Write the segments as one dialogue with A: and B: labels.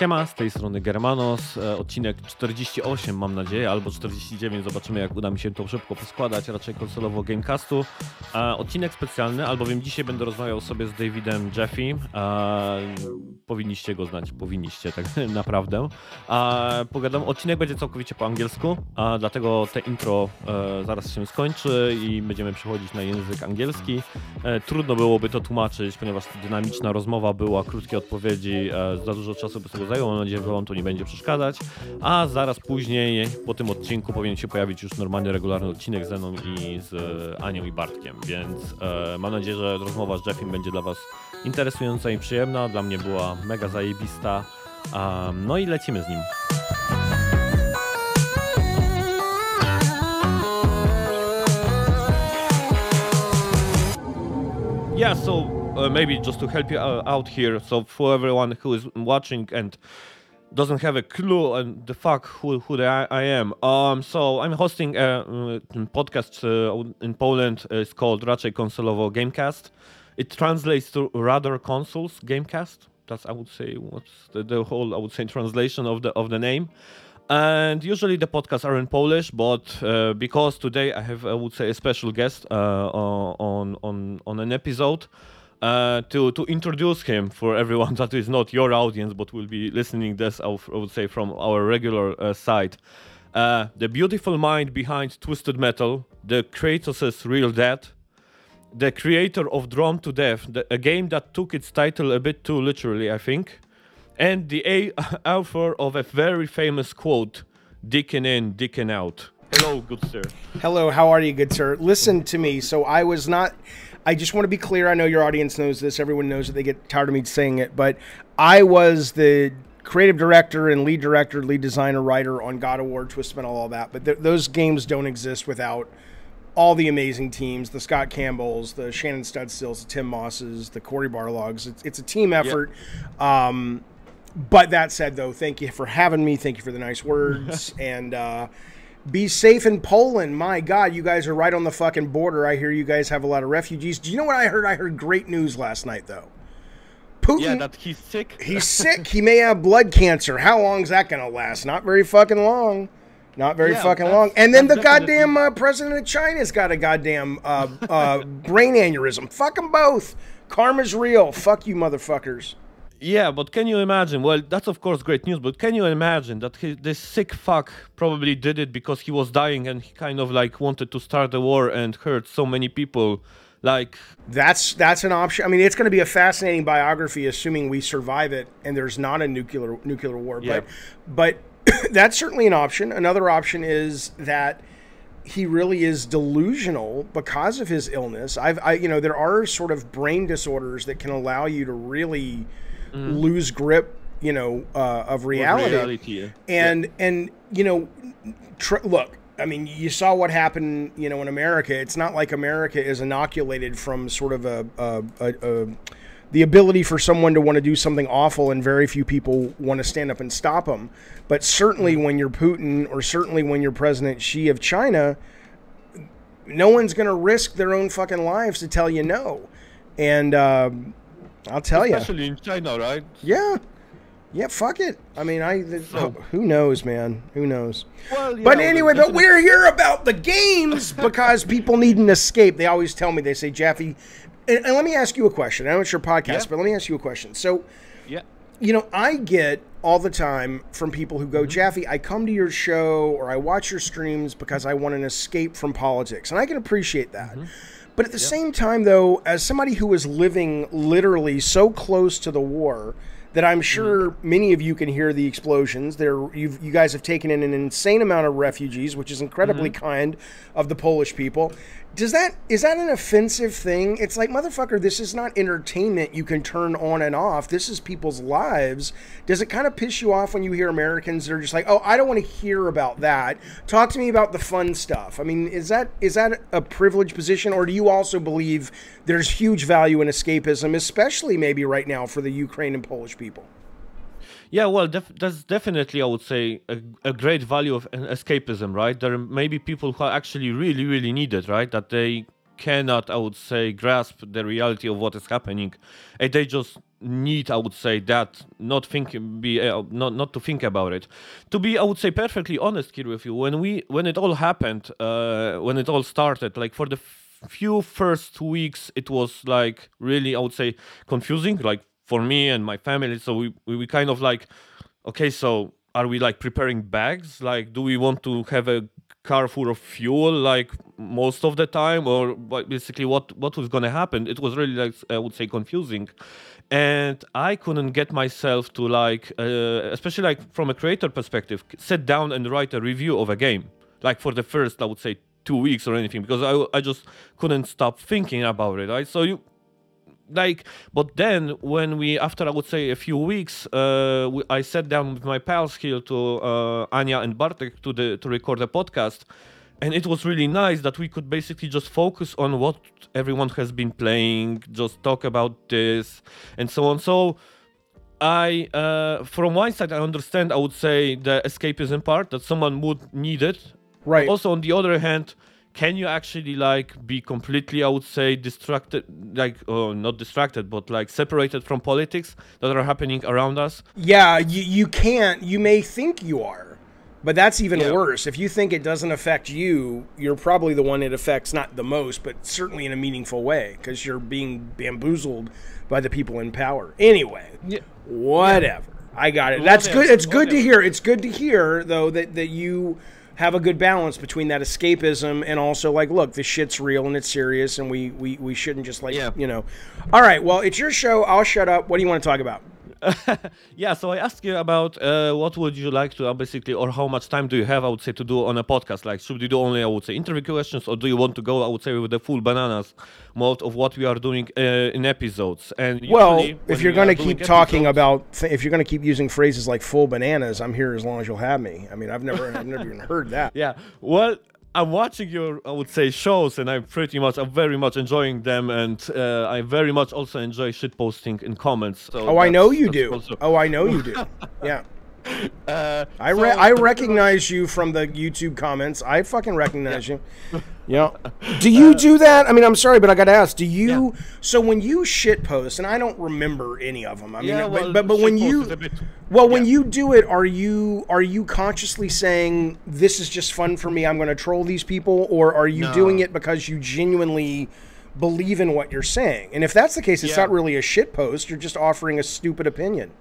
A: Siema, z tej strony Germanos, e, odcinek 48 mam nadzieję, albo 49, zobaczymy jak uda mi się to szybko poskładać, raczej konsolowo Gamecastu. E, odcinek specjalny, albowiem dzisiaj będę rozmawiał sobie z Davidem Jeffy. E, powinniście go znać, powinniście tak naprawdę. Pogadam, odcinek będzie całkowicie po angielsku, dlatego te intro zaraz się skończy i będziemy przechodzić na język angielski. Trudno byłoby to tłumaczyć, ponieważ dynamiczna rozmowa była, krótkie odpowiedzi, za dużo czasu by sobie zajęło, mam nadzieję, że wam to nie będzie przeszkadzać. A zaraz później, po tym odcinku powinien się pojawić już normalny, regularny odcinek ze mną i z e, Anią i Bartkiem, więc e, mam nadzieję, że rozmowa z Jeffim będzie dla was interesująca i przyjemna, dla mnie była mega zajebista. Um, no i lecimy z nim. Yeah, so uh, maybe just to help you uh, out here, so for everyone who is watching and doesn't have a clue and the fuck who who I, I am. Um, so I'm hosting a, uh podcast uh, in Poland. It's called Raczej Konsolowo Gamecast. It translates to Rather Consoles Gamecast. That's I would say what's the, the whole I would say translation of the of the name. And usually the podcasts are in Polish, but uh, because today I have, I would say, a special guest uh, on on on an episode uh, to to introduce him for everyone that is not your audience, but will be listening this, I would say, from our regular uh, side. Uh, the beautiful mind behind Twisted Metal, the Kratos' real dad, the creator of Drawn to Death, the, a game that took its title a bit too literally, I think and the a- author of a very famous quote Deacon in, Deacon out. Hello, good sir.
B: Hello, how are you, good sir? Listen to me. So I was not. I just want to be clear. I know your audience knows this. Everyone knows that they get tired of me saying it, but I was the creative director and lead director, lead designer, writer on God of War, Twisted Metal, all that. But th- those games don't exist without all the amazing teams: the Scott Campbells, the Shannon Studstills, the Tim Mosses, the Cory Barlogs. It's, it's a team effort. Um, but that said, though, thank you for having me. Thank you for the nice words. and uh, be safe in Poland. My God, you guys are right on the fucking border. I hear you guys have a lot of refugees. Do you know what I heard? I heard great news last night, though. Putin.
A: Yeah, that he's sick.
B: he's sick. He may have blood cancer. How long's that going to last? Not very fucking long. Not very
A: Yeah,
B: fucking long. And then the goddamn uh, president of China's got a goddamn uh, uh, brain aneurysm. Fuck them both. Karma's real. Fuck you, motherfuckers.
A: Yeah, but can you imagine? Well, that's of course great news, but can you imagine that he, this sick fuck probably did it because he was dying and he kind of like wanted to start a war and hurt so many people? Like,
B: That's that's an option. I mean, it's going to be a fascinating biography, assuming we survive it and there's not a nuclear nuclear war.
A: Yeah.
B: But but that's certainly an option. Another option is that he really is delusional because of his illness. I've I you know there are sort of brain disorders that can allow you to really lose grip, you know, uh, of reality.
A: reality, yeah.
B: And and you know, tr- look, I mean, you saw what happened, you know, in America. It's not like America is inoculated from sort of a, a, a, a the ability for someone to want to do something awful, and very few people want to stand up and stop them. But certainly, when you're Putin, or certainly when you're President Xi of China, no one's going to risk their own fucking lives to tell you no. And um I'll tell you,
A: especially in China, right?
B: yeah. Yeah, fuck it. I mean, I the,
A: So-
B: who knows, man? Who knows?
A: Well, yeah,
B: But anyway, but we're here about the games because people need an escape. They always tell me, they say, Jaffe, and, and let me ask you a question. I know it's your podcast,
A: Yeah.
B: but let me ask you a question. So,
A: Yeah.
B: you know, I get all the time from people who go, Jaffe, I come to your show or I watch your streams because I want an escape from politics. And I can appreciate that.
A: Mm-hmm.
B: But at the same time, though, as somebody who is living literally so close to the war that I'm mm-hmm. sure many of you can hear the explosions, there you've, you guys have taken in an insane amount of refugees, which is incredibly mm-hmm. kind of the Polish people. Does that is that an offensive thing? It's like motherfucker, this is not entertainment you can turn on and off. This is people's lives. Does it kind of piss you off when you hear Americans that are just like, "Oh, I don't want to hear about that. Talk to me about the fun stuff." I mean, is that is that a privileged position or do you also believe there's huge value in escapism, especially maybe right now for the Ukraine and Polish people?
A: Yeah, well, def- that's definitely, I would say, a, a great value of escapism, right? There may be people who actually really, really need it, right? That they cannot, I would say, grasp the reality of what is happening, and they just need, I would say, that not think be uh, not not to think about it. To be, I would say, perfectly honest here with you, when we when it all happened, uh, when it all started, like for the few first weeks, it was like really, I would say, confusing, like for me and my family. So we we, we kind of like, okay, so are we like preparing bags? Like, do we want to have a car full of fuel like most of the time or basically what what was going to happen it was really like i would say confusing and i couldn't get myself to like uh, especially like from a creator perspective sit down and write a review of a game like for the first i would say two weeks or anything because i, I just couldn't stop thinking about it right so you like but then when we after i would say a few weeks uh, we, i sat down with my pals here to uh, anya and bartek to the to record a podcast. And it was really nice that we could basically just focus on what everyone has been playing just talk about this and so on. So i uh, from one side i understand i would say the escapism part that someone would need it.
B: Right.
A: Also on the other hand can you actually like be completely i would say distracted like oh not distracted but like separated from politics that are happening around us?
B: Yeah you, you can't you may think you are but that's even
A: Yeah.
B: worse. If you think it doesn't affect you you're probably the one it affects not the most but certainly in a meaningful way because you're being bamboozled by the people in power. Anyway
A: yeah.
B: whatever. I got it. That's good. It's good to hear. It's good to hear though that that you have a good balance between that escapism and also like look this shit's real and it's serious and we we, we shouldn't just like
A: Yeah.
B: you know. All right well it's your show. I'll shut up. What do you want to talk about
A: yeah so i asked you about uh, what would you like to uh, basically or how much time do you have i would say to do on a podcast? Like should we do only i would say interview questions or do you want to go i would say with the full bananas mode of what we are doing uh, in episodes? And
B: well if you're going to keep talking
A: episodes-
B: about th- if you're going to keep using phrases like full bananas i'm here as long as you'll have me. I mean i've never i've never even heard that.
A: Yeah. Well, I'm watching your, I would say, shows, and I'm pretty much, I'm very much enjoying them, and uh, I very much also enjoy shit posting in comments. So
B: oh i know you do
A: also-
B: oh i know you do yeah
A: Uh,
B: I re- I recognize you from the YouTube comments. I fucking recognize you. Yeah. Do you do that? I mean, I'm sorry, but I got to ask. Do you? So when you shit post, and I don't remember any of them. I mean,
A: Yeah,
B: but,
A: well,
B: but but when you
A: bit-
B: well, when
A: yeah.
B: you do it, are you are you consciously saying this is just fun for me? I'm going to troll these people, or are you
A: No.
B: doing it because you genuinely believe in what you're saying? And if that's the case, it's
A: Yeah.
B: not really a shit post. You're just offering a stupid opinion.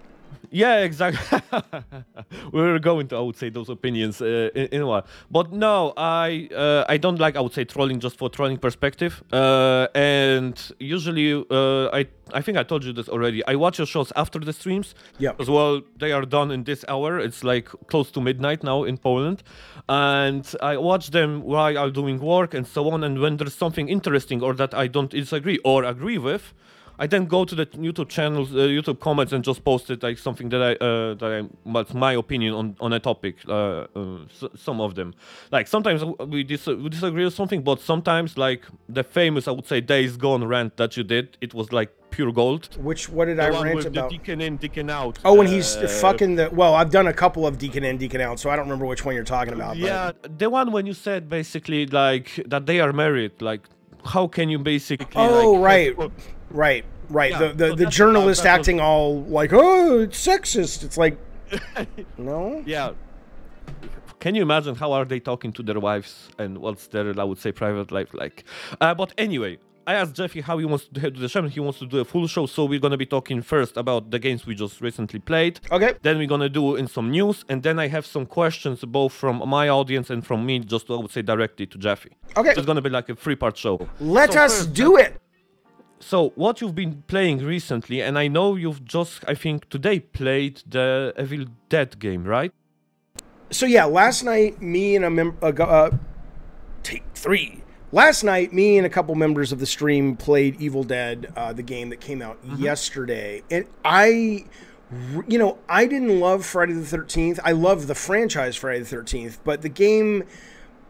A: Yeah, exactly. We're going to, I would say, those opinions uh, in, in a while. But no, I uh, I don't like, I would say, trolling just for trolling perspective. Uh, and usually, uh, I I think I told you this already. I watch your shows after the streams.
B: Yeah.
A: As well, they are done in this hour. It's like close to midnight now in Poland, and I watch them while I'm doing work and so on. And when there's something interesting or that I don't disagree or agree with. I then go to the YouTube channels, uh, YouTube comments, and just post it like something that I uh, that I what's my opinion on on a topic. Uh, uh, s- some of them, like sometimes we, dis- we disagree with something, but sometimes like the famous I would say Days Gone rant that you did, it was like pure gold.
B: Which what did
A: The
B: I rant about?
A: the Deacon in, Deacon out.
B: Oh, when he's
A: uh,
B: fucking the. Well, I've done a couple of Deacon in, Deacon out, so I don't remember which one you're talking about. but-
A: Yeah, the one when you said basically like that they are married. Like, how can you basically?
B: Oh,
A: like,
B: right. Right, right.
A: Yeah,
B: the the,
A: so
B: the journalist
A: was-
B: acting all like, oh, it's sexist. It's like, no.
A: Yeah. Can you imagine how are they talking to their wives and what's their, I would say, private life like? Uh, but anyway, I asked Jaffe how he wants to do the show. and He wants to do a full show, so we're gonna be talking first about the games we just recently played.
B: Okay.
A: Then we're gonna do in some news, and then I have some questions both from my audience and from me, just I would say directly to Jaffe.
B: Okay.
A: So it's gonna be like a three-part show.
B: Let
A: So
B: us
A: first,
B: do it.
A: So what you've been playing recently, and I know you've just, I think today played the Evil Dead game, right?
B: So yeah, last night me and a member, uh, uh, take three. Last night, me and a couple members of the stream played Evil Dead, uh, the game that came out yesterday, and I. you know, I didn't love Friday the Thirteenth. I love the franchise Friday the Thirteenth, but the game,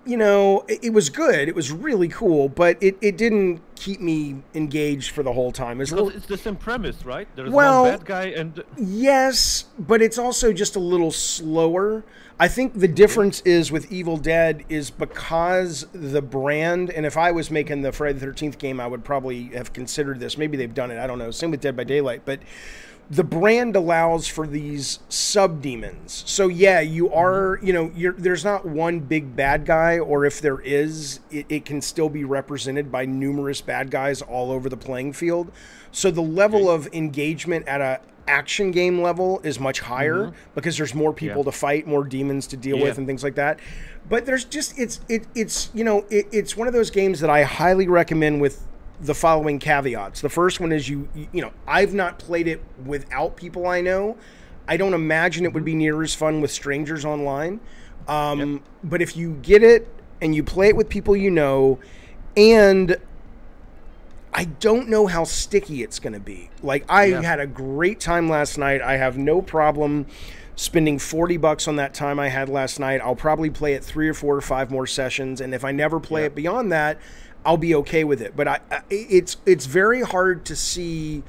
B: you know, it, it was good. It was really cool, but it, it didn't keep me engaged for the whole time. It's little,
A: it's the same premise, right? There's
B: Well-
A: one bad guy and
B: yes, but it's also just a little slower. I think the difference is with Evil Dead is because the brand, and if I was making the Friday the Thirteenth game, I would probably have considered this. Maybe they've done it. I don't know. Same with Dead by Daylight, but the brand allows for these sub demons. So yeah, you mm-hmm. are, you know, you're there's not one big bad guy, or if there is, it, it can still be represented by numerous bad guys all over the playing field. So the level of engagement at a action game level is much higher mm-hmm. because there's more people
A: Yeah.
B: to fight, more demons to deal
A: Yeah.
B: with, and things like that. But there's just it's it it's you know it, it's one of those games that I highly recommend with the following caveats. The first one is you you know I've not played it without people I know. I don't imagine it would be near as fun with strangers online. Um, But if you get it and you play it with people you know, and I don't know how sticky it's going to be. Like I
A: Yeah.
B: had a great time last night. I have no problem spending 40 bucks on that time I had last night. I'll probably play it 3 or 4 or 5 more sessions and if I never play
A: Yeah.
B: it beyond that, I'll be okay with it. But I, I it's it's very hard to see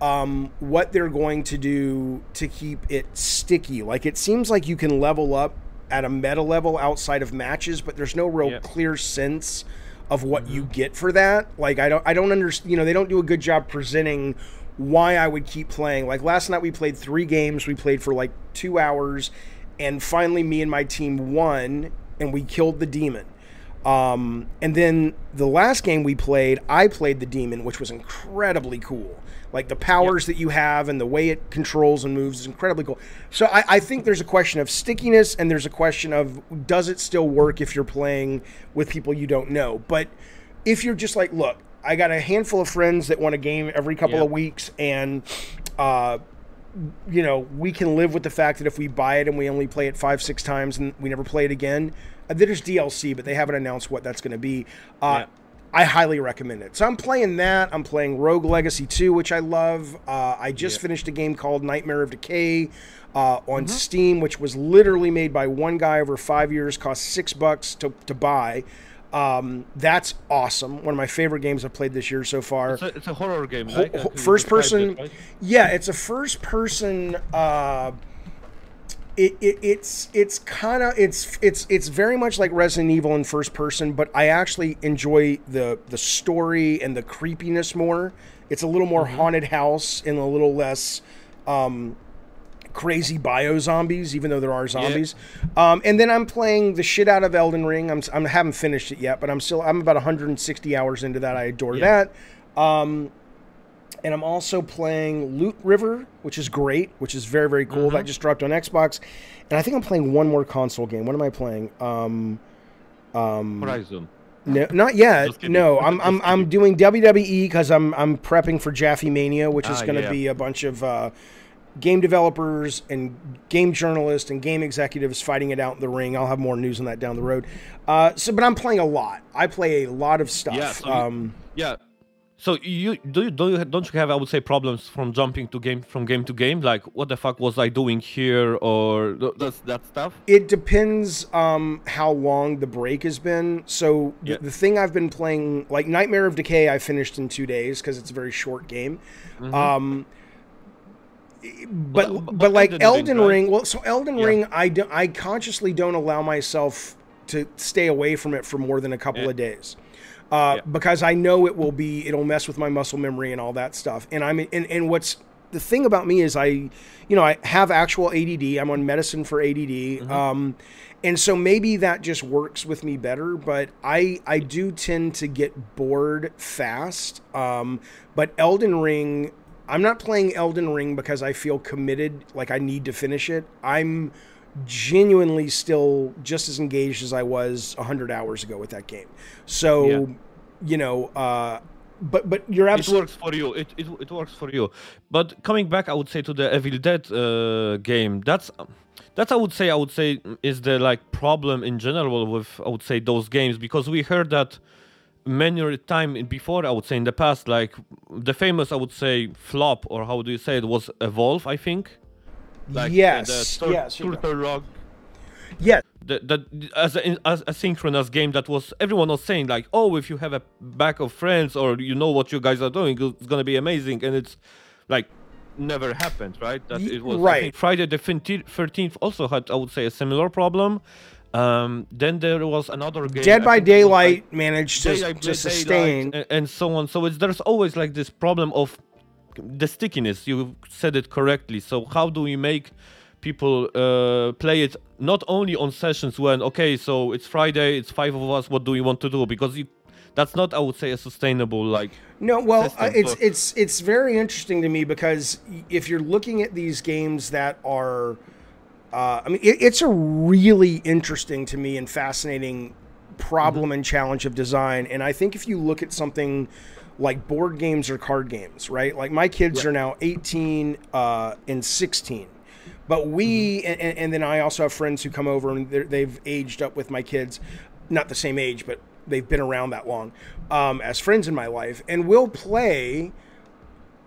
B: um, what they're going to do to keep it sticky. Like it seems like you can level up at a meta level outside of matches, but there's no real
A: Yeah.
B: clear sense of what you get for that. Like I don't I don't understand. You know, they don't do a good job presenting why I would keep playing. Like last night we played three games. We played for like two hours, and finally me and my team won, and we killed the demon. Um, and then the last game we played, I played the demon, which was incredibly cool. Like the powers that you have and the way it controls and moves is incredibly cool. So I, I think there's a question of stickiness and there's a question of does it still work if you're playing with people you don't know. But if you're just like, look, I got a handful of friends that want a game every couple
A: Yeah.
B: of weeks and uh, you know, we can live with the fact that if we buy it and we only play it five, six times and we never play it again, there's DLC, but they haven't announced what that's going to be. Uh,
A: Yeah.
B: I highly recommend it. So I'm playing that. I'm playing Rogue Legacy 2, which I love. Uh, I just
A: Yeah.
B: finished a game called Nightmare of Decay uh, on Steam, which was literally made by one guy over five years, cost six bucks to, to buy. Um, that's awesome. One of my favorite games I've played this year so far
A: it's a, it's a horror game, right?
B: ho-
A: Uh, you
B: first person
A: it, right?
B: yeah it's a first person uh it, it it's it's kind of it's it's it's very much like Resident Evil in first person, but I actually enjoy the the story and the creepiness more. It's a little more
A: Mm-hmm.
B: haunted house and a little less um, crazy bio zombies, even though there are zombies. Um, and then I'm playing the shit out of Elden Ring. I'm, I'm I haven't finished it yet, but I'm still I'm about 160 hours into that. I adore
A: Yeah.
B: that. Um, and I'm also playing Loot River, which is great, which is very very cool.
A: Mm-hmm.
B: That just dropped on Xbox, and I think I'm playing one more console game. What am I playing? Um,
A: Horizon.
B: no, not yet. No, I'm I'm I'm doing WWE because I'm I'm prepping for Jaffe Mania, which is
A: Ah,
B: going to
A: yeah.
B: be a bunch of uh, game developers and game journalists and game executives fighting it out in the ring. I'll have more news on that down the road. Uh, so, but I'm playing a lot. I play a lot of stuff.
A: Yeah, so
B: um,
A: Yeah. So you do you do you don't you have I would say problems from jumping to game from game to game like what the fuck was I doing here or that's that stuff?
B: It depends um, how long the break has been. So
A: Yeah.
B: the thing I've been playing, like Nightmare of Decay, I finished in two days because it's a very short game. Um, but
A: Well,
B: but,
A: but
B: like
A: Elden
B: Elden
A: Ring,
B: Ring, well, so Elden
A: Yeah.
B: Ring, I do, I consciously don't allow myself to stay away from it for more than a couple
A: Yeah.
B: of days. Uh,
A: Yeah.
B: because I know it will be it'll mess with my muscle memory and all that stuff. And I'm and, and what's the thing about me is I, you know, I have actual ADD. I'm on medicine for ADD.
A: Mm-hmm.
B: Um, and so maybe that just works with me better. But I I do tend to get bored fast. Um, but Elden Ring. I'm not playing Elden Ring because I feel committed, like I need to finish it. I'm genuinely still just as engaged as I was 100 hours ago with that game. So,
A: Yeah.
B: you know, uh, but but you're
A: It works for you. It, it it works for you. But coming back, I would say to the Evil Dead uh, game. That's that's I would say I would say is the like problem in general with I would say those games because we heard that many time before I would say in the past like the famous I would say flop or how do you say it was Evolve I think. Like uh,
B: Yes,
A: the tur-
B: yes, you're
A: Turtle Rock
B: yeah.
A: that, that as a as a synchronous game that was everyone was saying like oh if you have a back of friends or you know what you guys are doing it's gonna be amazing and it's like never happened right that it was
B: right.
A: Friday the 13th also had I would say a similar problem um then there was another game
B: Dead by
A: think it was, like,
B: Daylight managed to,
A: Daylight,
B: to sustain.
A: and, and so on. So it's there's always like this problem of the stickiness. You said it correctly. So how do we make people uh, play it not only on sessions when okay, so it's Friday, it's five of us. What do we want to do? Because you, that's not, I would say, a sustainable like.
B: No, well, uh, it's it's it's very interesting to me because if you're looking at these games that are, uh, I mean, it, it's a really interesting to me and fascinating problem
A: Mm-hmm.
B: and challenge of design. And I think if you look at something like board games or card games, right? Like my kids are now 18 uh, and 16. But we, and, and and then I also have friends who come over and they've aged up with my kids, not the same age, but they've been around that long um, as friends in my life, and we'll play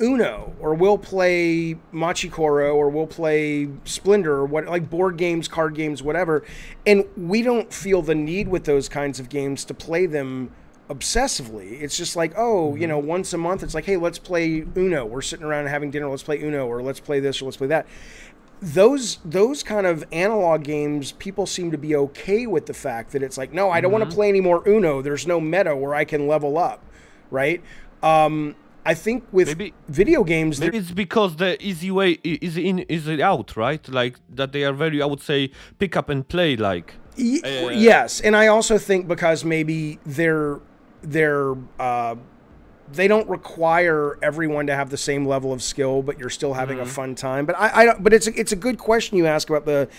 B: Uno or we'll play Machi Koro or we'll play Splendor or what like board games, card games, whatever. And we don't feel the need with those kinds of games to play them obsessively. It's just like, oh, you know, once a month it's like, hey, let's play Uno. We're sitting around having dinner, let's play Uno or let's play this or let's play that. Those those kind of analog games, people seem to be okay with the fact that it's like, no, I don't want to play any more Uno. There's no meta where I can level up, right? Um, I think with
A: Maybe-
B: video games,
A: Maybe it's because the easy way is in, easy out, right? Like that they are very, I would say, pick up and play. Like
B: Y-
A: Uh,
B: yes, and I also think because maybe they're they're uh, they don't require everyone to have the same level of skill, but you're still having a fun time. But I, I but it's a, it's a good question you ask about the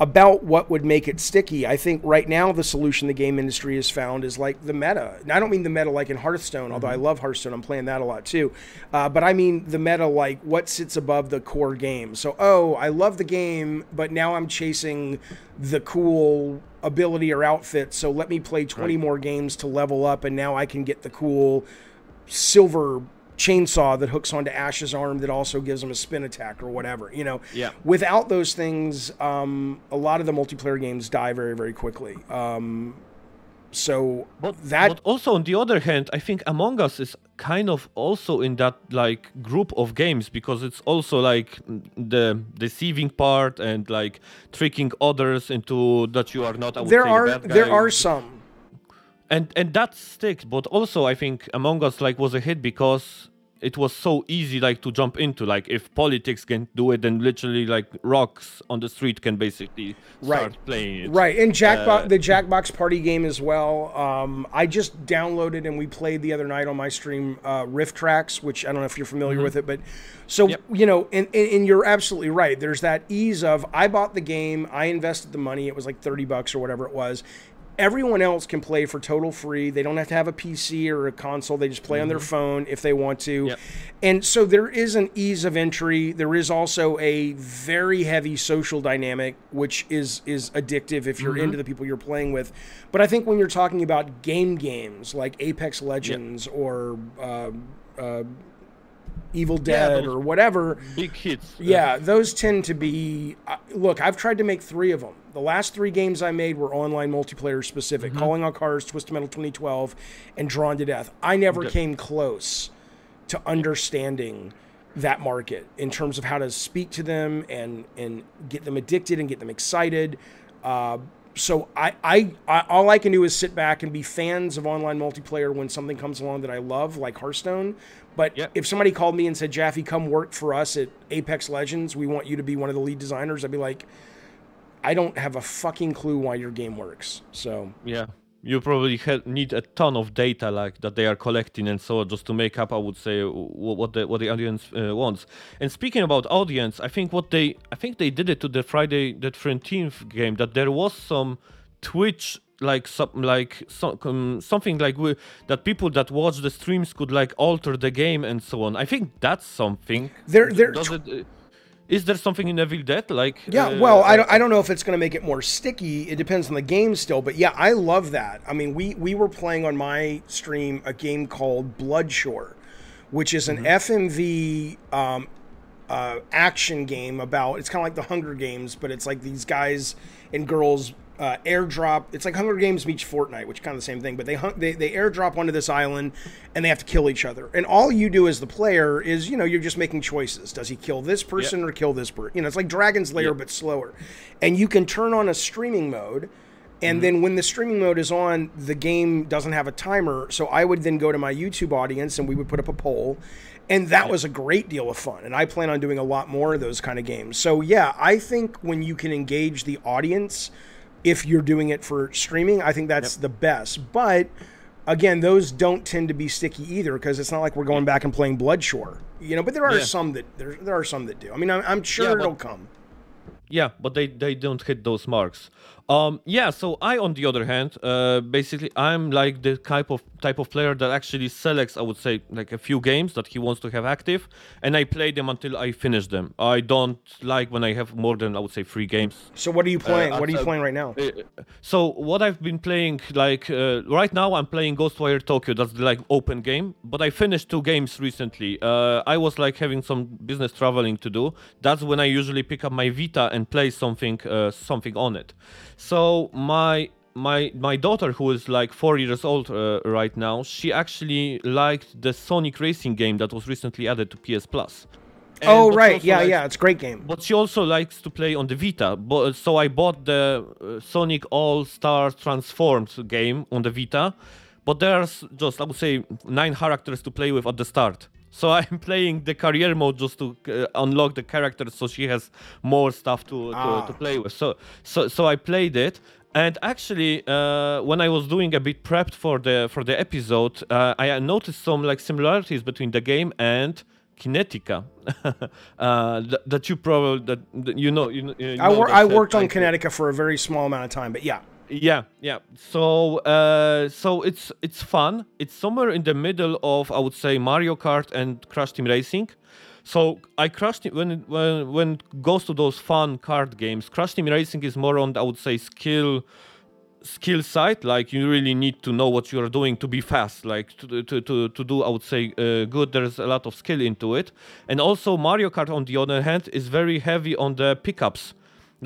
B: about what would make it sticky. I think right now the solution the game industry has found is like the meta. And I don't mean the meta like in Hearthstone, although I love Hearthstone. I'm playing that a lot too. Uh, but I mean the meta like what sits above the core game. So oh, I love the game, but now I'm chasing the cool ability or outfit. So let me play 20 more games to level up, and now I can get the cool silver chainsaw that hooks onto Ash's arm that also gives him a spin attack or whatever. You know,
A: Yeah.
B: Without those things, um, a lot of the multiplayer games die very, very quickly. Um, so
A: But,
B: that
A: but also on the other hand, I think Among Us is kind of also in that like group of games because it's also like the deceiving part and like tricking others into that you are not. I would
B: there
A: say, the
B: are
A: bad
B: there are some.
A: And and that sticks. But also, I think Among Us like was a hit because it was so easy like to jump into. Like if politics can do it, then literally like rocks on the street can basically start
B: Right.
A: playing it.
B: Right, and Jackbox,
A: Uh,
B: the Jackbox Party game as well. Um, I just downloaded and we played the other night on my stream uh, RiffTrax, which I don't know if you're familiar with it, but so
A: Mm-hmm. Yep.
B: you know, and, and and you're absolutely right. There's that ease of I bought the game, I invested the money. It was like thirty bucks or whatever it was. Everyone else can play for total free. They don't have to have a PC or a console. They just play on their phone if they want to.
A: Mm-hmm. Yep.
B: And so there is an ease of entry. There is also a very heavy social dynamic, which is is addictive if you're into the people you're playing with. But I think when you're talking about game games like Apex Legends or uh, uh, Evil Dead
A: those-
B: or whatever,
A: Big hits.
B: yeah, those tend to be. Uh, look, I've tried to make three of them. The last three games I made were online multiplayer specific
A: Mm-hmm.
B: Calling All Cars, Twisted Metal 2012, and Drawn to Death. I never
A: Okay.
B: came close to understanding that market in terms of how to speak to them and, and get them addicted and get them excited. Uh, so I, I, I all I can do is sit back and be fans of online multiplayer when something comes along that I love, like Hearthstone. But if somebody called me and said, Jaffe, come work for us at Apex Legends, we want you to be one of the lead designers, I'd be like, I don't have a fucking clue why your game works. So
A: Yeah, you probably need a ton of data like that they are collecting and so on, just to make up. I would say what the what the audience uh, wants. And speaking about audience, I think what they I think they did it to the Friday the 13th game that there was some Twitch like some like some, um, something like we, that people that watch the streams could like alter the game and so on. I think that's something.
B: There- there-
A: Does it, uh, is there something in Evil Dead like?
B: Yeah,
A: uh,
B: well, I don't, I don't know if it's going to make it more sticky. It depends on the game still, but yeah, I love that. I mean, we we were playing on my stream a game called Bloodshore, which is an FMV um, uh, action game about. It's kind of like the Hunger Games, but it's like these guys and girls uh, airdrop. It's like Hunger Games meets Fortnite, which is kind of the same thing. But they they they airdrop onto this island, and they have to kill each other. And all you do as the player is, you know, you're just making choices. Does he kill this person or kill this person? You know, it's like Dragon's Lair but slower. And you can turn on a streaming mode. And then when the streaming mode is on, the game doesn't have a timer. So I would then go to my YouTube audience and we would put up a poll. And that was a great deal of fun. And I plan on doing a lot more of those kind of games. So yeah, I think when you can engage the audience, if you're doing it for streaming, I think that's the best. But again, those don't tend to be sticky either because it's not like we're going back and playing Bloodshore. You know, but there are
A: Yeah.
B: some that there, there are some that do. I mean, I'm, I'm sure
A: Yeah, but-
B: it'll come.
A: Yeah, but they, they don't hit those marks. Um, yeah, so I, on the other hand, uh, basically, I'm like the type of type of player that actually selects, I would say, like a few games that he wants to have active, and I play them until I finish them. I don't like when I have more than I would say three games
B: So what are you playing?
A: uh,
B: what are you
A: uh,
B: playing right now?
A: Uh, so what I've been playing, like uh, right now, I'm playing Ghostwire Tokyo. That's the like open game. But I finished two games recently. Uh, I was like having some business traveling to do. That's when I usually pick up my Vita and play something, uh, something on it. So my my my daughter, who is like four years old uh, right now, she actually liked the Sonic Racing game that was recently added to PS Plus. And
B: oh right, yeah,
A: likes-
B: yeah, it's a great game.
A: but she also likes to play on the Vita. But so I bought the uh, Sonic All Star Transformed game on the Vita. But there's just I would say nine characters to play with at the start. So I'm playing the career mode just to uh, unlock the character, so she has more stuff to, to,
B: Ah.
A: to play with. So so so I played it, and actually uh, when I was doing a bit prepped for the for the episode, uh, I noticed some like similarities between the game and Kinetica, uh, th- that you probably that, that you know. You, you
B: I,
A: know
B: wor- I worked on
A: uh,
B: Kinetica for a very small amount of time, but yeah.
A: Yeah, yeah. So, uh, so it's it's fun. It's somewhere in the middle of I would say Mario Kart and Crash Team Racing. So I Crash when when when it goes to those fun kart games, Crash Team Racing is more on I would say skill skill side like you really need to know what you're doing to be fast like to to to, to do i would say uh, good there's a lot of skill into it and also mario kart on the other hand is very heavy on the pickups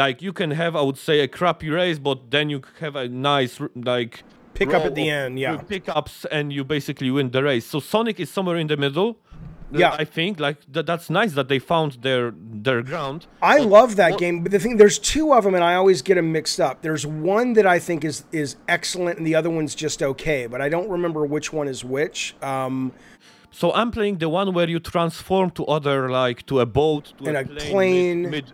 A: like you can have i would say a crappy race but then you have a nice like
B: Pick up at the end, yeah.
A: pickups and you basically win the race so sonic is somewhere in the middle uh,
B: Yeah.
A: i think like that, that's nice that they found their their ground
B: I love that
A: what-
B: game, but the thing there's two of them, and I always get them mixed up. There's one that I think is is excellent, and the other one's just okay, but I don't remember which one is which. Um,
A: So I'm playing the one where you transform to other like to a boat, to
B: And
A: a
B: a
A: plane,
B: plane.
A: mid, mid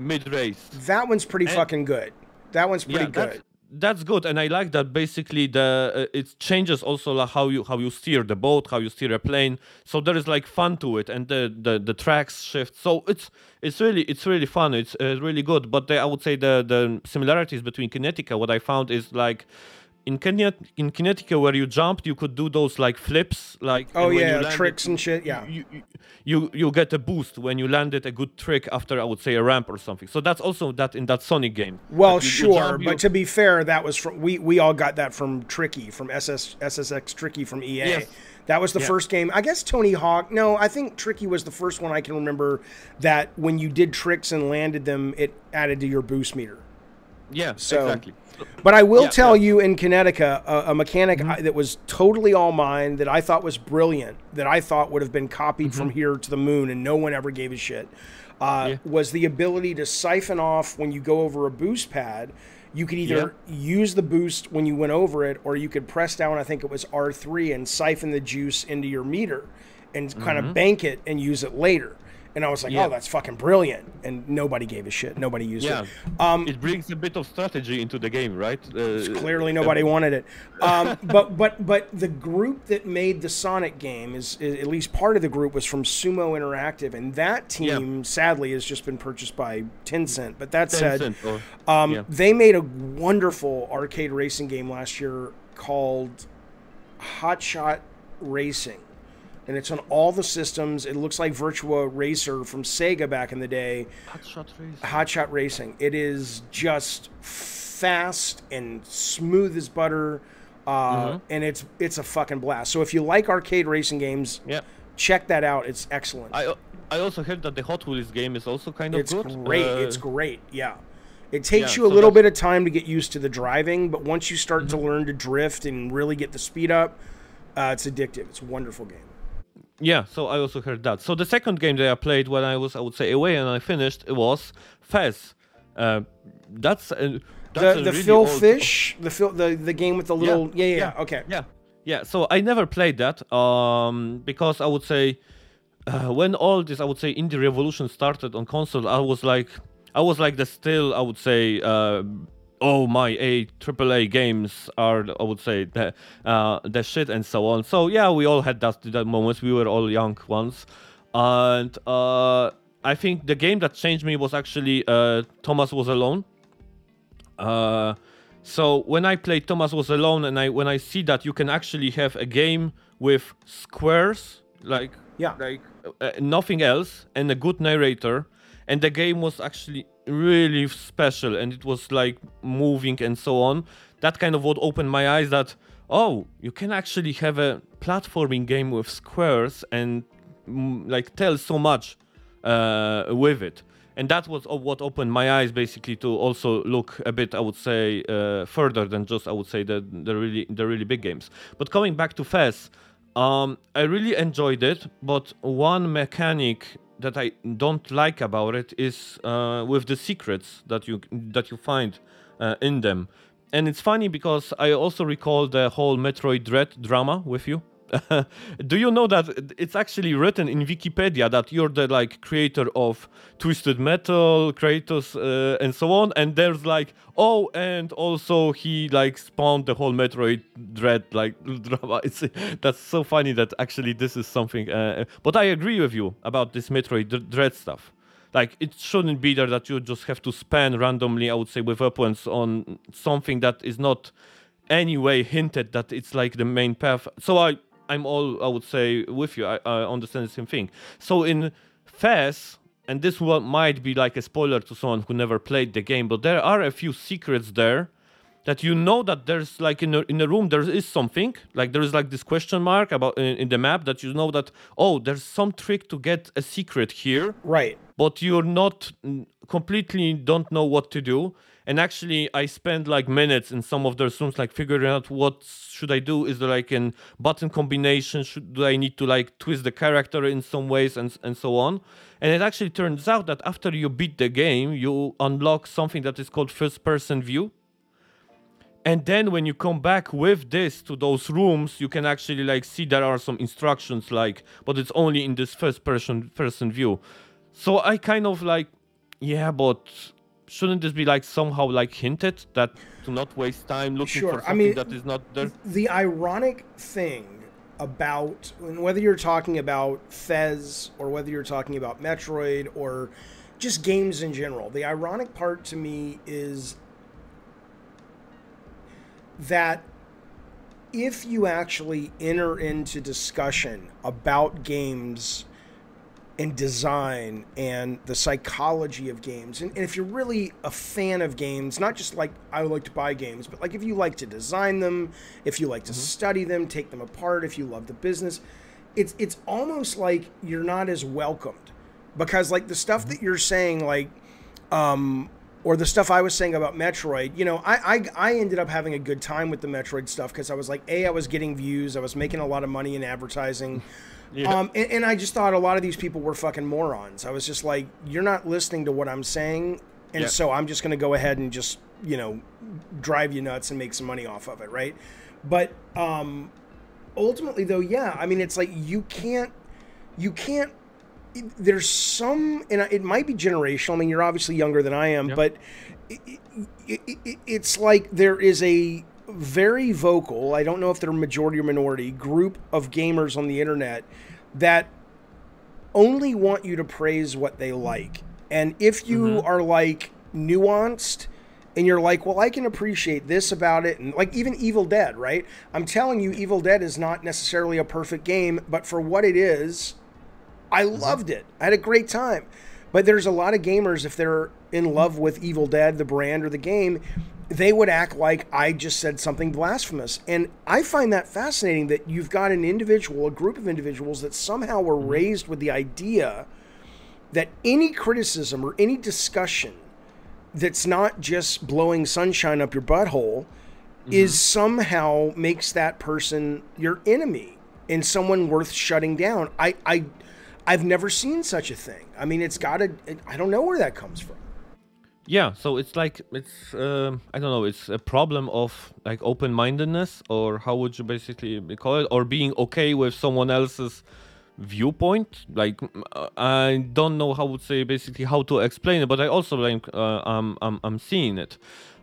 A: race.
B: that one's pretty fucking good. That one's pretty
A: yeah, that's,
B: good.
A: that's good, and I like that. Basically, the uh, it changes also like how you how you steer the boat, how you steer a plane. So there is like fun to it, and the the, the tracks shift. So it's it's really it's really fun. It's uh, really good. But the, I would say the the similarities between Kinetica, what I found is like. In, Kinet- in Kinetica, where you jumped, you could do those like flips, like
B: Oh
A: and
B: yeah,
A: landed-
B: tricks and shit. Yeah.
A: you, you you get a boost when you landed a good trick after I would say a ramp or something. So that's also that in that Sonic game.
B: Well,
A: you- you
B: sure,
A: jump, you-
B: but to be fair, that was from we we all got that from Tricky from SS SSX Tricky from EA.
A: Yes.
B: That was the
A: Yeah.
B: first game. I guess Tony Hawk. No, I think Tricky was the first one I can remember that when you did tricks and landed them, it added to your boost meter.
A: Yeah,
B: so-
A: exactly.
B: But I will
A: Yeah,
B: tell
A: yeah.
B: you in Kinetica, a, a mechanic
A: Mm-hmm.
B: I, that was totally all mine, that I thought was brilliant, that I thought would have been copied from here to the moon, and no one ever gave a shit, uh,
A: Mm-hmm. Yeah.
B: was the ability to siphon off when you go over a boost pad. You could either use the boost when you went over it, or you could press down, I think it was R3, and siphon the juice into your meter and kind of bank it and use it later. And I was like,
A: Mm-hmm. Yeah.
B: oh, that's fucking brilliant. And nobody gave a shit. Nobody used
A: Yeah,
B: it. Um,
A: it brings a bit of strategy into the game, right? Uh,
B: Clearly, nobody wanted it. Um, but but but the group that made the Sonic game is, is at least part of the group was from Sumo Interactive, and that team sadly has just been purchased by Tencent. But that said,
A: or-
B: um,
A: yeah.
B: they made a wonderful arcade racing game last year called Hot Shot Racing. And it's on all the systems. It looks like Virtua Racer from Sega back in the day.
A: Hot shot race.
B: Hot Shot Racing. It is just fast and smooth as butter, uh,
A: Mm-hmm.
B: and it's it's a fucking blast. So if you like arcade racing games,
A: Yeah.
B: check that out. It's excellent.
A: I I also heard that the Hot Wheels game is also kind of
B: it's
A: good.
B: great.
A: Uh,
B: it's great. Yeah, It takes
A: Yeah,
B: you a
A: so
B: little
A: that's-
B: bit of time to get used to the driving, but once you start to learn to drift and really get the speed up, uh, it's addictive. It's a wonderful game.
A: Yeah, so I also heard that. So the second game that I played when I was, I would say, away and I finished it was Fez. Uh, that's a, that's
B: The the
A: really
B: Phil
A: old-
B: Fish, the Phil, the the game with the little yeah yeah, yeah. okay
A: Yeah, yeah. So I never played that um, because I would say uh, when all this, I would say, indie revolution started on console, I was like, I was like the still, I would say, uh, oh my A AAA games are, I would say, the uh, the shit and so on. So yeah, we all had that that moments. We were all young ones, and uh, I think the game that changed me was actually uh, Thomas Was Alone. Uh, so when I played Thomas Was Alone, and I when I see that you can actually have a game with squares, like
B: Yeah.
A: like uh, nothing else, and a good narrator, and the game was actually really special, and it was like moving and so on. That kind of what opened my eyes that oh, you can actually have a platforming game with squares and mm, like tell so much uh, with it. And that was what opened my eyes basically to also look a bit, I would say, uh, further than just I would say the the really the really big games. But coming back to Fez, um, I really enjoyed it. But one mechanic that I don't like about it is uh, with the secrets that you that you find uh, in them. And it's funny because I also recall the whole Metroid Dread drama with you. Do you know that it's actually written in Wikipedia that you're the like creator of Twisted Metal, Kratos, uh, and so on? And there's like, oh, and also he like spawned the whole Metroid Dread like drama. It's that's so funny that actually this is something. Uh, but I agree with you about this Metroid Dr- Dread stuff. Like it shouldn't be there that you just have to spam randomly. I would say with weapons on something that is not anyway hinted that it's like the main path. So I I'm all I would say with you. I, I understand the same thing. So in Fez, and this one might be like a spoiler to someone who never played the game, but there are a few secrets there that you know that there's like in a, in a room there is something like there is like this question mark about in, in the map that you know that oh there's some trick to get a secret here
B: right
A: but you're not completely don't know what to do and actually i spent like minutes in some of those rooms like figuring out what should i do. Is there like an button combination? Should do i need to like twist the character in some ways and and so on? And it actually turns out that after you beat the game you unlock something that is called first person view. And then when you come back with this to those rooms you can actually like see there are some instructions like but it's only in this first person person view. So i kind of like yeah but shouldn't this be like somehow like hinted that to not waste time looking
B: Sure,
A: for
B: I
A: something
B: mean-
A: that is not there?
B: the ironic thing about whether you're talking about Fez or whether you're talking about Metroid or just games in general, the ironic part to me is that if you actually enter into discussion about games and design and the psychology of games. And, and if you're really a fan of games, not just like I would like to buy games, but like if you like to design them, if you like to mm-hmm. study them, take them apart, if you love the business, it's it's almost like you're not as welcomed. Because like the stuff mm-hmm. that you're saying like um or the stuff I was saying about Metroid, you know, I I, I ended up having a good time with the Metroid stuff because I was like, a, I was getting views, I was making a lot of money in advertising, mm-hmm. Um, and, and I just thought a lot of these people were fucking morons. I was just like, you're not listening to what I'm saying, and
A: Yeah.
B: so I'm just gonna go ahead and just you know drive you nuts and make some money off of it, right? But um, ultimately, though, yeah, I mean, it's like you can't you can't there's some and it might be generational i mean you're obviously younger than i am
A: Yeah.
B: but it, it, it, it's like there is a very vocal i don't know if they're majority or minority group of gamers on the internet that only want you to praise what they like and if you mm-hmm. are like nuanced and you're like, well, I can appreciate this about it, and like even Evil Dead, right? I'm telling you, Evil Dead is not necessarily a perfect game, but for what it is, I mm-hmm. loved it. I had a great time. But there's a lot of gamers, if they're in love with Evil Dead, the brand or the game, they would act like I just said something blasphemous. And I find that fascinating that you've got an individual, a group of individuals that somehow were mm-hmm. raised with the idea that any criticism or any discussion that's not just blowing sunshine up your butthole mm-hmm. is somehow makes that person your enemy and someone worth shutting down. I I I've never seen such a thing. I mean, it's got to I don't know where that comes from.
A: Yeah, so it's like it's um, I don't know, it's a problem of like open-mindedness, or how would you basically call it, or being okay with someone else's viewpoint. Like uh, I don't know how would say basically how to explain it, but I also like uh, I'm I'm I'm seeing it.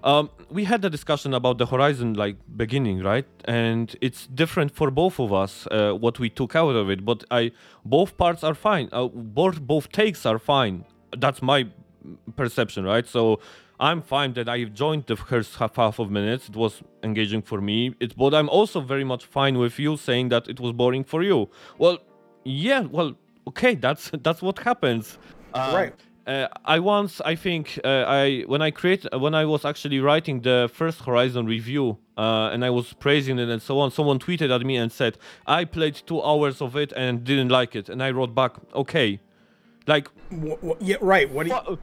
A: Um, we had a discussion about the Horizon like beginning, right? And it's different for both of us uh, what we took out of it. But I both parts are fine. Uh, both both takes are fine. That's my perception, right? So I'm fine that I joined the first half, half of minutes. It was engaging for me. It, but I'm also very much fine with you saying that it was boring for you. Well, yeah. Well, okay. That's that's what happens. Uh,
B: Right.
A: Uh, I once, I think, uh, I when I create when I was actually writing the first Horizon review, uh, and I was praising it and so on. Someone tweeted at me and said, "I played two hours of it and didn't like it," and I wrote back, "Okay, like
B: Wh- wh- yeah, right. What do you,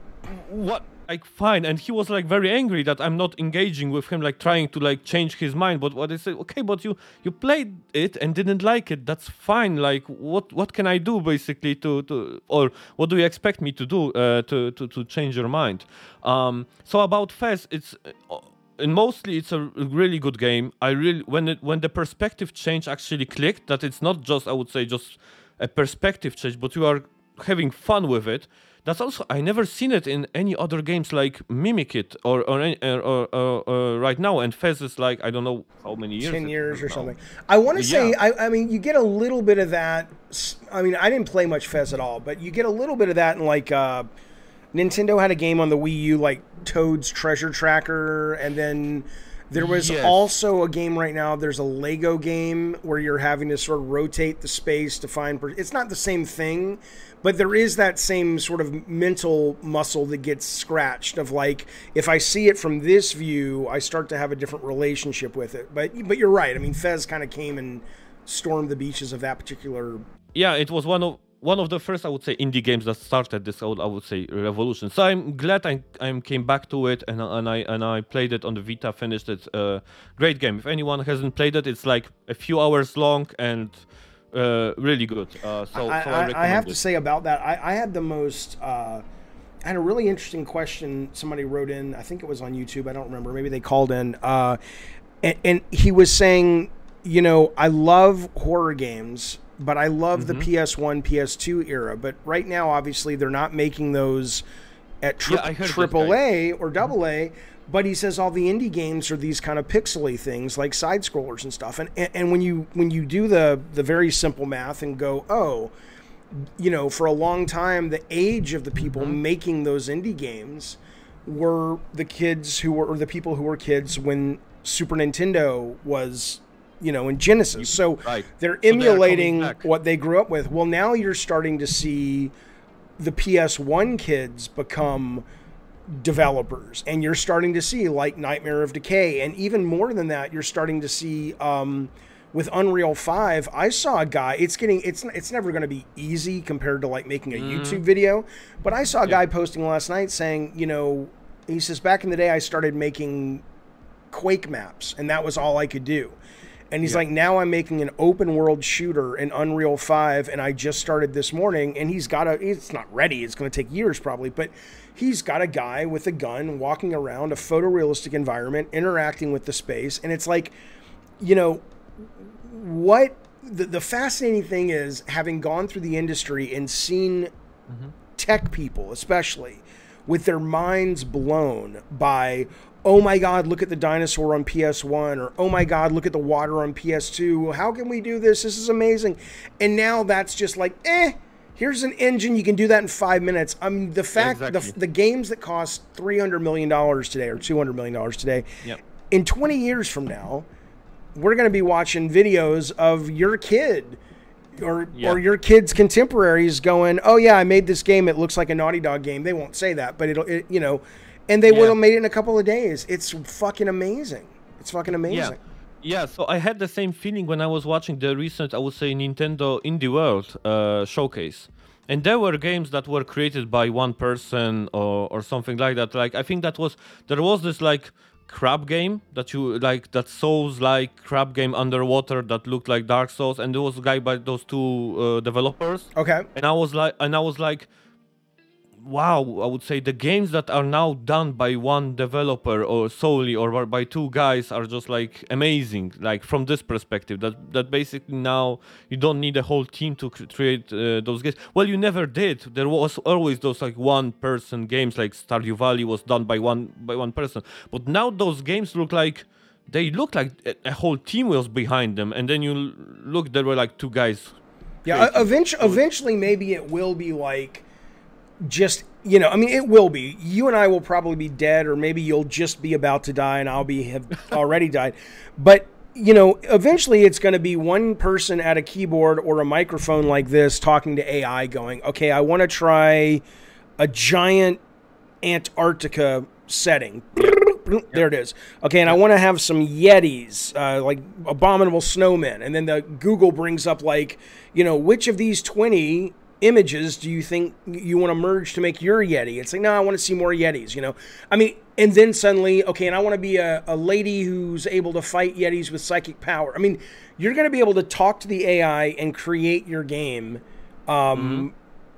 A: what, like fine and he was like very angry that i'm not engaging with him like trying to like change his mind but what i said okay but you you played it and didn't like it. That's fine. Like what what can i do basically to to or what do you expect me to do uh, to, to to change your mind? Um so about fez it's uh, and mostly it's a really good game. I really when it when the perspective change actually clicked that it's not just i would say just a perspective change but you are having fun with it that's also I never seen it in any other games like Mimic it or or, or, or, or, or right now and Fez is like I don't know how many years
B: 10 years or
A: now.
B: something. I want to say, I, I mean, you get a little bit of that. I mean, I didn't play much Fez at all, but you get a little bit of that in like uh, Nintendo had a game on the Wii U, like Toad's Treasure Tracker, and then there was
A: Yes.
B: also a game right now. There's a Lego game where you're having to sort of rotate the space to find. Per- it's not the same thing, but there is that same sort of mental muscle that gets scratched of like if I see it from this view, I start to have a different relationship with it. But but you're right. I mean, Fez kind of came and stormed the beaches of that particular
A: yeah it was one of one of the first I would say indie games that started this I would, I would say revolution so I'm glad I, I came back to it and, and I and I played it on the Vita finished it uh, great game if anyone hasn't played it it's like a few hours long and uh, really good uh, so,
B: I,
A: so
B: I,
A: I,
B: I have
A: it.
B: to say about that, I, I had the most. Uh, I had a really interesting question. Somebody wrote in. I think it was on YouTube. I don't remember. Maybe they called in. Uh, and, and he was saying, you know, I love horror games, but I love the
A: Mm-hmm.
B: PS1, PS2 era. But right now, obviously, they're not making those at tri-
A: Yeah, I heard this
B: triple. A or double A. But he says all the indie games are these kind of pixely things like side scrollers and stuff. And, and and when you when you do the the very simple math and go, oh, you know, for a long time, the age of the people
A: Mm-hmm.
B: making those indie games were the kids who were, or the people who were kids when Super Nintendo was, you know, in Genesis. So
A: Right.
B: they're
A: So they
B: emulating what they grew up with. Well, now you're starting to see the PS1 kids become developers and you're starting to see like nightmare of decay and even more than that you're starting to see um, with unreal 5 i saw a guy it's getting it's it's never going to be easy compared to like making a youtube video but i saw a guy posting last night saying you know he says back in the day i started making quake maps and that was all i could do and he's like now i'm making an open world shooter in unreal 5 and i just started this morning and he's got a it's not ready it's going to take years probably but he's got a guy with a gun walking around a photorealistic environment interacting with the space and it's like you know what the, the fascinating thing is having gone through the industry and seen mm-hmm. tech people especially with their minds blown by oh my god look at the dinosaur on ps1 or oh my god look at the water on ps2 how can we do this this is amazing and now that's just like eh here's an engine you can do that in five minutes i mean the fact the,
A: Exactly.
B: the games that cost 300 million dollars today or 200 million dollars today
A: Yep.
B: in 20 years from now we're going to be watching videos of your kid or
A: Yeah.
B: or your kid's contemporaries going, "Oh yeah, I made this game. It looks like a Naughty Dog game." They won't say that, but it'll it, you know, and they
A: Yeah.
B: will have made it in a couple of days. It's fucking amazing. It's fucking amazing.
A: Yeah. Yeah, so I had the same feeling when I was watching the recent, I would say, Nintendo Indie World uh, showcase. and there were games that were created by one person or, or something like that like i think that was there was this like crab game that you like that souls like crab game underwater that looked like dark souls and there was a guy by those two uh, developers
B: Okay.
A: and i was like and i was like wow i would say the games that are now done by one developer or solely or by two guys are just like amazing like from this perspective. That that basically now you don't need a whole team to create uh, those games. Well you never did. There was always those like one person games like stardew valley was done by one by one person. But now those games look like they look like a, a whole team was behind them and then you look there were like two guys
B: Yeah, eventually, eventually, maybe it will be like just you know. I mean, it will be. You and I will probably be dead, or maybe you'll just be about to die, and I'll be have already died. But you know, eventually, it's going to be one person at a keyboard or a microphone like this talking to AI, going, "Okay, I want to try a giant Antarctica setting." There it is. Okay, and I want to have some Yetis, uh, like abominable snowmen. And then the Google brings up like, you know, which of these twenty images do you think you want to merge to make your Yeti? It's like, no, I want to see more Yetis. You know, I mean, and then suddenly, okay, and I want to be a, a lady who's able to fight Yetis with psychic power. I mean, you're going to be able to talk to the AI and create your game, um,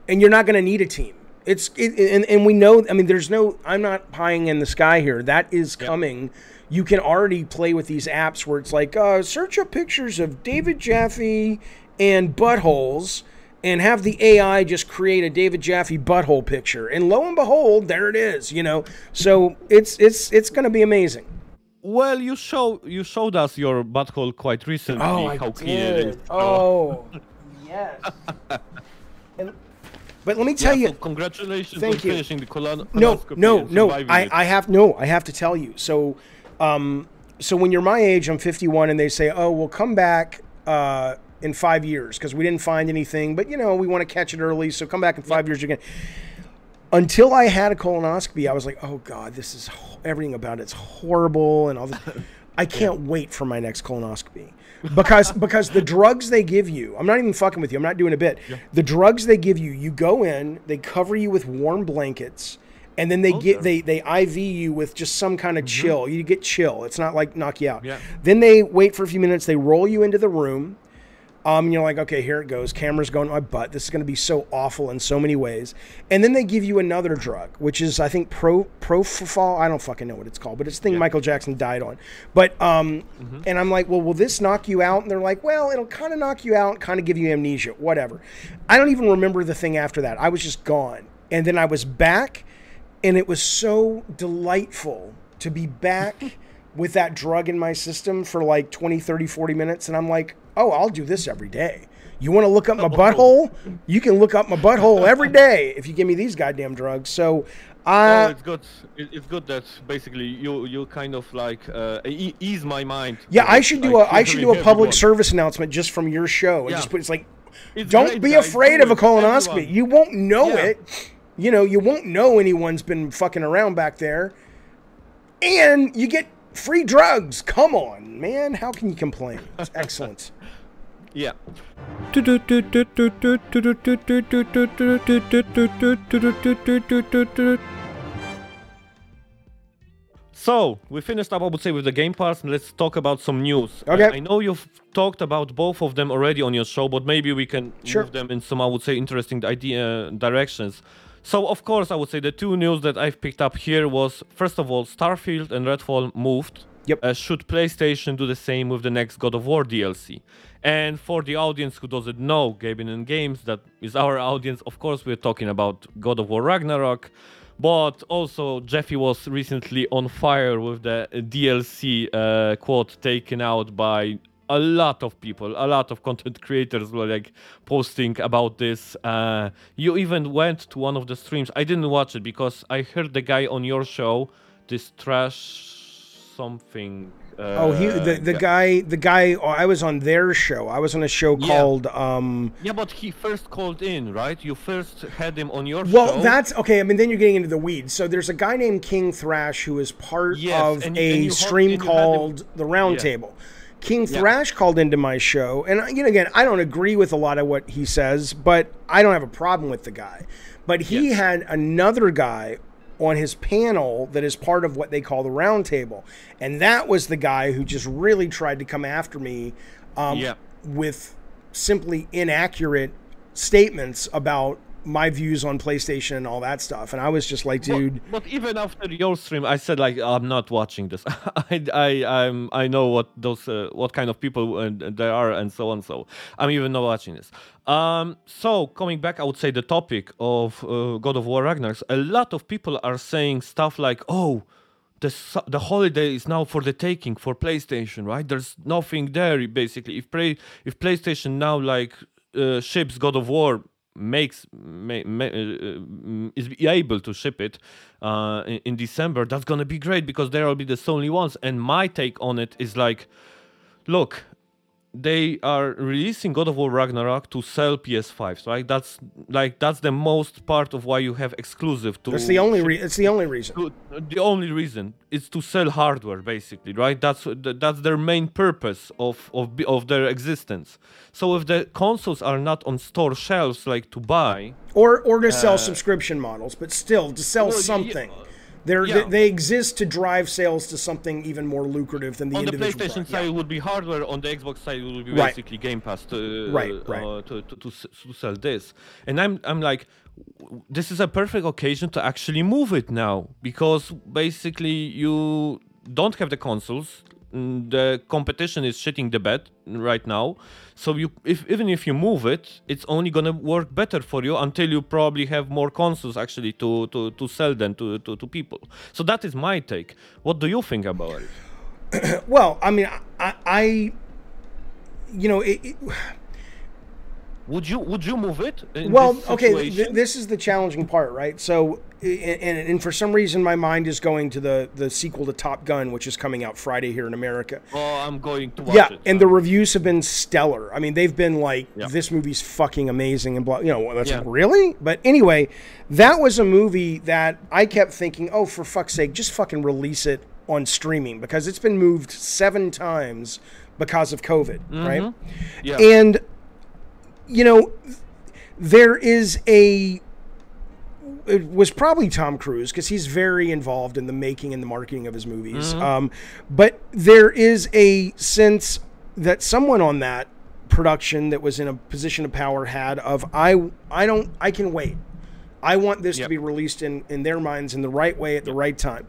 B: and you're not going to need a team. It's it, and and we know. I mean, there's no. I'm not pieing in the sky here. That is coming. You can already play with these apps where it's like uh, search up pictures of David Jaffe and buttholes, and have the AI just create a David Jaffe butthole picture, and lo and behold, there it is. You know, so it's it's it's going to be amazing.
A: Well, you show you showed us your butthole quite recently. how clean it is.
B: Oh, yes. And, but let me tell
A: yeah,
B: you,
A: so congratulations
B: Thank
A: on
B: you.
A: finishing the colon-
B: no, no, no. I,
A: it.
B: I have no. I have to tell you. So, um, so when you're my age, I'm 51, and they say, "Oh, we'll come back uh, in five years because we didn't find anything, but you know, we want to catch it early, so come back in five years again." Until I had a colonoscopy, I was like, "Oh God, this is ho- everything about it's horrible," and all this. I can't wait for my next colonoscopy because because the drugs they give you, I'm not even fucking with you. I'm not doing a bit. The drugs they give you, you go in, they cover you with warm blankets, and then they oh, get they they IV you with just some kind of mm-hmm. chill. You get chill. It's not like knock you out.
A: Yeah.
B: Then they wait for a few minutes. They roll you into the room. Um, and you're like, okay, here it goes. Camera's going to my butt. This is going to be so awful in so many ways. And then they give you another drug, which is I think pro. I don't fucking know what it's called, but it's the thing Michael Jackson died on. But um, and I'm like, well, will this knock you out? And they're like, well, it'll kind of knock you out, kind of give you amnesia, whatever. I don't even remember the thing after that. I was just gone, and then I was back, and it was so delightful to be back with that drug in my system for like 20 30 40 minutes and i'm like oh i'll do this every day you want to look up my butthole you can look up my butthole every day if you give me these goddamn drugs so
A: Oh,
B: uh,
A: it's good. It's good that basically you you kind of like uh, ease my mind.
B: yeah i should do a i should do a public
A: everyone.
B: service announcement just from your show and
A: Yeah.
B: just put it's like
A: It's
B: don't
A: great,
B: be
A: guys,
B: afraid
A: do
B: of a colonoscopy
A: everyone.
B: you won't know
A: Yeah.
B: it you know you won't know anyone's been fucking around back there and you get free drugs come on man how can you complain it's excellent
A: Yeah. So we finished up, I would say, with the game parts, and let's talk about some news.
B: Okay.
A: I, I know you've talked about both of them already on your show, but maybe we can
B: Sure.
A: move them in some, I would say, interesting idea directions. So of course, I would say the two news that I've picked up here was first of all, Starfield and Redfall moved.
B: Yep.
A: Uh, should PlayStation do the same with the next God of War DLC? And for the audience who doesn't know Gaming and Games, that is our audience. Of course, we're talking about God of War Ragnarok, but also Jeffy was recently on fire with the DLC uh, quote taken out by a lot of people, a lot of content creators were like posting about this. Uh, you even went to one of the streams. I didn't watch it because I heard the guy on your show, this trash something. Uh,
B: Oh, he the, the guy the guy oh, I was on their show. I was on a show
A: Yeah.
B: called um
A: Yeah, but he first called in, right? You first had him on your
B: well,
A: show.
B: that's okay. I mean, then you're getting into the weeds. So there's a guy named King Thrash who is part
A: Yes,
B: of
A: and
B: a stream
A: and him-
B: called the Round
A: Yeah.
B: Table. King Thrash called into my show, and you know, again, I don't agree with a lot of what he says, but I don't have a problem with the guy. But he
A: Yes.
B: had another guy on his panel that is part of what they call the roundtable, and that was the guy who just really tried to come after me um,
A: Yeah.
B: with simply inaccurate statements about my views on PlayStation and all that stuff. And I was just like, dude.
A: But, but even after your stream, I said like I'm not watching this. I I I'm, I know what those uh, what kind of people uh, there are and so on. So I'm even not watching this. Um. So coming back, I would say the topic of uh, God of War Ragnarok. A lot of people are saying stuff like, oh. The, the holiday is now for the taking for PlayStation, right? There's nothing there basically. If play if PlayStation now like uh, ships God of War makes ma- ma- uh, uh, is able to ship it uh, in, in December, that's gonna be great because there will be the only ones. And my take on it is like, look, they are releasing God of War Ragnarok to sell PS5s, right? That's like that's the most part of why you have exclusive to.
B: That's the only. Re- it's the only reason.
A: to- the only reason is to sell hardware basically right that's that's their main purpose of of of their existence so if the consoles are not on store shelves like to buy
B: or or to sell subscription models, but still to sell
A: Uh, well,
B: something. They're,
A: yeah.
B: they, they exist to drive sales to something even more lucrative than the
A: on the. PlayStation
B: product.
A: side it would be hardware on the Xbox side it would be
B: Right.
A: basically Game Pass to
B: Right,
A: uh,
B: right.
A: uh, to, to, to to sell this and I'm I'm like this is a perfect occasion to actually move it now because basically you don't have the consoles the competition is shitting the bed right now. So you if even if you move it it's only gonna work better for you until you probably have more consoles actually to to, to sell them to, to, to people. So that is my take. What do you think about it?
B: Well, I mean, I, I you know, it, it,
A: Would you would you move it?
B: Well,
A: this
B: okay. Th- this is the challenging part, right? So, and, and for some reason, my mind is going to the the sequel to Top Gun, which is coming out Friday here in America.
A: oh, I'm going to watch
B: Yeah,
A: it.
B: and the reviews have been stellar. I mean, they've been like,
A: Yeah.
B: "This movie's fucking amazing," and blah. You know, that's
A: Yeah.
B: like, really. But anyway, that was a movie that I kept thinking, "Oh, for fuck's sake, just fucking release it on streaming," because it's been moved seven times because of COVID, right?
A: Mm-hmm. yeah.
B: And you know, there is a it was probably Tom Cruise because he's very involved in the making and the marketing of his movies. Um, but there is a sense that someone on that production that was in a position of power had of I I don't I can wait. I want this to be released in in their minds in the right way at the right time.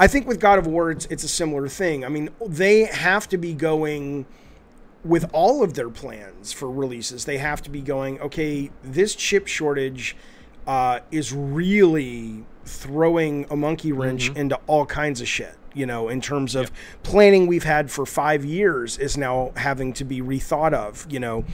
B: I think with God of War it's, it's a similar thing. I mean, they have to be going with all of their plans for releases, they have to be going, okay, this chip shortage uh, is really throwing a monkey wrench into all kinds of shit. You know, in terms of planning we've had for five years is now having to be rethought of, you know.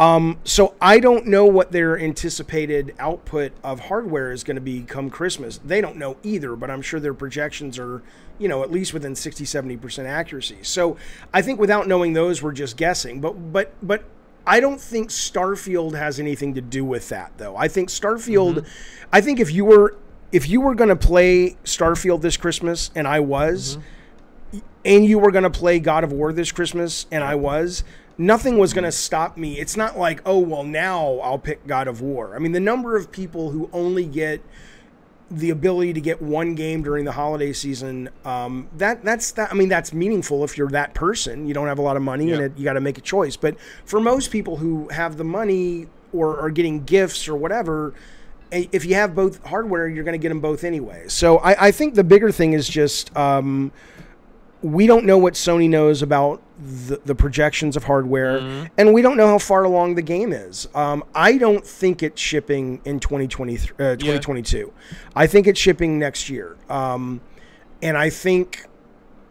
B: Um, so I don't know what their anticipated output of hardware is going to be come Christmas. They don't know either, but I'm sure their projections are, you know, at least within 60, 70% accuracy. So I think without knowing those, we're just guessing. But, but, but I don't think Starfield has anything to do with that, though. I think Starfield, I think if you were, if you were going to play Starfield this Christmas, and I was, and you were going to play God of War this Christmas, and I was, nothing was going to stop me. It's not like, oh, well, now I'll pick God of War. I mean, the number of people who only get the ability to get one game during the holiday season, um, that that's that. I mean, that's meaningful if you're that person. You don't have a lot of money, and it, you got to make a choice. But for most people who have the money or are getting gifts or whatever, if you have both hardware, you're going to get them both anyway. So I, I think the bigger thing is just um, we don't know what Sony knows about the, the projections of hardware, and we don't know how far along the game is. Um, I don't think it's shipping in 2020, uh, 2022. I think it's shipping next year. Um, and I think,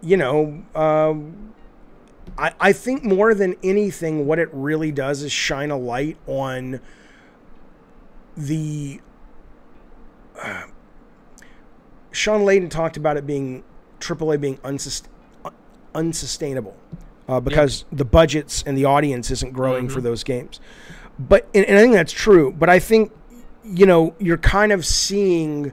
B: you know, um, I, I think more than anything, what it really does is shine a light on the. Uh, Shawn Layden talked about it being AAA being unsust- unsustainable uh, because the budgets and the audience isn't growing for those games. But and, and I think that's true. But I think you know you're kind of seeing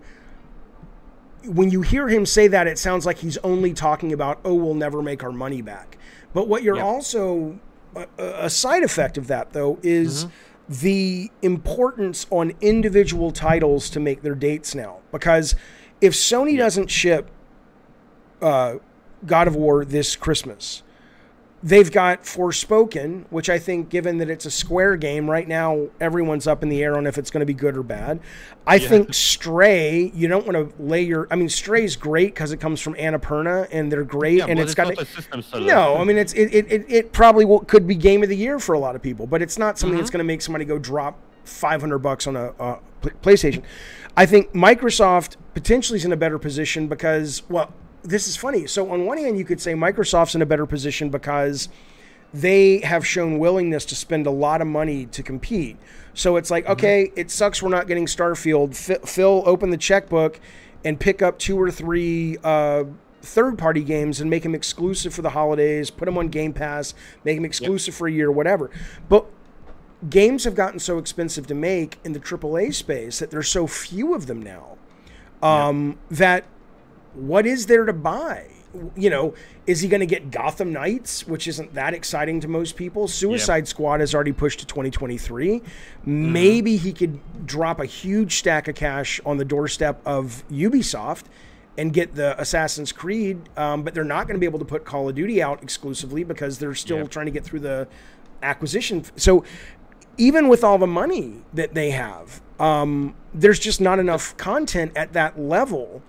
B: when you hear him say that, it sounds like he's only talking about, oh, we'll never make our money back. But what you're
A: Yep.
B: also, a, a side effect of that, though, is the importance on individual titles to make their dates now. Because if Sony doesn't ship uh, God of War this Christmas, they've got Forspoken, which I think, given that it's a Square game, right now everyone's up in the air on if it's going to be good or bad. I think Stray, you don't want to lay your. I mean, Stray's great because it comes from Annapurna and they're great,
A: Yeah,
B: and it's got a-
A: a
B: no, I mean it's it it, it, it probably will, could be game of the year for a lot of people, but it's not something
A: Mm-hmm.
B: that's going to make somebody go drop 500 bucks on a Pl- PlayStation. I think Microsoft potentially is in a better position because well, this is funny. So on one hand, you could say Microsoft's in a better position because they have shown willingness to spend a lot of money to compete. So it's like,
A: Mm-hmm.
B: okay, it sucks we're not getting Starfield. Fi- Phil, open the checkbook and pick up two or three uh, third party games and make them exclusive for the holidays, put them on Game Pass, make them exclusive for a year, or whatever. But games have gotten so expensive to make in the AAA space that there's so few of them now um, that what is there to buy? You know, is he going to get Gotham Knights, which isn't that exciting to most people? Suicide Squad has already pushed to 2023. Maybe he could drop a huge stack of cash on the doorstep of Ubisoft and get the Assassin's Creed, um, but they're not going to be able to put Call of Duty out exclusively because they're still
A: Yep.
B: trying to get through the acquisition. So even with all the money that they have, um, there's just not enough content at that level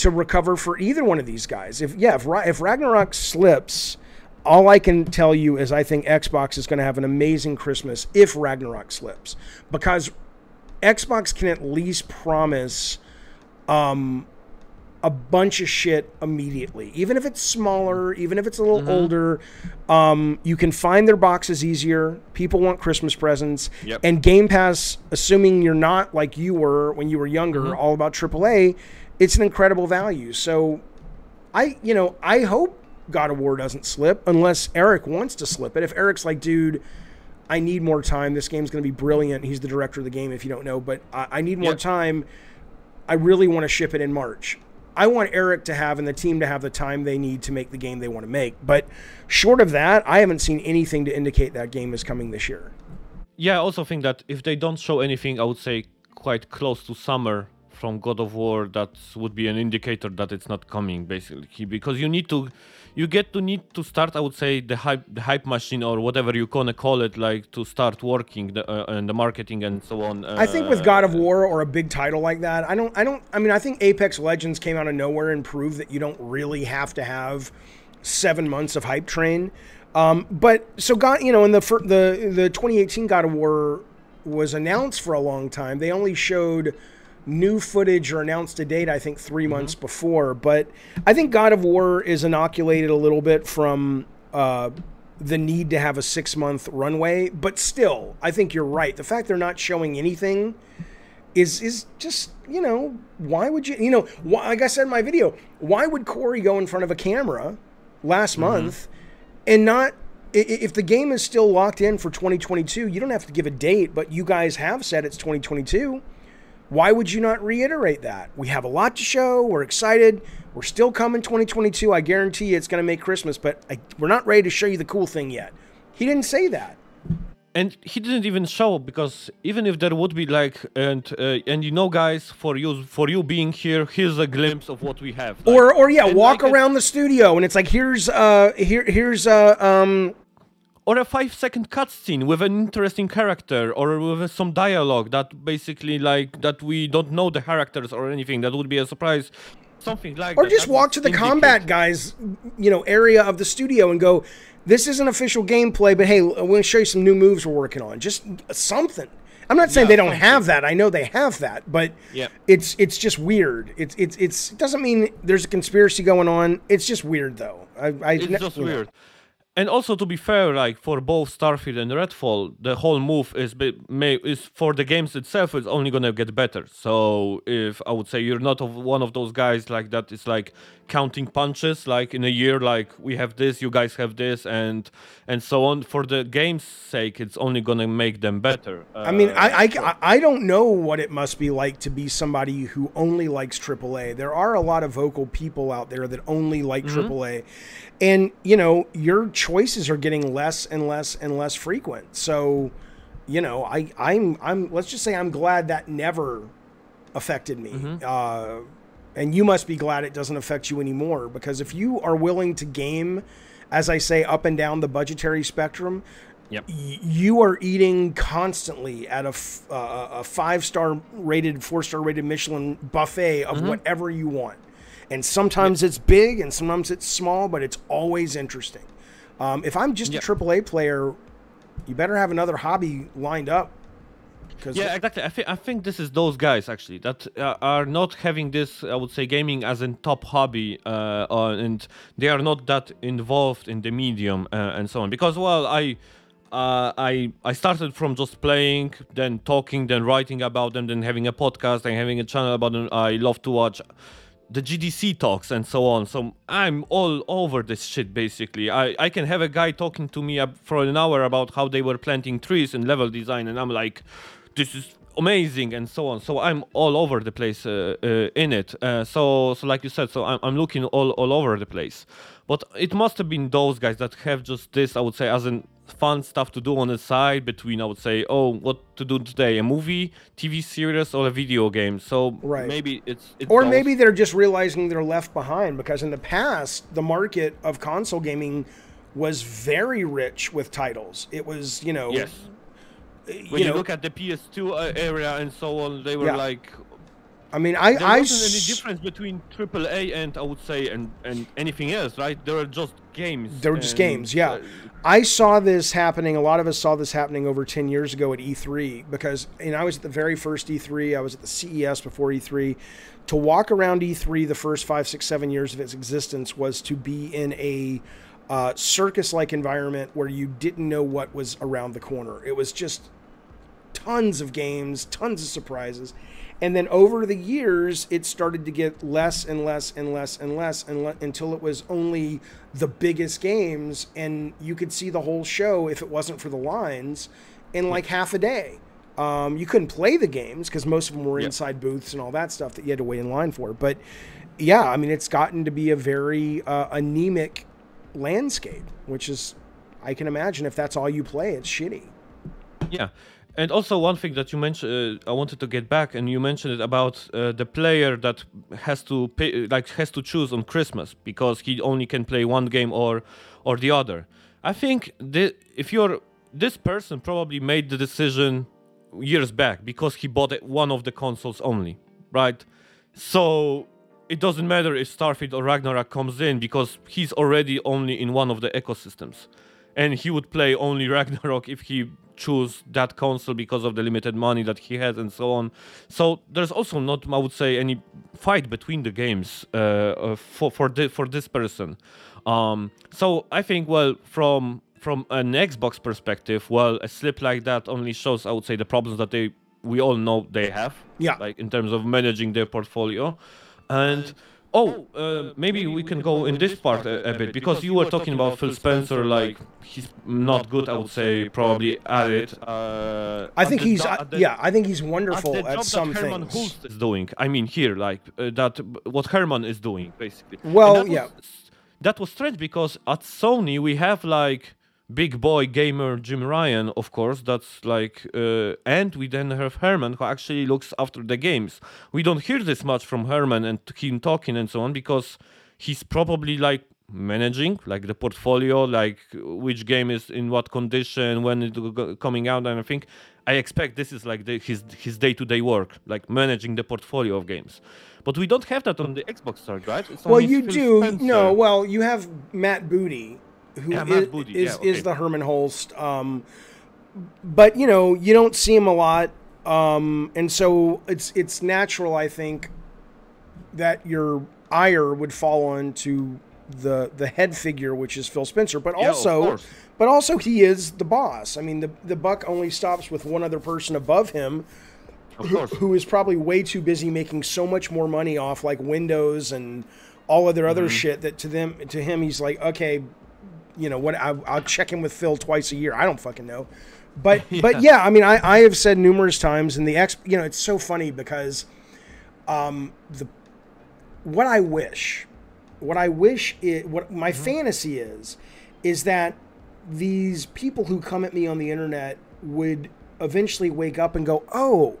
B: to recover for either one of these guys. If yeah, if, if Ragnarok slips, all I can tell you is I think Xbox is going to have an amazing Christmas if Ragnarok slips because Xbox can at least promise um, a bunch of shit immediately. Even if it's smaller, even if it's a little older, um, you can find their boxes easier. People want Christmas presents.
A: Yep.
B: And Game Pass, assuming you're not like you were when you were younger, all about AAA, it's an incredible value. So I, you know, I hope God of War doesn't slip unless Eric wants to slip it. If Eric's like, dude, I need more time. This game's going to be brilliant. He's the director of the game, if you don't know, but I, I need more
A: Yep.
B: time. I really want to ship it in March. I want Eric to have and the team to have the time they need to make the game they want to make. But short of that, I haven't seen anything to indicate that game is coming this year.
A: Yeah, I also think that if they don't show anything, I would say quite close to summer from God of War, that would be an indicator that it's not coming, basically, because you need to, you get to need to start. I would say the hype, the hype machine or whatever you gonna call it, like to start working the, uh, and the marketing and so on. Uh,
B: I think with God of War or a big title like that, I don't I don't I mean I think Apex Legends came out of nowhere and proved that you don't really have to have 7 months of hype train. Um, but so God, you know, in the the the 2018 God of War was announced for a long time. They only showed new footage or announced a date I think 3 months before, but I think God of War is inoculated a little bit from uh the need to have a six month runway, but still, I think you're right. The fact they're not showing anything is is just you know why would you you know why, like I said in my video, why would Cory go in front of a camera last month and not if the game is still locked in for 2022, you don't have to give a date, but you guys have said it's 2022. Why would you not reiterate that? We have a lot to show. We're excited. We're still coming 2022. I guarantee you it's going to make Christmas, but I, we're not ready to show you the cool thing yet. He didn't say that.
A: and he didn't even show because even if there would be like and uh, and you know guys for you for you being here here's a glimpse of what we have Like,
B: Or, or yeah, walk around the studio and it's like here's uh here here's uh um
A: or a five second cutscene with an interesting character or with some dialogue that basically like that we don't know the characters or anything that would be a surprise something like
B: or
A: that.
B: just
A: That
B: walk to the
A: indicate-
B: combat guys you know area of the studio and go this isn't official gameplay but hey i'm going to show you some new moves we're working on just something i'm not saying
A: Yeah,
B: they don't
A: something.
B: have that i know they have that but
A: Yeah.
B: it's it's just weird it's it's it's it doesn't mean there's a conspiracy going on it's just weird though i, I
A: it's just
B: you know.
A: And also to be fair, like for both Starfield and Redfall, the whole move is may, is for the games itself. It's only gonna get better. So if I would say you're not of one of those guys like that, it's like counting punches. Like in a year, like we have this, you guys have this, and and so on. For the game's sake, it's only gonna make them better. Uh,
B: I mean, I, I, I don't know what it must be like to be somebody who only likes AAA. There are a lot of vocal people out there that only like
A: Mm-hmm.
B: AAA. And, you know, your choices are getting less and less and less frequent. So, you know, I, I'm, I'm, let's just say I'm glad that never affected me.
A: Mm-hmm.
B: Uh, and you must be glad it doesn't affect you anymore because if you are willing to game, as I say, up and down the budgetary spectrum,
A: Yep.
B: y- you are eating constantly at a, f- uh, a five star rated, four star rated Michelin buffet of whatever you want. And sometimes it's big and sometimes it's small, but it's always interesting. Um, if I'm just
A: Yep.
B: a AAA player, you better have another hobby lined up.
A: Yeah, exactly. I think I think this is those guys actually that uh, are not having this. I would say gaming as a top hobby, uh, uh, and they are not that involved in the medium uh, and so on. Because well, I. Uh, I I started from just playing, then talking, then writing about them, then having a podcast, and having a channel about them. I love to watch the GDC talks and so on. So I'm all over this shit basically. I, I can have a guy talking to me for an hour about how they were planting trees and level design, and I'm like, this is amazing and so on. So I'm all over the place uh, uh, in it. Uh, so so like you said, so I'm, I'm looking all, all over the place. But it must have been those guys that have just this, I would say, as in fun stuff to do on the side between, I would say, oh, what to do today, a movie, TV series, or a video game. So
B: Right.
A: maybe it's, it's
B: or
A: those-
B: maybe they're just realizing they're left behind because in the past the market of console gaming was very rich with titles. It was, you know,
A: Yes. When you,
B: know,
A: look at the PS2 uh, area and so on, they were
B: Yeah.
A: like
B: I mean, I
A: there
B: I
A: wasn't any difference between AAA and I would say and and anything else, right? There were just games.
B: They were just games, yeah.
A: uh,
B: I saw this happening. A lot of us saw this happening over 10 years ago at E3 because, and I was at the very first E3. I was at the CES before E3. To walk around E3 the first five, six, seven years of its existence was to be in a uh, circus like environment where you didn't know what was around the corner. It was just tons of games, tons of surprises. And then over the years, it started to get less and less and less and less and le- until it was only the biggest games. And you could see the whole show if it wasn't for the lines in like half a day. Um, you couldn't play the games because most of them were inside booths and all that stuff that you had to wait in line for. But yeah, I mean, it's gotten to be a very uh, anemic landscape, which is, I can imagine if that's all you play, it's shitty.
A: Yeah. And also one thing that you mentioned, uh, I wanted to get back, and you mentioned it about uh, the player that has to pay, like has to choose on Christmas because he only can play one game or or the other. I think the, if you're this person probably made the decision years back because he bought one of the consoles only, right? So it doesn't matter if Starfield or Ragnarok comes in because he's already only in one of the ecosystems, and he would play only Ragnarok if he choose that console because of the limited money that he has and so on. So there's also not, I would say, any fight between the games uh, uh, for for thi- for this person. Um, so I think, well, from from an Xbox perspective, well, a slip like that only shows, I would say, the problems that they we all know they have.
B: Yeah.
A: Like in terms of managing their portfolio, and. Oh, uh, maybe we can go in this part a, a bit because you were talking about Phil Spencer, like he's not good, I would say, probably at it. Uh,
B: I think he's uh,
A: the-
B: yeah, I think he's
A: at
B: wonderful
A: the
B: at
A: job
B: some
A: that Herman
B: things.
A: Hulst is doing. I mean, here, like uh, that, what Herman is doing, basically.
B: Well,
A: that was-
B: yeah.
A: that was strange because at Sony we have like big boy gamer Jim Ryan, of course. That's like, uh, and we then have Herman who actually looks after the games. We don't hear this much from Herman and him talking and so on because he's probably like managing like the portfolio like which game is in what condition when it coming out and i think i expect this is like the, his his day-to-day work like managing the portfolio of games but we don't have that on the xbox side right it's
B: Well, you do.
A: Spencer.
B: No, well, you have Matt Booty, who
A: Yeah,
B: is is,
A: yeah,
B: is the Herman Hulst. Um, but you know, you don't see him a lot, um, and so it's it's natural, I think, that your ire would fall on to the the head figure, which is Phil Spencer, but also
A: course.
B: but also he is the boss. I mean, the the buck only stops with one other person above him,
A: course.
B: who is probably way too busy making so much more money off like Windows and all of their other
A: Mm-hmm.
B: shit that to them to him he's like okay, you know what I, I'll check in with Phil twice a year. I don't fucking know, but but yeah, I mean I I have said numerous times and the ex you know it's so funny because um the what I wish what I wish it what my fantasy is is that these people who come at me on the internet would eventually wake up and go, "Oh,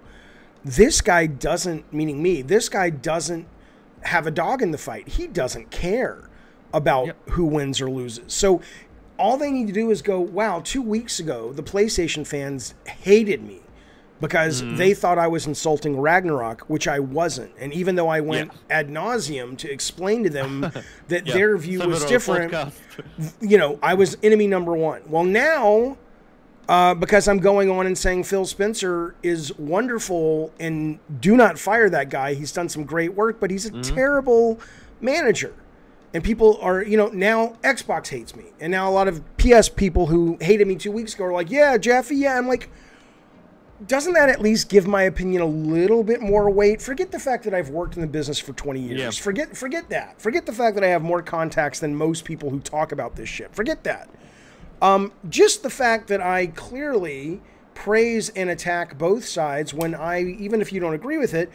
B: this guy doesn't meaning me. This guy doesn't have a dog in the fight. He doesn't care about
A: Yep.
B: who wins or loses." So all they need to do is go, "Wow, 2 weeks ago the PlayStation fans hated me." Because
A: Mm-hmm.
B: they thought I was insulting Ragnarok, which I wasn't. And even though I went ad nauseum to explain to them that
A: Yeah.
B: their view was different, you know, I was enemy number one. Well, now, uh, because I'm going on and saying Phil Spencer is wonderful and do not fire that guy. He's done some great work, but he's a terrible manager. And people are, you know, now Xbox hates me. And now a lot of PS people who hated me two weeks ago are like, yeah, Jeffy, yeah. I'm like, doesn't that at least give my opinion a little bit more weight? Forget the fact that I've worked in the business for 20 years.
A: Yeah.
B: Forget forget that. Forget the fact that I have more contacts than most people who talk about this shit. Forget that. Um, just the fact that I clearly praise and attack both sides when I, even if you don't agree with it,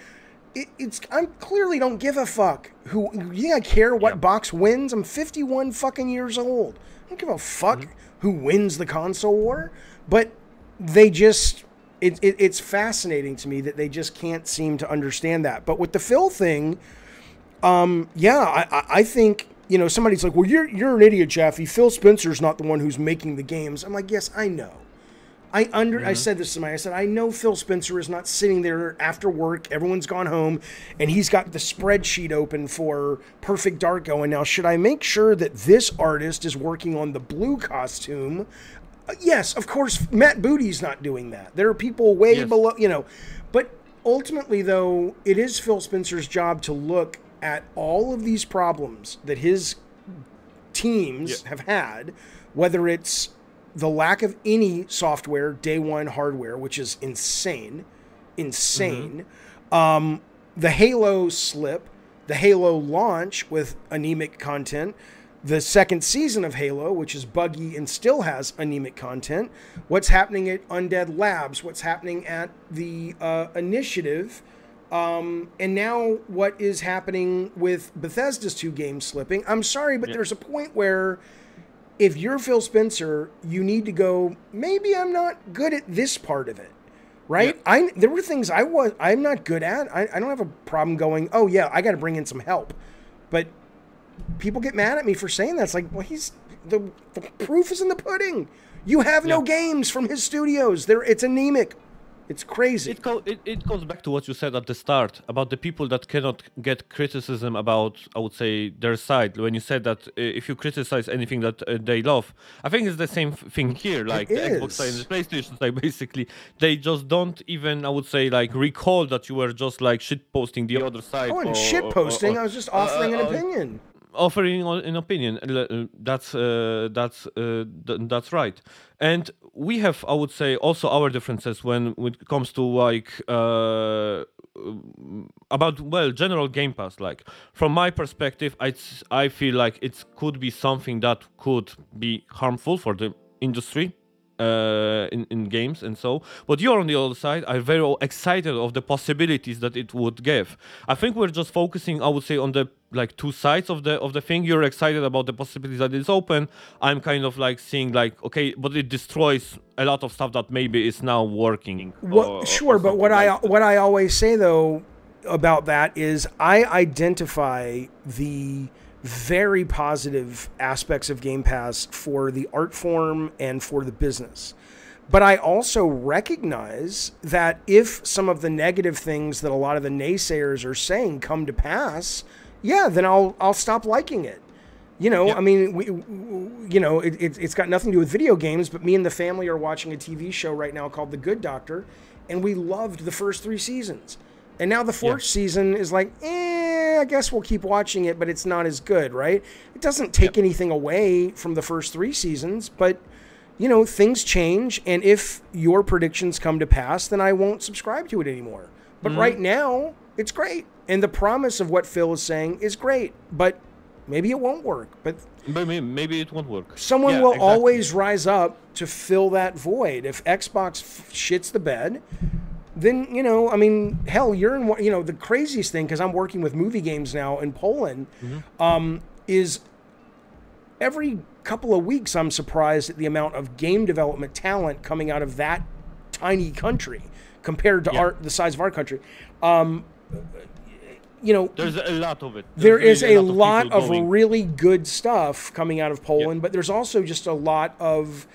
B: it it's I clearly don't give a fuck who. Yeah, I care what box wins. I'm 51 fucking years old. I don't give a fuck who wins the console war. But they just it, it, it's fascinating to me that they just can't seem to understand that. But with the Phil thing, um, yeah, I, I, I think you know somebody's like, well, you're you're an idiot, Jeffy. Phil Spencer's not the one who's making the games. I'm like, yes, I know. I under I said this to my I said I know Phil Spencer is not sitting there after work. Everyone's gone home, and he's got the spreadsheet open for Perfect Dark going. Now, should I make sure that this artist is working on the blue costume? Uh, yes, of course. Matt Booty's not doing that. There are people way
A: Yes.
B: below, you know. But ultimately, though, it is Phil Spencer's job to look at all of these problems that his teams
A: Yeah.
B: have had, whether it's the lack of any software, day one hardware, which is insane, insane. Um, the Halo slip, the Halo launch with anemic content, the second season of Halo, which is buggy and still has anemic content, what's happening at Undead Labs, what's happening at the uh, initiative. Um, and now what is happening with Bethesda's two games slipping? I'm sorry, but there's a point where if you're Phil Spencer, you need to go, maybe I'm not good at this part of it. Right? I there were things I was I'm not good at. I, I don't have a problem going, oh yeah, I gotta bring in some help. But people get mad at me for saying that. It's like, well, he's the, the proof is in the pudding. You have no games from his studios. There it's anemic. It's crazy.
A: It, go, it, it goes back to what you said at the start about the people that cannot get criticism about, I would say, their side. When you said that uh, if you criticize anything that uh, they love, I think it's the same thing here. Like the Xbox side and the PlayStation side, basically, they just don't even, I would say, like recall that you were just like shit posting the other side.
B: oh, and shit posting. I was just offering
A: uh,
B: an
A: uh,
B: opinion.
A: Offering an opinion. Uh, That's uh, that's uh, th- that's right. And we have, I would say, also our differences when, it comes to like uh, um, about well general Game Pass. Like from my perspective, I I feel like it could be something that could be harmful for the industry uh, in, in games and so. But you're on the other side are very excited of the possibilities that it would give. I think we're just focusing, I would say, on the like two sides of the of the thing. You're excited about the possibilities that is open. I'm kind of like seeing like okay, but it destroys a lot of stuff that maybe is now working.
B: What,
A: or- or
B: sure, but what
A: something
B: I
A: that.
B: what I always say though about that is I identify the very positive aspects of Game Pass for the art form and for the business. But I also recognize that if some of the negative things that a lot of the naysayers are saying come to pass, yeah, then I'll I'll stop liking it. You know, I mean, we, w- you know, it, it, it's got nothing to do with video games, but me and the family are watching a TV show right now called The Good Doctor, and we loved the first three seasons. And now the fourth season is like, eh, I guess we'll keep watching it, but it's not as good, right? It doesn't take anything away from the first three seasons, but you know, things change, and if your predictions come to pass, then I won't subscribe to it anymore. But
A: Mm-hmm.
B: right now, it's great, and the promise of what Phil is saying is great, but maybe it won't work. But
A: Maybe, maybe it won't work.
B: someone
A: Yeah,
B: will
A: exactly.
B: always rise up to fill that void. If Xbox f- shits the bed, then you know, I mean, hell, you're in. one- You know, the craziest thing because I'm working with movie games now in Poland,
A: Mm-hmm.
B: um, is every couple of weeks I'm surprised at the amount of game development talent coming out of that tiny country compared to
A: Yeah.
B: our the size of our country. Um, you know,
A: There's a lot of it.
B: there
A: There's really
B: a
A: people
B: lot of
A: going.
B: really good stuff coming out of Poland, but there's also just a lot of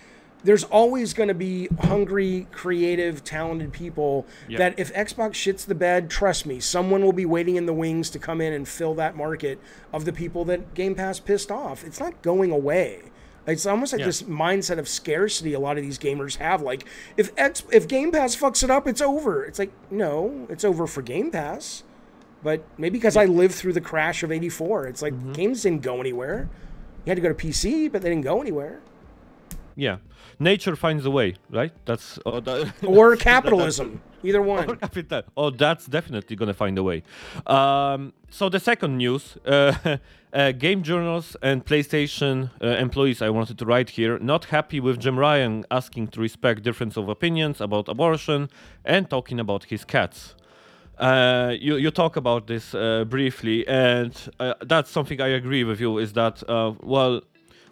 B: there's always going to be hungry, creative, talented people
A: Yeah.
B: that if Xbox shits the bed, trust me, someone will be waiting in the wings to come in and fill that market of the people that Game Pass pissed off. It's not going away. It's almost like
A: Yeah.
B: this mindset of scarcity a lot of these gamers have. Like if X if Game Pass fucks it up, it's over. It's like no, it's over for Game Pass. But maybe because I lived through the crash of '84, it's like
A: Mm-hmm.
B: games didn't go anywhere. You had to go to PC, but they didn't go anywhere.
A: Yeah, nature finds a way, right? That's uh, that,
B: Or capitalism, either
A: Or
B: one.
A: capital. Oh, that's definitely gonna find a way. Um, so the second news: uh, uh, game journals and PlayStation uh, employees. I wanted to write here. Not happy with Jim Ryan asking to respect difference of opinions about abortion and talking about his cats. Uh, you you talk about this uh, briefly, and uh, that's something I agree with you. Is that uh, well,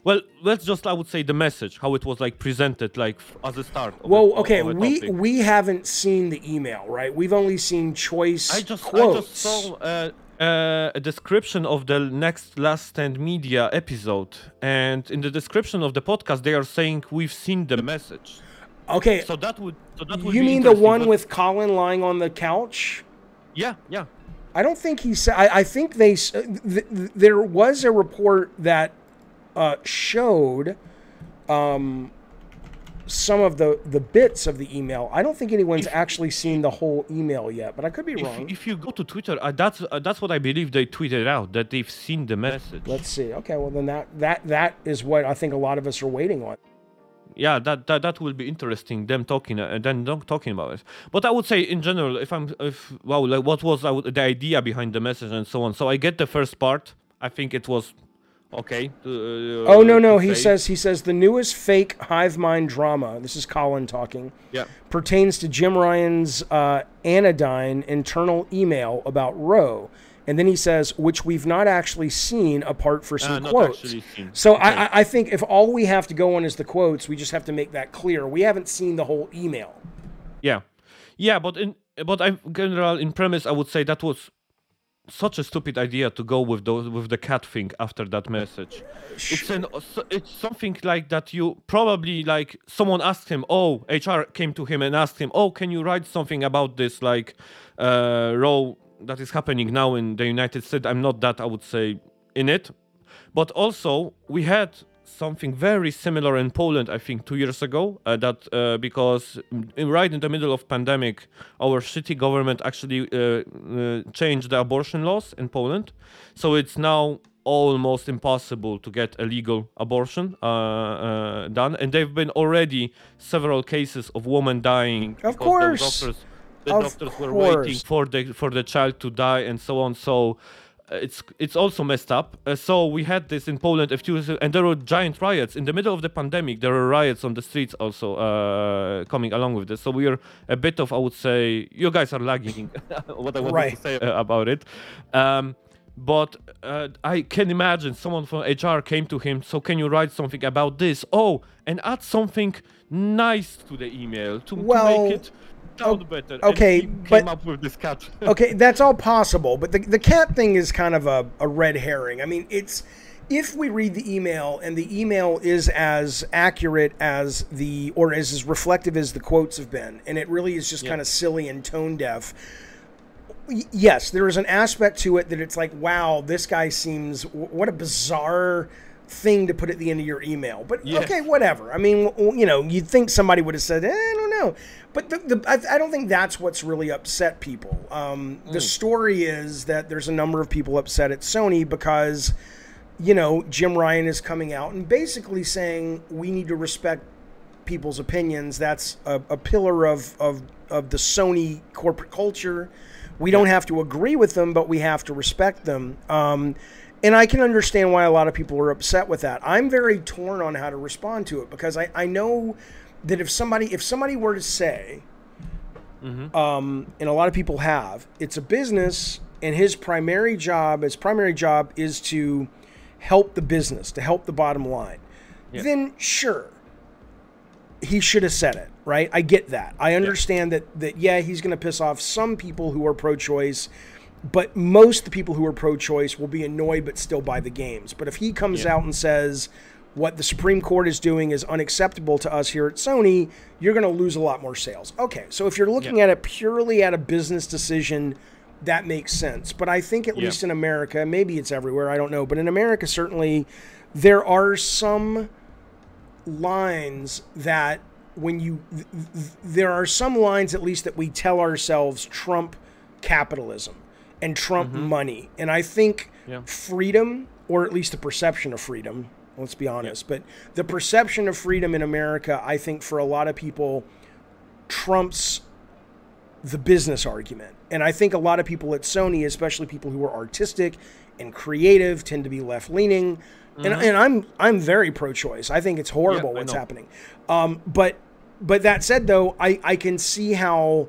A: well, let's just I would say the message, how it was like presented, like as a start.
B: Well,
A: a,
B: okay, we
A: topic.
B: we haven't seen the email, right? We've only seen choice
A: I just
B: quotes.
A: I just saw uh, uh, a description of the next Last Stand Media episode, and in the description of the podcast, they are saying we've seen the message.
B: okay,
A: So that would so that would
B: you mean the one
A: but-
B: with Colin lying on the couch?
A: Yeah yeah
B: I don't think he said. I, I think they. Th- th- there was a report that uh, showed um, some of the the bits of the email. I don't think anyone's actually seen the whole email yet, but I could be
A: if,
B: wrong.
A: if you go to Twitter, uh, that's uh, that's what I believe they tweeted out that they've seen the message.
B: Let's see. Okay, well then that that that is what I think a lot of us are waiting on.
A: Yeah that, that that will be interesting them talking uh, and then not talking about it but i would say in general if i'm if wow like what was the idea behind the message and so on so i get the first part i think it was okay to, uh,
B: Oh no no, he
A: say.
B: says he says the newest fake hive mind drama. This is Colin talking.
A: yeah
B: pertains to Jim Ryan's uh, anodyne internal email about Roe. And then he says, which we've not actually seen apart for some
A: Uh,
B: quotes. So
A: Okay.
B: I, I- I think if all we have to go on is the quotes, we just have to make that clear. We haven't seen the whole email.
A: yeah yeah but in but i'm general in premise i would say that was such a stupid idea to go with those with the cat thing after that message it's an it's something like that you probably like someone asked him oh hr came to him and asked him oh can you write something about this like uh role that is happening now in the united states i'm not that i would say in it but also we had something very similar in Poland, I think, two years ago. Uh, that uh, because mm, right in the middle of pandemic, our city government actually uh, uh, changed the abortion laws in Poland, so it's now almost impossible to get a legal abortion uh, uh, done, and there've been already several cases of women dying
B: Of course.
A: The doctors,
B: Of
A: doctors were waiting for the for the child to die and so on. So uh, it's it's also messed up. Uh, so we had this in Poland a few years and there were giant riots in the middle of the pandemic. There were riots on the streets also uh, coming along with this. So we are a bit of I would say you guys are lagging. what I wanted
B: Right.
A: to say uh, about it. Um, but uh, I can imagine someone from HR came to him. So can you write something about this? Oh, and add something nice to the email to, to make it Oh, sound better.
B: Okay,
A: came
B: but-
A: up with this cat.
B: okay, that's all possible, but the, the cat thing is kind of a, a red herring. I mean, it's if we read the email and the email is as accurate as the or as, as reflective as the quotes have been, and it really is just
A: Yeah.
B: kind of silly and tone deaf. Yes, there is an aspect to it that it's like, wow, this guy seems what a bizarre thing to put at the end of your email. But
A: Yeah.
B: okay, whatever. I mean, you know, you'd think somebody would have said, eh, I don't know. But the, the I, I don't think that's what's really upset people. Um, The story is that there's a number of people upset at Sony because, you know, Jim Ryan is coming out and basically saying we need to respect people's opinions. That's a, a pillar of, of of the Sony corporate culture. We don't have to agree with them, but we have to respect them. Um, and I can understand why a lot of people are upset with that. I'm very torn on how to respond to it because I, I know that if somebody if somebody were to say, um, and a lot of people have, it's a business, and his primary job, his primary job is to help the business, to help the bottom line. Then sure, he should have said it, right? I get that. I understand that that yeah, he's going to piss off some people who are pro-choice, but most of the people who are pro-choice will be annoyed but still buy the games. But if he comes
A: Yeah.
B: out and says what the Supreme Court is doing is unacceptable to us here at Sony, you're going to lose a lot more sales. Okay, so if you're looking
A: Yeah.
B: at it purely at a business decision, that makes sense. But I think at
A: Yeah.
B: least in America, maybe it's everywhere, I don't know, but in America certainly there are some lines that when you th- th- there are some lines at least that we tell ourselves trump capitalism and trump money and i think
A: Yeah.
B: freedom or at least the perception of freedom let's be honest but the perception of freedom in america i think for a lot of people trumps the business argument. And I think a lot of people at Sony, especially people who are artistic and creative, tend to be left leaning. And, and I'm I'm very pro choice. I think it's horrible
A: Mm-hmm. Yeah,
B: what's happening. Um, but but that said though, I, I can see how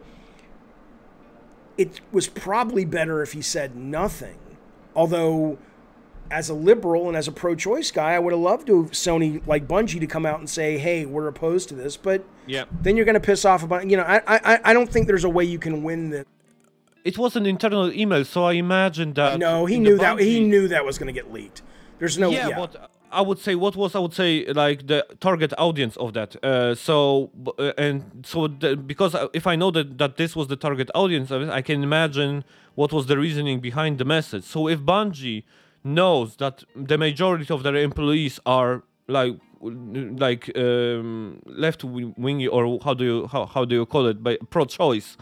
B: it was probably better if he said nothing. Although as a liberal and as a pro-choice guy, I would have loved to have Sony like Bungie to come out and say, "Hey, we're opposed to this," but
A: Yeah.
B: then you're going to piss off about you know I, I I don't think there's a way you can win the
A: It was an internal email, so I imagine that.
B: no he knew that he knew that was going to get leaked there's no
A: yeah,
B: yeah,
A: but I would say what was I would say like the target audience of that. Uh, so uh, and so the, because if I know that that this was the target audience I can imagine what was the reasoning behind the message. So if Bungie knows that the majority of their employees are like like um, left wingy or how do you how, how do you call it by pro-choice,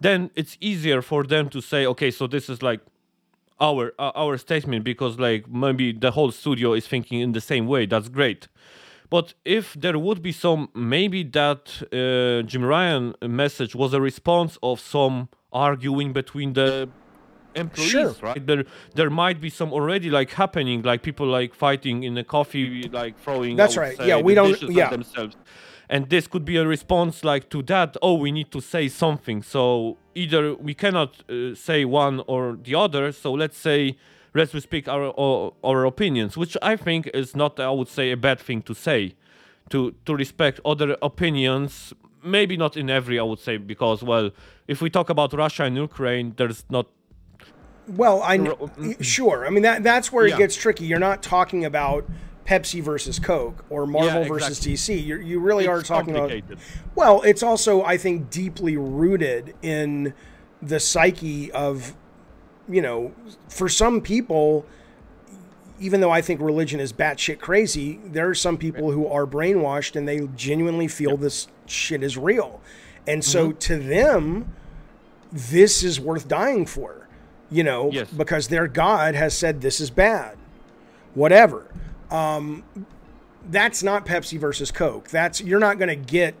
A: then it's easier for them to say okay, so this is like our uh, our statement because like maybe the whole studio is thinking in the same way that's great but if there would be some maybe that uh, jim ryan message was a response of some arguing between the employees
B: Sure.
A: right there there might be some already like happening like people like fighting in a coffee like throwing
B: That's right.
A: say,
B: Yeah, we don't- yeah.
A: themselves and this could be a response like to that oh we need to say something. So either we cannot uh, say one or the other. So let's say let's speak our, our our opinions which i think is not i would say a bad thing to say. To to respect other opinions maybe not in every i would say because well if we talk about russia and ukraine there's not
B: well i sure. I mean that that's where it
A: Yeah.
B: gets tricky. You're not talking about pepsi versus coke or marvel
A: Yeah,
B: versus dc You're, you really are talking about Well, it's also, I think, deeply rooted in the psyche of, you know, for some people, even though I think religion is batshit crazy, there are some people who are brainwashed and they genuinely feel this shit is real. And so
A: Mm-hmm.
B: to them, this is worth dying for, you know,
A: Yes.
B: because their God has said this is bad. Whatever. Um, that's not Pepsi versus Coke. That's you're not going to get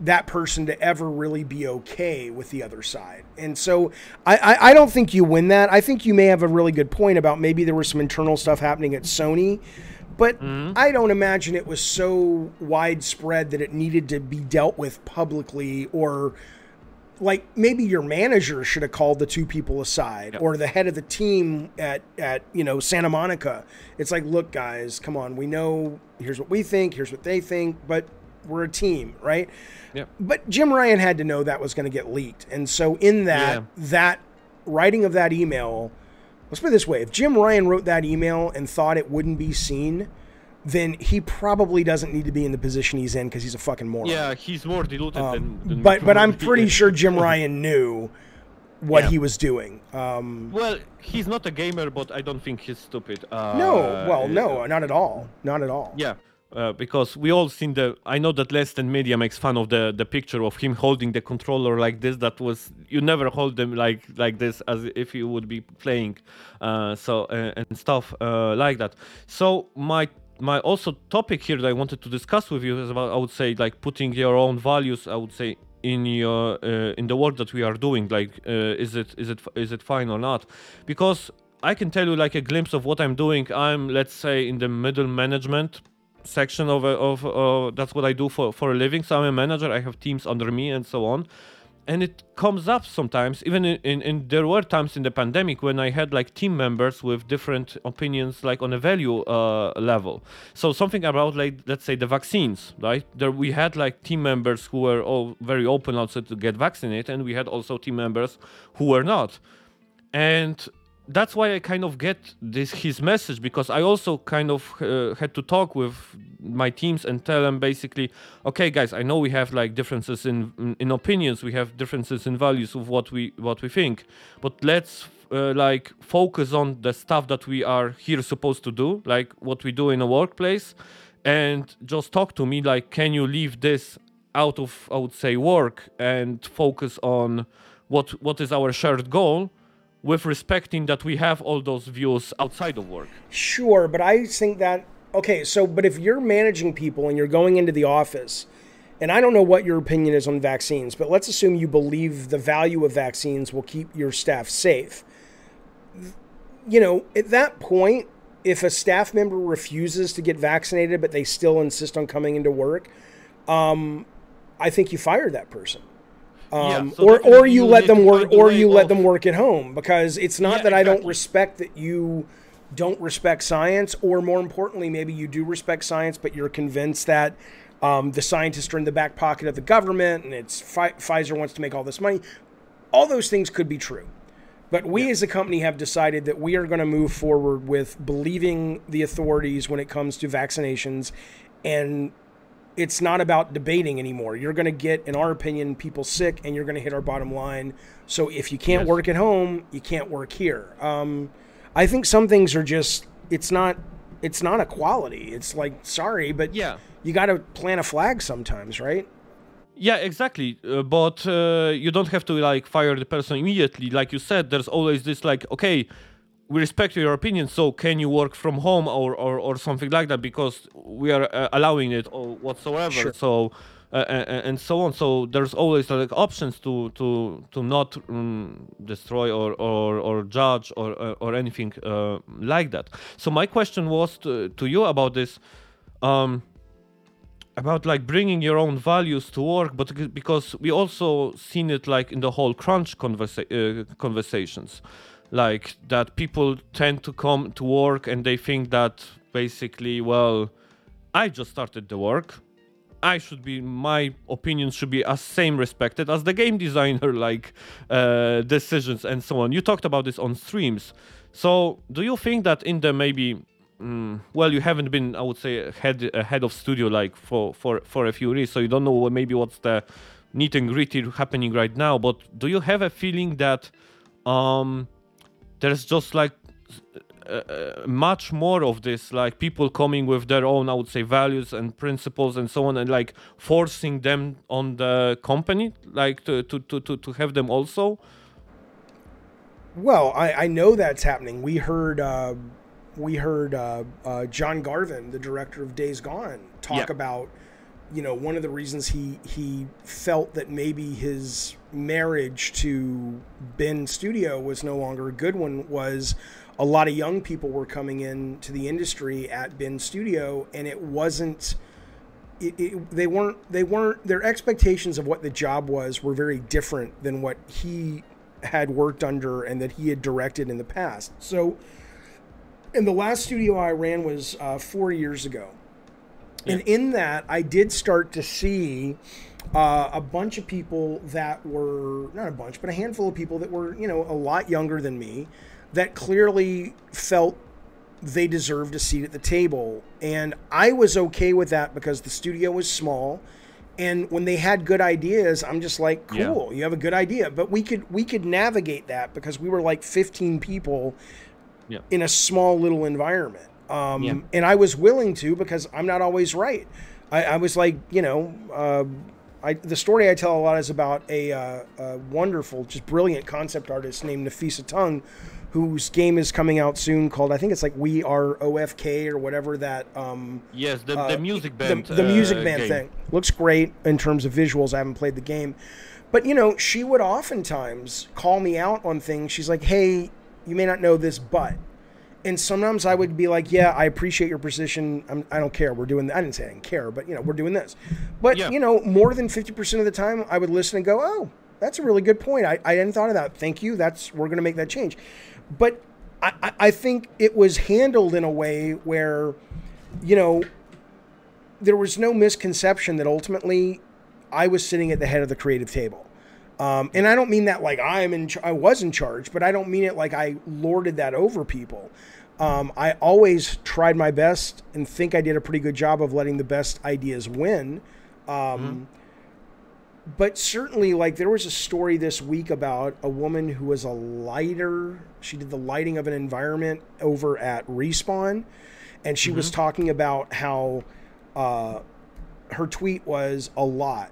B: that person to ever really be okay with the other side. And so I, I, I don't think you win that. I think you may have a really good point about maybe there was some internal stuff happening at Sony, but I don't imagine it was so widespread that it needed to be dealt with publicly or like maybe your manager should have called the two people aside or the head of the team at at you know Santa Monica. It's like, look guys, come on, we know here's what we think, here's what they think, but we're a team, right?
A: Yeah.
B: But Jim Ryan had to know that was going to get leaked. And so in that
A: Yeah.
B: that writing of that email, let's put it this way, if Jim Ryan wrote that email and thought it wouldn't be seen, then he probably doesn't need to be in the position he's in because he's a fucking moron.
A: yeah he's more diluted than, than
B: Um, But but I'm pretty sure Jim Ryan knew what
A: Yeah.
B: he was doing. Um,
A: well he's not a gamer but i don't think he's stupid uh,
B: no, well,
A: uh,
B: no, not at all, not at all.
A: Yeah. uh, because we all seen the. I know that Last Stand Media makes fun of the the picture of him holding the controller like this. That was you never hold them like like this as if you would be playing, uh, so uh, and stuff uh, like that. So my my also topic here that I wanted to discuss with you is about I would say like putting your own values. I would say in your uh, in the work that we are doing like uh, is it is it is it fine or not? Because i can tell you like a glimpse of what i'm doing. I'm let's say in the middle management section of, of uh, that's what i do for for a living. So i'm a manager. I have teams under me and so on and it comes up sometimes even in, in, in, there were times in the pandemic when i had like team members with different opinions like on a value uh, level. So something about like let's say the vaccines right? There we had like team members who were all very open also to get vaccinated and we had also team members who were not. And that's why I kind of get this his message because I also kind of uh, had to talk with my teams and tell them basically, okay, guys, I know we have like differences in in opinions, we have differences in values of what we what we think, but let's uh, like focus on the stuff that we are here supposed to do, like what we do in a workplace, and just talk to me like, can you leave this out of I would say work and focus on what what is our shared goal with respecting that we have all those views outside of work.
B: Sure, but I think that okay, so but if you're managing people and you're going into the office, and I don't know what your opinion is on vaccines, but let's assume you believe the value of vaccines will keep your staff safe. You know, at that point, if a staff member refuses to get vaccinated but they still insist on coming into work, um, I think you fire that person. Um, yeah, so or or you, let them work or you let them work at home because it's not yeah, that exactly. I don't respect that you don't respect science or more importantly maybe you do respect science but you're convinced that um, the scientists are in the back pocket of the government and it's Pfizer wants to make all this money all those things could be true but we yeah. as a company have decided that we are going to move forward with believing the authorities when it comes to vaccinations and it's not about debating anymore. You're going to get, in our opinion, people sick, and you're going to hit our bottom line. So if you can't yes. work at home, you can't work here. Um, I think some things are just it's not it's not a quality. It's like sorry, but yeah, you got to plant a flag sometimes, right?
A: Yeah, exactly. Uh, but uh, you don't have to like fire the person immediately. Like you said, there's always this like okay we respect your opinion so can you work from home or, or, or something like that? Because we are uh, allowing it or whatsoever. Sure. so uh, and, and, so on. So there's always like options to to to not um, destroy or, or or judge or or, or anything uh, like that. So my question was to, to you about this um, about like bringing your own values to work but because we also seen it like in the whole crunch conversa- uh, conversations like that people tend to come to work and they think that basically well i just started the work. I should be my opinion should be as same respected as the game designer like uh, decisions and so on. You talked about this on streams. So do you think that in the maybe mm, well you haven't been i would say head head of studio like for for for a few years so you don't know maybe what's the neat and gritty happening right now but do you have a feeling that um there's just like uh, uh, much more of this like people coming with their own i would say values and principles and so on and like forcing them on the company like to to to to, to have them also
B: well i i know that's happening we heard uh we heard uh, uh, John Garvin, the director of Days Gone, talk yeah. about you know one of the reasons he he felt that maybe his marriage to Bend Studio was no longer a good one was a lot of young people were coming in to the industry at Bend Studio and it wasn't it, it, they weren't they weren't their expectations of what the job was were very different than what he had worked under and that he had directed in the past. So and the last studio I ran was uh, four years ago and in that, I did start to see uh, a bunch of people that were not a bunch, but a handful of people that were, you know, a lot younger than me that clearly felt they deserved a seat at the table. And I was okay with that because the studio was small. And when they had good ideas, I'm just like, cool, yeah. you have a good idea. But we could we could navigate that because we were like 15 people yeah. in a small little environment. Um,
A: Yeah.
B: And I was willing to because I'm not always right. I, I was like, you know, uh, I, the story I tell a lot is about a, uh, a wonderful, just brilliant concept artist named Nafisa Tung, whose game is coming out soon called, I think it's like We Are OFK or whatever that. Um,
A: Yes, the,
B: uh,
A: the music band.
B: the, the music
A: uh,
B: band
A: game.
B: thing looks great in terms of visuals. I haven't played the game, but you know, she would oftentimes call me out on things. She's like, "Hey, you may not know this, but," and sometimes I would be like, "Yeah, I appreciate your position. I'm, I don't care. We're doing. I didn't say I didn't care, but you know, we're doing this." But
A: Yeah.
B: you know, more than fifty percent of the time, I would listen and go, "Oh, that's a really good point. I, I hadn't thought of that. Thank you. That's we're going to make that change." But I, I- I think it was handled in a way where, you know, there was no misconception that ultimately I was sitting at the head of the creative table. Um, and I don't mean that like I'm in, ch- I was in charge, but I don't mean it like I lorded that over people. Um, I always tried my best and think I did a pretty good job of letting the best ideas win. Um, But certainly, like there was a story this week about a woman who was a lighter. She did the lighting of an environment over at Respawn, and she was talking about how uh, her tweet was a lot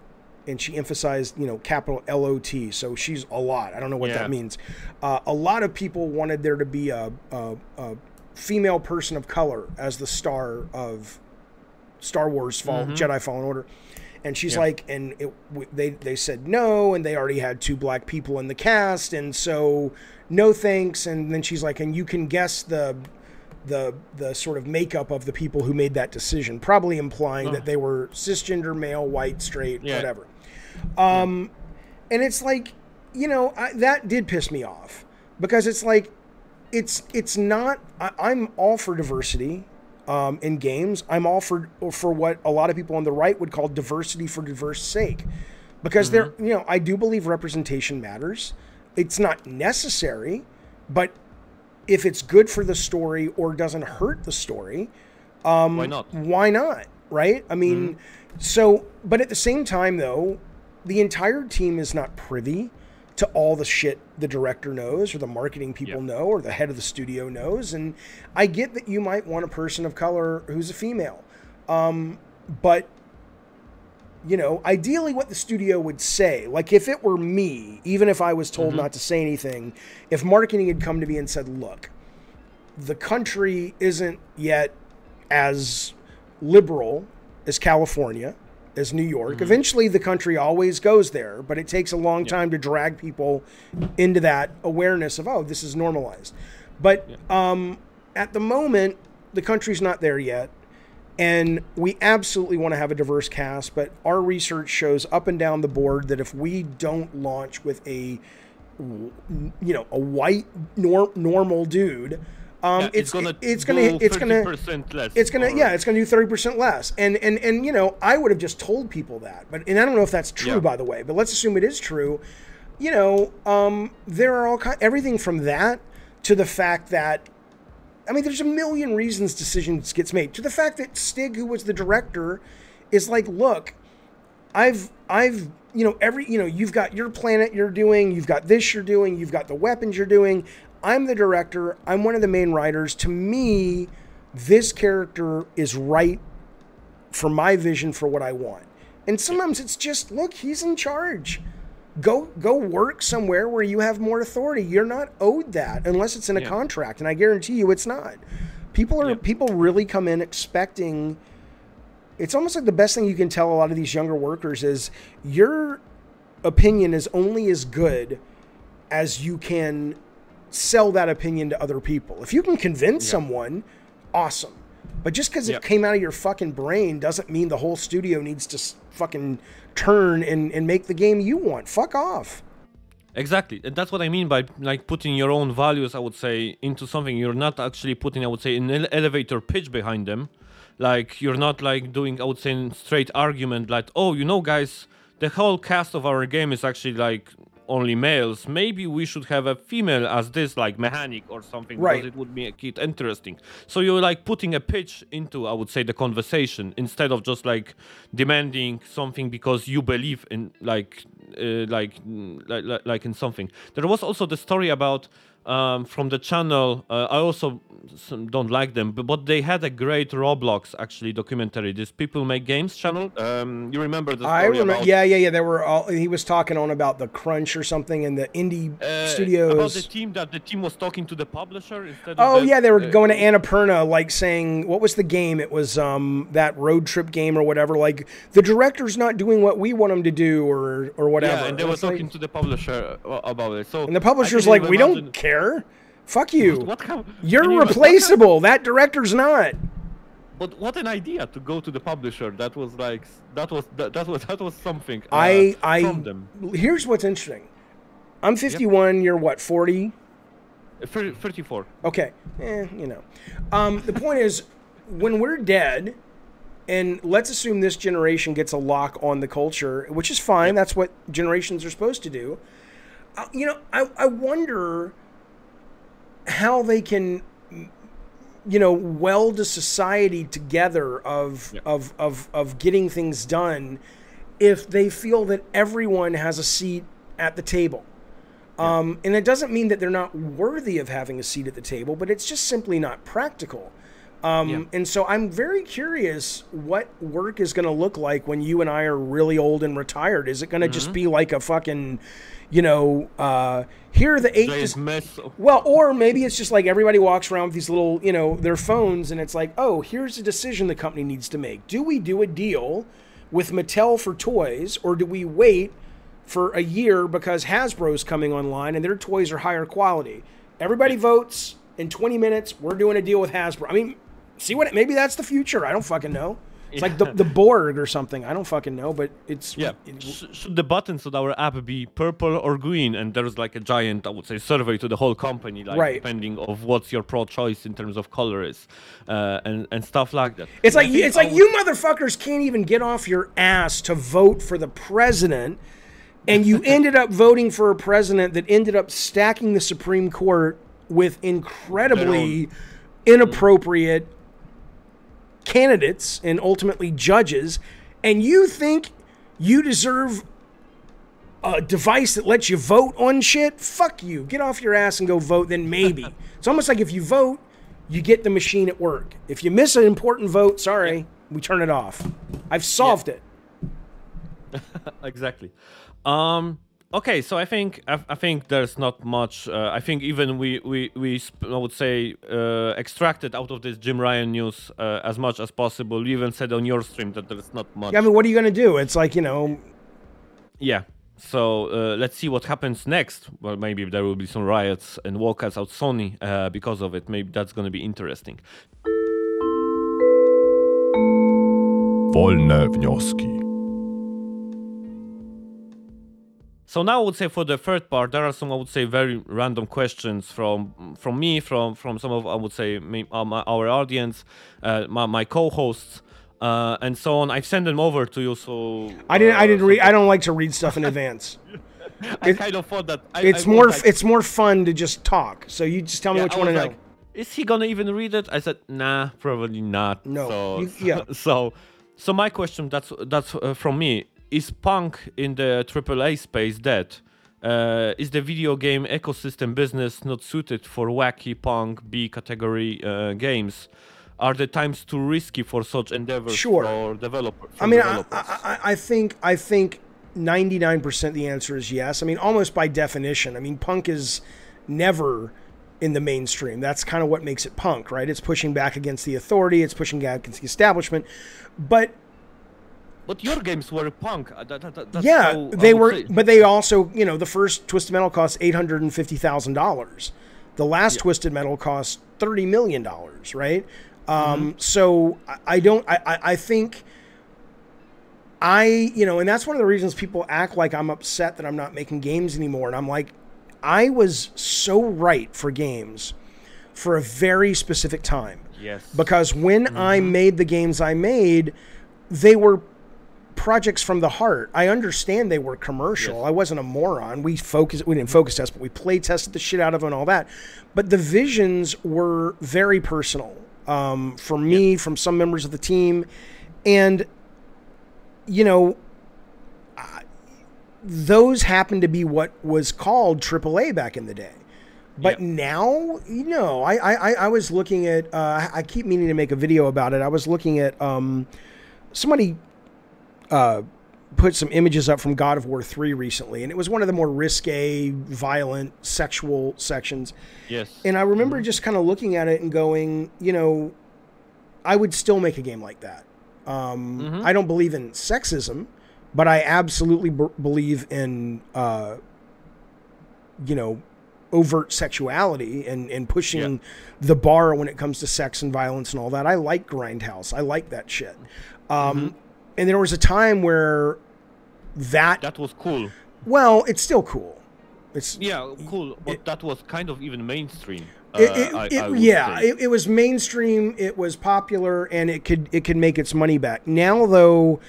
B: and she emphasized you know capital l-o-t so she's a lot i don't know what
A: Yeah.
B: that means uh, a lot of people wanted there to be a, a, a female person of color as the star of star wars fall jedi fallen order and she's
A: Mm-hmm. Yeah.
B: like and it, w- they, they said no and they already had two black people in the cast and so no thanks and then she's like and you can guess the the the sort of makeup of the people who made that decision, probably implying that they were cisgender, male, white, straight,
A: Yeah.
B: whatever. Um, and it's like, you know, I, that did piss me off because it's like, it's it's not. I, I'm all for diversity um, in games. I'm all for for what a lot of people on the right would call diversity for diverse sake, because there, mm-hmm. you know, I do believe representation matters. It's not necessary, but if it's good for the story or doesn't hurt the story, um,
A: Why not?
B: why not? Right? I mean, mm-hmm. so, but at the same time, though, the entire team is not privy to all the shit the director knows or the marketing people know or the head of the studio knows. And I get that you might want a person of color who's a female. Um, but you know, ideally what the studio would say, like if it were me, even if I was told not to say anything, if marketing had come to me and said, look, the country isn't yet as liberal as California, as New York. Eventually, the country always goes there, but it takes a long time to drag people into that awareness of, oh, this is normalized. But um, at the moment, the country's not there yet. And we absolutely want to have a diverse cast, but our research shows up and down the board that if we don't launch with a, you know, a white nor- normal dude, um,
A: Yeah,
B: it's
A: gonna
B: it's gonna it's gonna
A: 30% less.
B: it's gonna
A: or-
B: yeah it's gonna do 30% less and and and you know i would have just told people that but and i don't know if that's true
A: Yeah.
B: by the way but let's assume it is true you know um there are all kind everything from that to the fact that i mean there's a million reasons decisions gets made to the fact that Stig who was the director is like look I've I've you know every you know you've got your planet you're doing, you've got this you're doing, you've got the weapons you're doing. I'm the director. I'm one of the main writers. To me, this character is right for my vision for what I want. And sometimes it's just look, he's in charge. Go go work somewhere where you have more authority. You're not owed that unless it's in a
A: Yeah.
B: contract, and I guarantee you it's not. People are
A: Yeah.
B: people really come in expecting it's almost like the best thing you can tell a lot of these younger workers is your opinion is only as good as you can sell that opinion to other people. If you can convince someone, awesome. But just because
A: Yeah.
B: it came out of your fucking brain doesn't mean the whole studio needs to fucking turn and, and make the game you want. Fuck off.
A: Exactly, and that's what I mean by like putting your own values. I would say into something you're not actually putting. I would say an ele- elevator pitch behind them. Like you're not like doing. I would say straight argument like, oh, you know, guys, the whole cast of our game is actually like only males. Maybe we should have a female as this like mechanic or something
B: Right.
A: because it would make it interesting. So you're like putting a pitch into. I would say the conversation instead of just like demanding something because you believe in like uh, like, like like like in something. There was also the story about um, from the channel. Uh, I also some don't like them, but, but they had a great Roblox actually documentary. This People Make Games channel. Um, you remember the story
B: I remember.
A: about,
B: Yeah, yeah, yeah. There were all. He was talking on about the crunch or something in the indie
A: uh, about the team that the team was talking to the publisher instead.
B: Oh
A: of the,
B: yeah, they were
A: uh,
B: going to Annapurna, like saying, "What was the game? It was um that road trip game or whatever." Like the director's not doing what we want him to do, or or whatever.
A: Yeah, and they were
B: It's like-
A: talking to the publisher uh, about it. So
B: and the publisher's like,
A: can
B: "We
A: even
B: don't
A: imagine-
B: care. Fuck you.
A: What kind?
B: You're
A: you- what
B: replaceable. That director's not."
A: But what an idea to go to the publisher. That was like that was that, that was that was something. Uh,
B: I I
A: from them.
B: here's what's interesting. I'm 51. You're what 40?
A: Uh, thir- 34.
B: Okay, eh, you know. Um, the point is, when we're dead, and let's assume this generation gets a lock on the culture, which is fine. That's what generations are supposed to do. Uh, you know, I, I wonder how they can, you know, weld a society together of of, of of getting things done if they feel that everyone has a seat at the table. Um, and it doesn't mean that they're not worthy of having a seat at the table, but it's just simply not practical. Um,
A: Yeah.
B: And so I'm very curious what work is going to look like when you and I are really old and retired. Is it going to just be like a fucking, you know, uh, here are the eight.
A: Giant
B: dis-
A: mess.
B: Well, or maybe it's just like everybody walks around with these little, you know, their phones, and it's like, oh, here's a decision the company needs to make. Do we do a deal with Mattel for toys, or do we wait for a year because Hasbro's coming online and their toys are higher quality? Everybody votes. In 20 minutes, we're doing a deal with Hasbro. I mean, see what? Maybe that's the future. I don't fucking know. It's like the, the Borg or something. I don't fucking know, but it's
A: yeah.
B: it-
A: should the buttons on our app be purple or green? And there's like a giant, I would say, survey to the whole company, like
B: Right.
A: depending of what's your pro-choice in terms of color is, uh, and and stuff like that.
B: It's
A: I
B: like it's
A: I
B: like
A: would-
B: you motherfuckers can't even get off your ass to vote for the president, and you ended up voting for a president that ended up stacking the Supreme Court with incredibly inappropriate candidates and ultimately judges, and you think you deserve a device that lets you vote on shit? Fuck you. Get off your ass and go vote, then maybe. it's almost like if you vote, you get the machine at work. If you miss an important vote, sorry, we turn it off. I've solved it.
A: exactly. Um, okay, so I think I, I think there's not much. Uh, I think even we we we sp- I would say uh, extracted out of this Jim Ryan news uh, as much as possible. You even said on your stream that there's not much.
B: Yeah, I mean, what are you going to do? It's like, you know,
A: Yeah. So uh, let's see what happens next. Well, maybe there will be some riots and walkouts out Sony uh, because of it. Maybe that's going to be interesting.
C: Wolne wnioski.
A: So now I would say for the third part, there are some I would say very random questions from from me, from from some of I would say me, uh, our audience, uh, my, my co-hosts, uh, and so on. I've sent them over to you, so
B: I didn't. I
A: uh,
B: didn't read. I don't like to read stuff in advance.
A: I kind of thought that I,
B: It's
A: I
B: more.
A: like,
B: It's more fun to just talk. So you just tell me
A: yeah,
B: what
A: I
B: you want
A: was
B: to know.
A: Is he gonna even read it? I said, nah, probably not.
B: No,
A: So,
B: you- yeah.
A: So, so my question that's that's uh, from me is punk in the AAA space dead? Uh, is the video game ecosystem business not suited for wacky punk B category uh, games? Are the times too risky for such endeavors
B: Sure.
A: for developers?
B: I mean, I, I, I- I think I think ninety nine percent the answer is yes. I mean, almost by definition. I mean, punk is never in the mainstream. That's kind of what makes it punk, right? It's pushing back against the authority. It's pushing back against the establishment. But
A: but your games were punk. Uh, that- that-
B: yeah,
A: how
B: they were.
A: say.
B: But they also, you know, the first Twisted Metal cost eight hundred and fifty thousand dollars. The last Twisted Metal cost thirty million dollars, right?
A: Mm-hmm.
B: Um, so I, I don't. I, I, I think. I, you know, and that's one of the reasons people act like I'm upset that I'm not making games anymore. And I'm like, I was so right for games for a very specific time.
A: Yes.
B: Because when I made the games I made, they were projects from the heart. I understand they were commercial.
A: Yes.
B: I wasn't a moron. We focus we didn't focus test, but we play tested the shit out of them and all that. But the visions were very personal um, for me, from some members of the team, and you know, I- those happened to be what was called AAA back in the day. But
A: Yeah.
B: now, you know, I, I, I- I was looking at, uh, I keep meaning to make a video about it. I was looking at, um, somebody uh, put some images up from God of War 3 recently, and it was one of the more risque, violent, sexual sections.
A: Yes.
B: And I remember just kind of looking at it and going, you know, I would still make a game like that. Um, I don't believe in sexism, but I absolutely b- believe in, uh, you know, overt sexuality and, and pushing the bar when it comes to sex and violence and all that. I like Grindhouse. I like that shit. Um, And there was a time where that,
A: that was cool.
B: well, it's still cool. It's
A: Yeah, cool. But that was kind of even mainstream.
B: It,
A: uh,
B: it,
A: I-
B: it-
A: I
B: yeah, it, it was mainstream. It was popular, and it could it could make its money back. Now, though,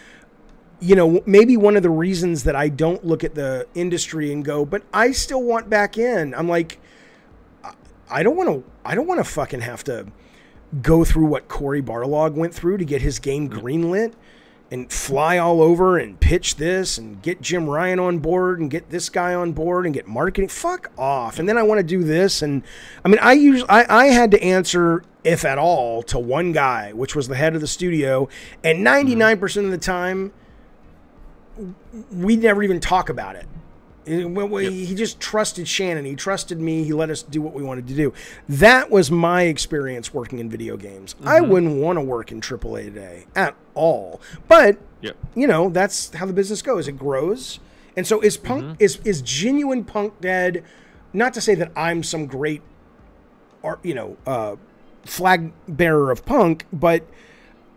B: you know, maybe one of the reasons that I don't look at the industry and go, but I still want back in. I'm like, I- I don't want to. I don't want to fucking have to go through what Cory Barlog went through to get his game greenlit and fly all over and pitch this and get Jim Ryan on board and get this guy on board and get marketing. Fuck off. And then I want to do this. And I mean, I usually, I, I had to answer, if at all, to one guy, which was the head of the studio. And 99% of the time, we never even talk about it. It- well, well, He just trusted Shannon. He trusted me. He let us do what we wanted to do. That was my experience working in video games. I wouldn't want to work in AAA today at all. But
A: Yeah.
B: you know that's how the business goes. It grows. And so is punk is is genuine punk dead? Not to say that I'm some great, art, you know, uh, flag bearer of punk, but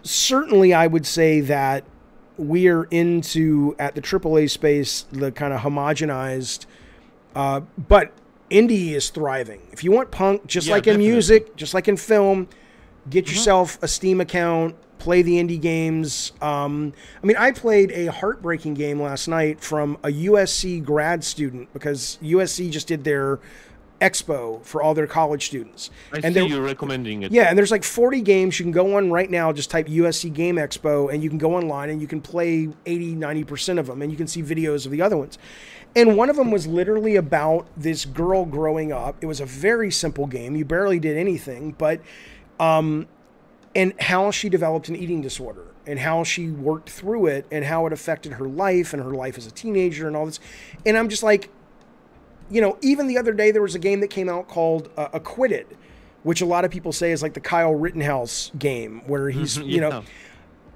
B: certainly I would say that we are into at the AAA space the kind of homogenized, uh, but indie is thriving. If you want punk, just
A: Yeah,
B: like in music, just like in film, get yourself a Steam account, play the indie games. Um, I mean, I played a heartbreaking game last night from a USC grad student because USC just did their expo for all their college students.
A: I
B: and
A: see
B: there-
A: you recommending it.
B: yeah, and there's like 40 games you can go on right now. Just type USC Game Expo and you can go online and you can play 80, 90% of them and you can see videos of the other ones. And one of them was literally about this girl growing up. It was a very simple game. You barely did anything, but um and how she developed an eating disorder and how she worked through it and how it affected her life and her life as a teenager and all this. And I'm just like you know, even the other day there was a game that came out called uh, Acquitted, which a lot of people say is like the Kyle Rittenhouse game, where he's you know,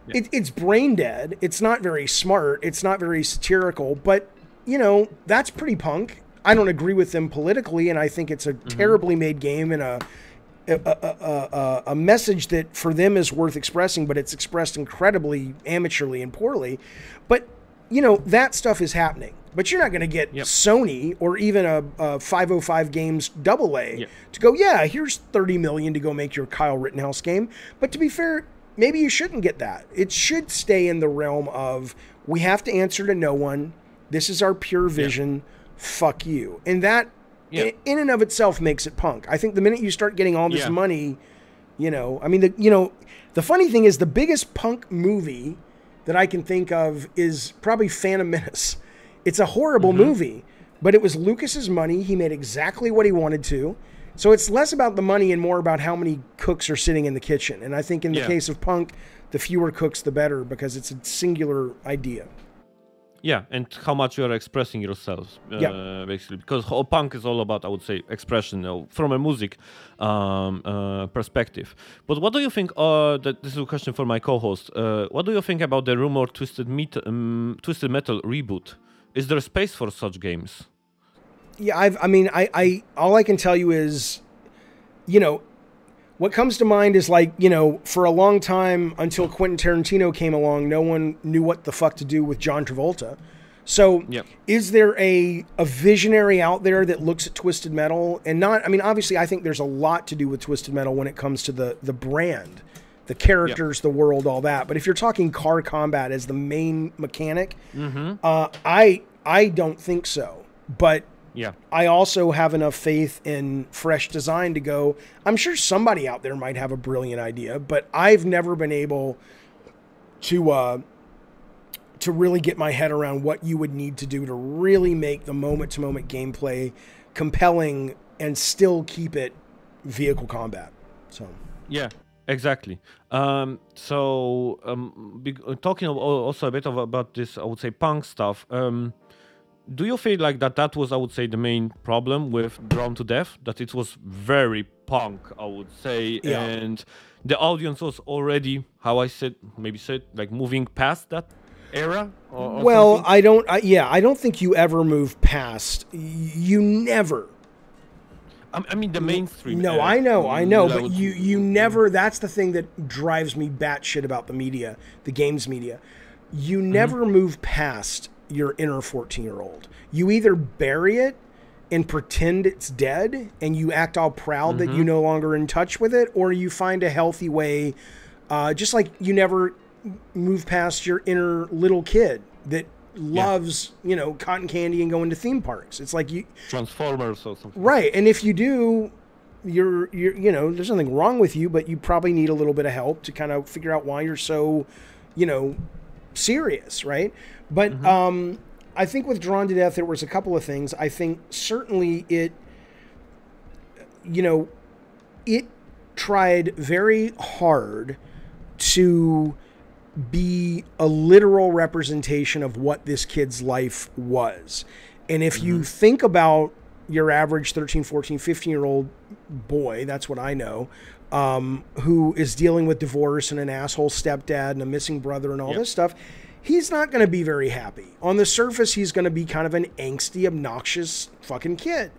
A: Yeah.
B: it, it's brain dead. It's not very smart. It's not very satirical, but you know that's pretty punk. I don't agree with them politically, and I think it's a terribly made game and a a, a, a, a- a message that for them is worth expressing, but it's expressed incredibly amateurly and poorly. But you know that stuff is happening. But you're not going to get
A: Yep.
B: Sony or even a, a 505 Games double A
A: Yep.
B: to go. Yeah, here's 30 million to go make your Kyle Rittenhouse game. But to be fair, maybe you shouldn't get that. It should stay in the realm of we have to answer to no one. This is our pure vision. Fuck you. And that in, in and of itself makes it punk. I think the minute you start getting all this money, you know, I mean, the you know, the funny thing is the biggest punk movie that I can think of is probably Phantom Menace. It's a horrible
A: Mm-hmm.
B: movie, but it was Lucas's money. He made exactly what he wanted to. So it's less about the money and more about how many cooks are sitting in the kitchen. And I think in the
A: Yeah.
B: case of punk, the fewer cooks, the better, because it's a singular idea.
A: Yeah, and how much you are expressing yourself, uh,
B: Yeah.
A: basically, because whole punk is all about, I would say, expression you know, from a music um, uh, perspective. But what do you think? Uh, that this is a question for my co-host. Uh, what do you think about the rumored Twisted, um, Twisted Metal reboot? Is there space for such games?
B: Yeah, I've. I mean, I, I. All I can tell you is, you know, what comes to mind is like, you know, for a long time until Quentin Tarantino came along, no one knew what the fuck to do with John Travolta. So,
A: Yep.
B: is there a a visionary out there that looks at Twisted Metal and not? I mean, obviously, I think there's a lot to do with Twisted Metal when it comes to the the brand, the characters, the world, all that. But if you're talking car combat as the main mechanic, uh, I I don't think so. But
A: Yeah.
B: I also have enough faith in fresh design to go. I'm sure somebody out there might have a brilliant idea, but I've never been able to uh, to really get my head around what you would need to do to really make the moment to moment gameplay compelling and still keep it vehicle combat. So
A: Yeah, exactly. Um, so, um, be, talking also a bit of, about this, I would say, punk stuff. Um, do you feel like that that was, I would say, the main problem with Drawn to Death? That it was very punk, I would say,
B: Yeah.
A: and the audience was already, how I said, maybe said, like moving past that era? Or, or
B: well,
A: something?
B: I don't. I, yeah, I don't think you ever move past. You never.
A: I, mean, the mainstream.
B: No, I know, I know, but you you never. That's the thing that drives me batshit about the media, the games media. You
A: Mm-hmm.
B: never move past your inner fourteen year old. You either bury it and pretend it's dead, and you act all proud that
A: Mm-hmm.
B: you're no longer in touch with it, or you find a healthy way. Uh, just like you never move past your inner little kid that loves, you know, cotton candy and going to theme parks. It's like you
A: Transformers or something.
B: Right, and if you do, you're you're you know there's nothing wrong with you, but you probably need a little bit of help to kind of figure out why you're so, you know, serious, right? But um, I think with Drawn to Death, there was a couple of things. I think certainly it, you know, it tried very hard to be a literal representation of what this kid's life was. And if you think about your average 13, 14, 15 year old boy, that's what I know, um, who is dealing with divorce and an asshole stepdad and a missing brother and all
A: Yep.
B: this stuff, he's not going to be very happy. On the surface, he's going to be kind of an angsty, obnoxious fucking kid.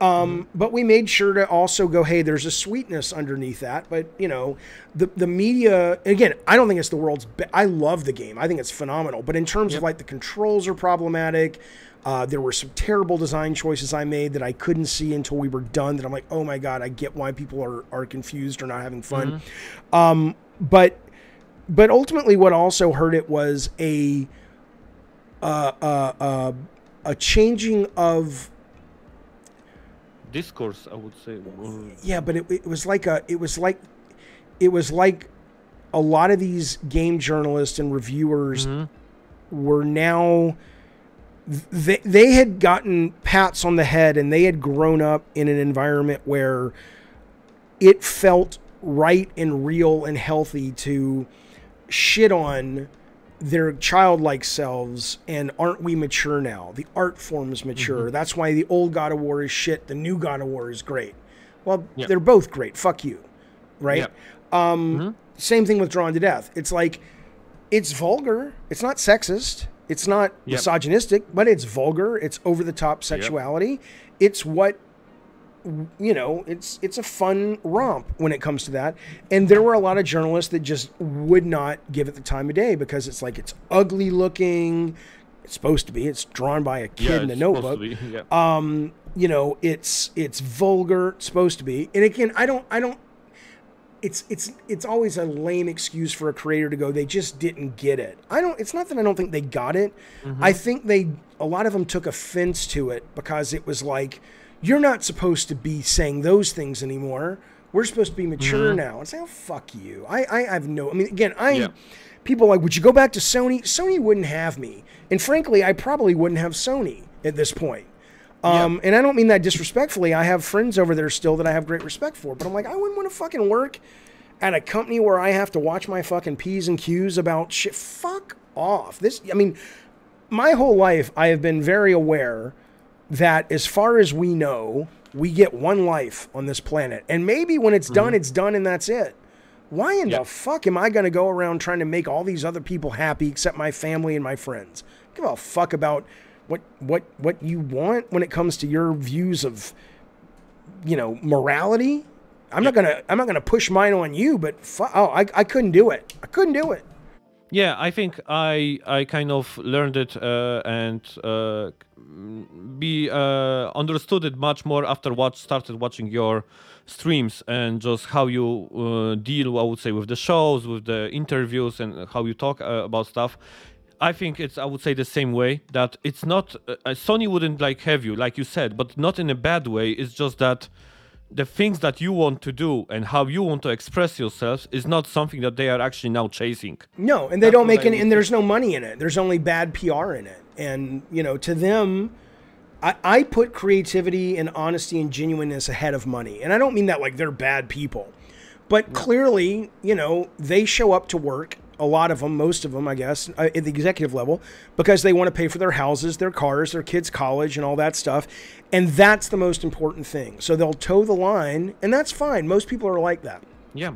B: Um, but we made sure to also go, hey, there's a sweetness underneath that. But you know, the the media again, I don't think it's the world's. Be- I love the game. I think it's phenomenal. But in terms of like the controls are problematic. Uh, there were some terrible design choices I made that I couldn't see until we were done. That I'm like, oh my god, I get why people are are confused or not having fun. Um, but but ultimately, what also hurt it was a uh, uh, uh, a changing of
A: Discourse, I would say.
B: yeah but it, it was like a it was like it was like a lot of these game journalists and reviewers were now they, they had gotten pats on the head and they had grown up in an environment where it felt right and real and healthy to shit on their childlike selves and aren't we mature now? The art form is mature. That's why the old God of War is shit. The new God of War is great. Well,
A: Yeah.
B: they're both great. Fuck you. Right?
A: Yeah.
B: Um, Same thing with Drawn to Death. It's like, it's vulgar. It's not sexist. It's not
A: Yep.
B: misogynistic, but it's vulgar. It's over the top sexuality. It's what you know, it's it's a fun romp when it comes to that. And there were a lot of journalists that just would not give it the time of day because it's like it's ugly looking. It's supposed to be. It's drawn by a kid
A: yeah,
B: in a notebook.
A: yeah.
B: Um, you know, it's it's vulgar. It's supposed to be. And again, I don't I don't. It's it's it's always a lame excuse for a creator to go. They just didn't get it. I don't. It's not that I don't think they got it. I think they a lot of them took offense to it because it was like you're not supposed to be saying those things anymore. We're supposed to be mature now. And say, oh fuck you. I I have no. I mean, again, I.
A: Yeah.
B: People are like, would you go back to Sony? Sony wouldn't have me, and frankly, I probably wouldn't have Sony at this point. Um, And I don't mean that disrespectfully. I have friends over there still that I have great respect for, but I'm like, I wouldn't want to fucking work at a company where I have to watch my fucking P's and Q's about shit. Fuck off. This, I mean, my whole life, I have been very aware that as far as we know, we get one life on this planet. And maybe when it's done, mm-hmm. it's done and that's it. Why in
A: Yeah.
B: the fuck am I going to go around trying to make all these other people happy except my family and my friends? Give a fuck about what what what you want when it comes to your views of you know morality. I'm not gonna I'm not gonna push mine on you, but fu- oh I, I couldn't do it. I couldn't do it.
A: Yeah, I think I I kind of learned it uh, and uh, be uh, understood it much more after what started watching your streams and just how you uh, deal, I would say, with the shows, with the interviews, and how you talk uh, about stuff. I think it's I would say the same way that it's not uh, Sony wouldn't like have you like you said, but not in a bad way. It's just that the things that you want to do and how you want to express yourself is not something that they are actually now chasing.
B: No, and they
A: That's
B: don't make any, and there's no money in it. There's only bad PR in it. And, you know, to them, I, I put creativity and honesty and genuineness ahead of money. And I don't mean that like they're bad people. But clearly, you know, they show up to work, a lot of them, most of them, I guess, uh, at the executive level, because they want to pay for their houses, their cars, their kids' college, and all that stuff. And that's the most important thing. So they'll toe the line, and that's fine. Most people are like that.
A: Yeah.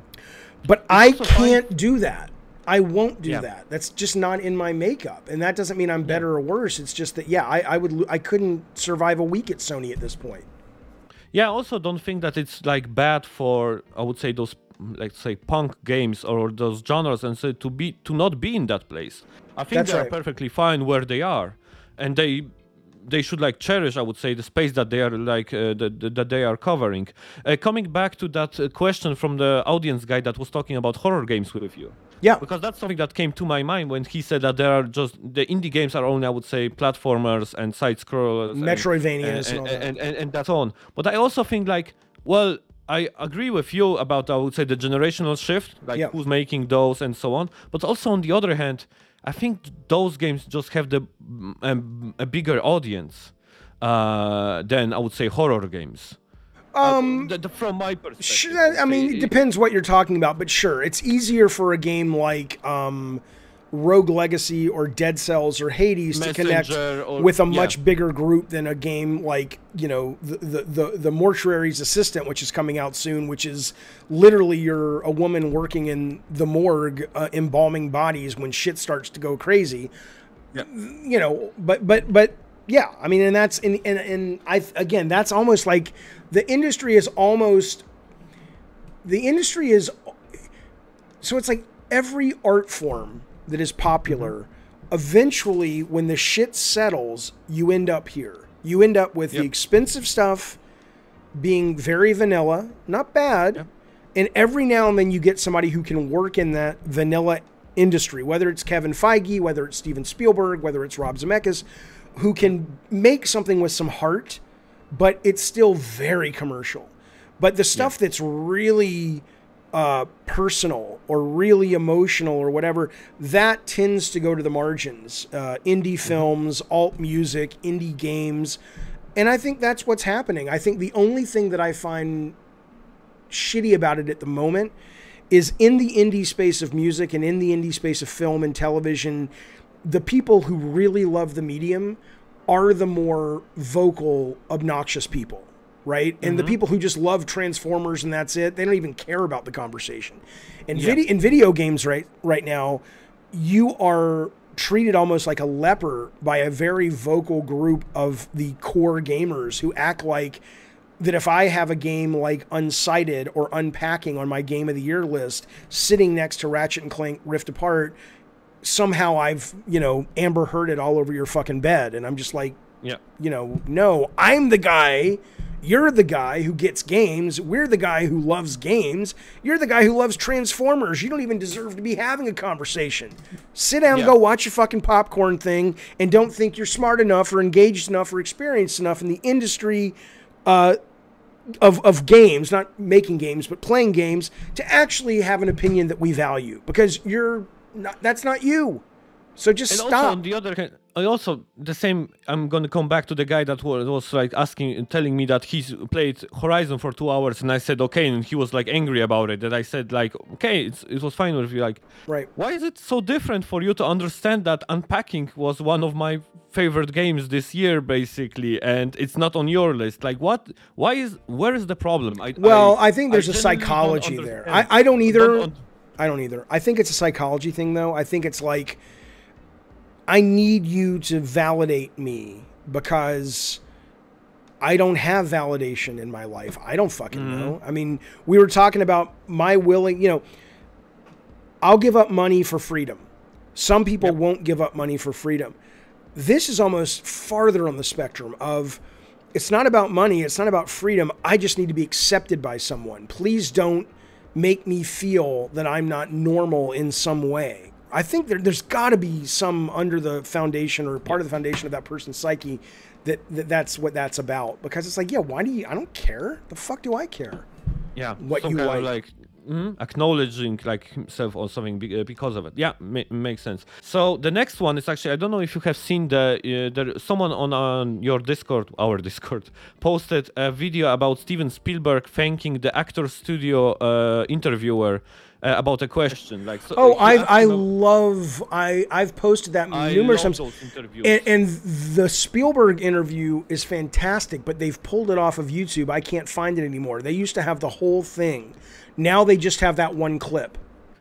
B: But I can't do that. I won't do
A: Yeah.
B: that. That's just not in my makeup, and that doesn't mean I'm better or worse. It's just that yeah, I, I would I couldn't survive a week at Sony at this point.
A: Yeah, I also don't think that it's like bad for I would say those let's say punk games or those genres and so to be to not be in that place. I think
B: That's
A: they
B: right.
A: are perfectly fine where they are, and they they should like cherish I would say the space that they are like uh, that, that- they are covering. Uh, coming back to that uh, question from the audience guy that was talking about horror games with you.
B: Yeah,
A: Because that's something that came to my mind when he said that there are just the indie games are only, I would say, platformers and side scrollers, and-
B: Metroidvanias and
A: and,
B: that.
A: and, and, and that's on. But I also think like, well, I agree with you about I would say the generational shift, like
B: Yeah.
A: who's making those and so on. But also on the other hand, I think those games just have the mm, um, a bigger audience uh, than I would say horror games. Um, the, the- from my perspective.
B: Sure, I mean, it depends what you're talking about, but sure, it's easier for a game like um, Rogue Legacy or Dead Cells or Hades to connect
A: or-
B: with a
A: yeah.
B: much bigger group than a game like you know the, the the the Mortuary's Assistant, which is coming out soon, which is literally you're a woman working in the morgue uh, embalming bodies when shit starts to go crazy you know, but but but yeah, I mean, and that's and and, and I again, that's almost like the industry is almost the industry is so it's like every art form that is popular eventually when the shit settles you end up here you end up with the expensive stuff being very vanilla not bad
A: Yep.
B: and every now and then you get somebody who can work in that vanilla industry, whether it's Kevin Feige, whether it's Steven Spielberg, whether it's Rob Zemeckis, who can make something with some heart, but it's still very commercial. But the stuff that's really uh, personal or really emotional or whatever, that tends to go to the margins. Uh, indie films, alt music, indie games. And I think that's what's happening. I think the only thing that I find shitty about it at the moment is in the indie space of music and in the indie space of film and television, the people who really love the medium are the more vocal, obnoxious people, right? And the mm-hmm. people who just love Transformers and that's it, they don't even care about the conversation. And
A: Yeah.
B: video in video games right right now, you are treated almost like a leper by a very vocal group of the core gamers who act like that if I have a game like Unsighted or Unpacking on my game of the year list sitting next to Ratchet and Clank Rift Apart, somehow I've, you know, Amber Heard it all over your fucking bed. And I'm just like,
A: Yeah.
B: you know, no, I'm the guy. You're the guy who gets games. We're the guy who loves games. You're the guy who loves Transformers. You don't even deserve to be having a conversation. Sit down,
A: Yeah.
B: go watch your fucking popcorn thing, and don't think you're smart enough or engaged enough or experienced enough in the industry uh, of, of games, not making games, but playing games, to actually have an opinion that we value because you're not, that's not you. So just
A: And also
B: stop.
A: on the other hand, I also the same. I'm gonna come back to the guy that was, was like asking, telling me that he's played Horizon for two hours, and I said okay, and he was like angry about it. That I said like okay, it's, it was fine with you. Like,
B: Right.
A: Why is it so different for you to understand that Unpacking was one of my favorite games this year, basically, and it's not on your list? Like, what? Why is? Where is the problem? I,
B: Well, I, think there's a psychology there. I. I don't either.
A: Don't un-
B: I don't either. I think it's a psychology thing, though. I think it's like I need you to validate me because I don't have validation in my life. I don't fucking
A: Mm-hmm.
B: know. I mean, we were talking about my willing, you know, I'll give up money for freedom. Some people won't give up money for freedom. This is almost farther on the spectrum of it's not about money, it's not about freedom. I just need to be accepted by someone. Please don't make me feel that I'm not normal in some way. I think there, there's got to be some under the foundation or part of the foundation of that person's psyche that, that that's what that's about. Because it's like, yeah, why do you? I don't care. The fuck do I care?
A: yeah,
B: what you like.
A: like mhm, acknowledging like himself or something uh, because of it. Yeah, ma- makes sense. So the next one is actually I don't know if you have seen the uh, there someone on on your Discord, our Discord, posted a video about Steven Spielberg thanking the actor studio uh, interviewer uh, about a question. Like, so
B: Oh, I I love I I've posted that
A: I
B: numerous times. And, and the Spielberg interview is fantastic, but they've pulled it off of YouTube. I can't find it anymore. They used to have the whole thing. Now they just have that one clip.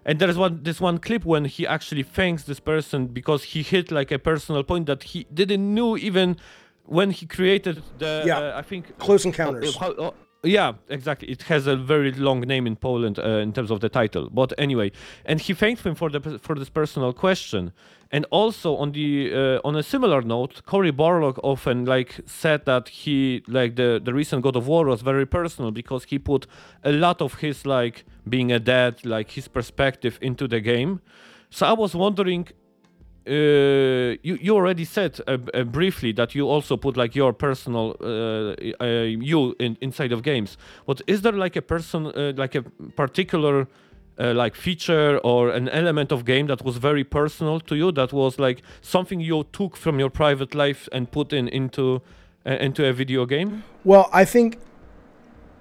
A: And there's one this one clip when he actually thanks this person because he hit like a personal point that he didn't know even when he created the
B: Yeah.
A: uh, I think
B: Close Encounters.
A: Uh, how- uh, yeah, exactly. It has a very long name in Poland uh, in terms of the title. But anyway, and he thanked him for the for this personal question. And also on the uh, on a similar note, Cory Barlog often like said that he like the the recent God of War was very personal because he put a lot of his like being a dad, like his perspective into the game. So I was wondering you you already said uh, uh, briefly that you also put like your personal uh, uh, you in, inside of games. But is there like a person uh, like a particular uh, like feature or an element of game that was very personal to you? That was like something you took from your private life and put in into uh, into a video game?
B: Well, I think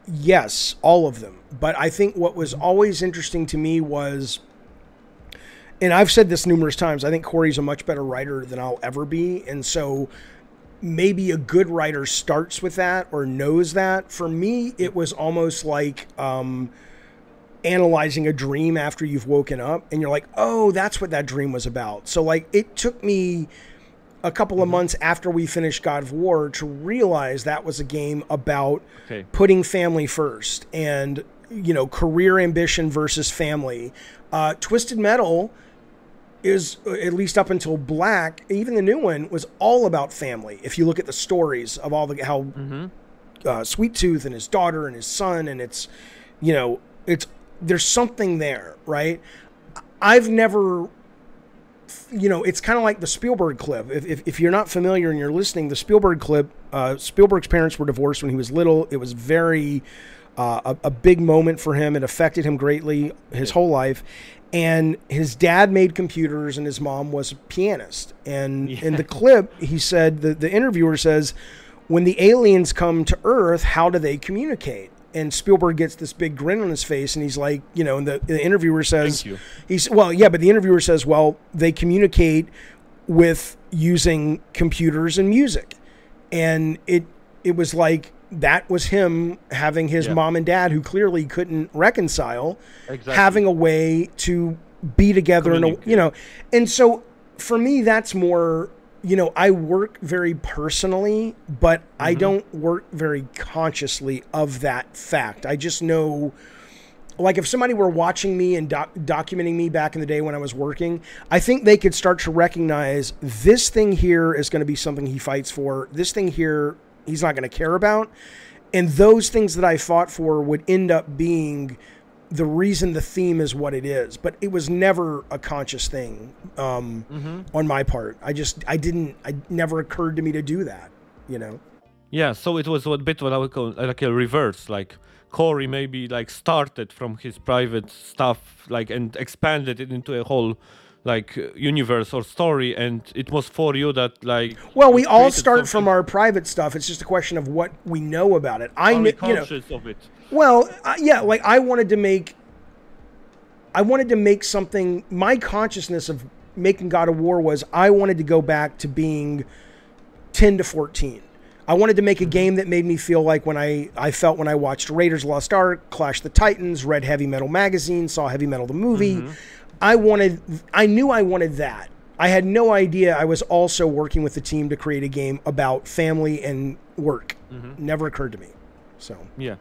B: yes, all of them. But I think what was always interesting to me was, and I've said this numerous times, I think Cory's a much better writer than I'll ever be. And so maybe a good writer starts with that or knows that. For me, it was almost like, um, analyzing a dream after you've woken up and you're like, oh, that's what that dream was about. So, like, it took me a couple of months after we finished God of War to realize that was a game about
A: Okay.
B: putting family first and, you know, career ambition versus family. Uh, Twisted Metal is, uh, at least up until Black, even the new one, was all about family. If you look at the stories of all the, how uh, Sweet Tooth and his daughter and his son, and it's, you know, it's there's something there, right? I've never, you know, it's kind of like the Spielberg clip. If, if, if you're not familiar and you're listening, the Spielberg clip, uh, Spielberg's parents were divorced when he was little. It was very, uh, a, a big moment for him. It affected him greatly his whole life. And his dad made computers and his mom was a pianist. And in the clip, he said, the, the interviewer says, when the aliens come to Earth, how do they communicate? And Spielberg gets this big grin on his face, and he's like, you know, and the, the interviewer says,
A: Thank you.
B: he's well, yeah, but the interviewer says, well, they communicate with using computers and music, and it it was like that was him having his
A: Yeah.
B: mom and dad who clearly couldn't reconcile,
A: Exactly.
B: having a way to be together and you know, and so for me that's more you know I work very personally, but I
A: Mm-hmm.
B: don't work very consciously of that fact. I just know like if somebody were watching me and doc- documenting me back in the day when I was working, I think they could start to recognize this thing here is going to be something he fights for. This thing here he's not going to care about. And those things that I fought for would end up being the reason the theme is what it is. But it was never a conscious thing um, on my part. I just I didn't. I never occurred to me to do that. You know.
A: Yeah, so it was a bit what I would call like a reverse. Like Cory maybe like started from his private stuff, like and expanded it into a whole like universe or story, and it was for you that like.
B: Well, we all start from our private stuff. It's just a question of what we know about it. I kn- you know.
A: conscious of it.
B: Well, uh, yeah, like I wanted to make I wanted to make something my consciousness of making God of War was I wanted to go back to being 10 to 14. I wanted to make a game that made me feel like when I, I felt when I watched Raiders Lost Ark, Clash the Titans, read Heavy Metal magazine, saw Heavy Metal the movie. I wanted I knew I wanted that. I had no idea I was also working with the team to create a game about family and work. Mm-hmm. Never occurred to me. So
A: Yeah.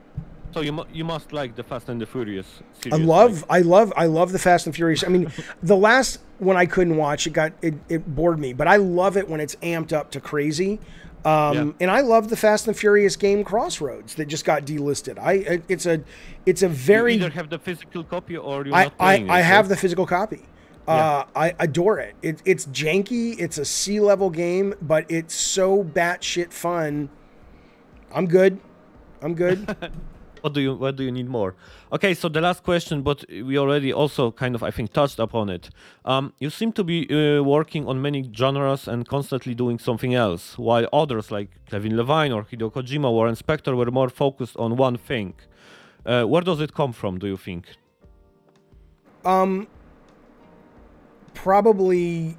A: So you mu- you must like the Fast and the Furious
B: I
A: series.
B: love, I love, I love the Fast and Furious. I mean, the last one I couldn't watch, it got it, it bored me. But I love it when it's amped up to crazy. Um,
A: Yeah.
B: And I love the Fast and Furious game Crossroads that just got delisted. I it's a it's a
A: You
B: very
A: either have the physical copy or you're
B: I,
A: not
B: I,
A: playing
B: I
A: it,
B: have
A: right?
B: the physical copy. Uh, I adore it. it. It's janky. It's a C level game, but it's so batshit fun. I'm good. I'm good.
A: what do you what do you need more? Okay, so the last question, but we already also kind of I think touched upon it. Um, you seem to be uh, working on many genres and constantly doing something else, while others like Kevin Levine or Hideo Kojima, Warren Spector were more focused on one thing. Uh, where does it come from? Do you think?
B: Um, probably.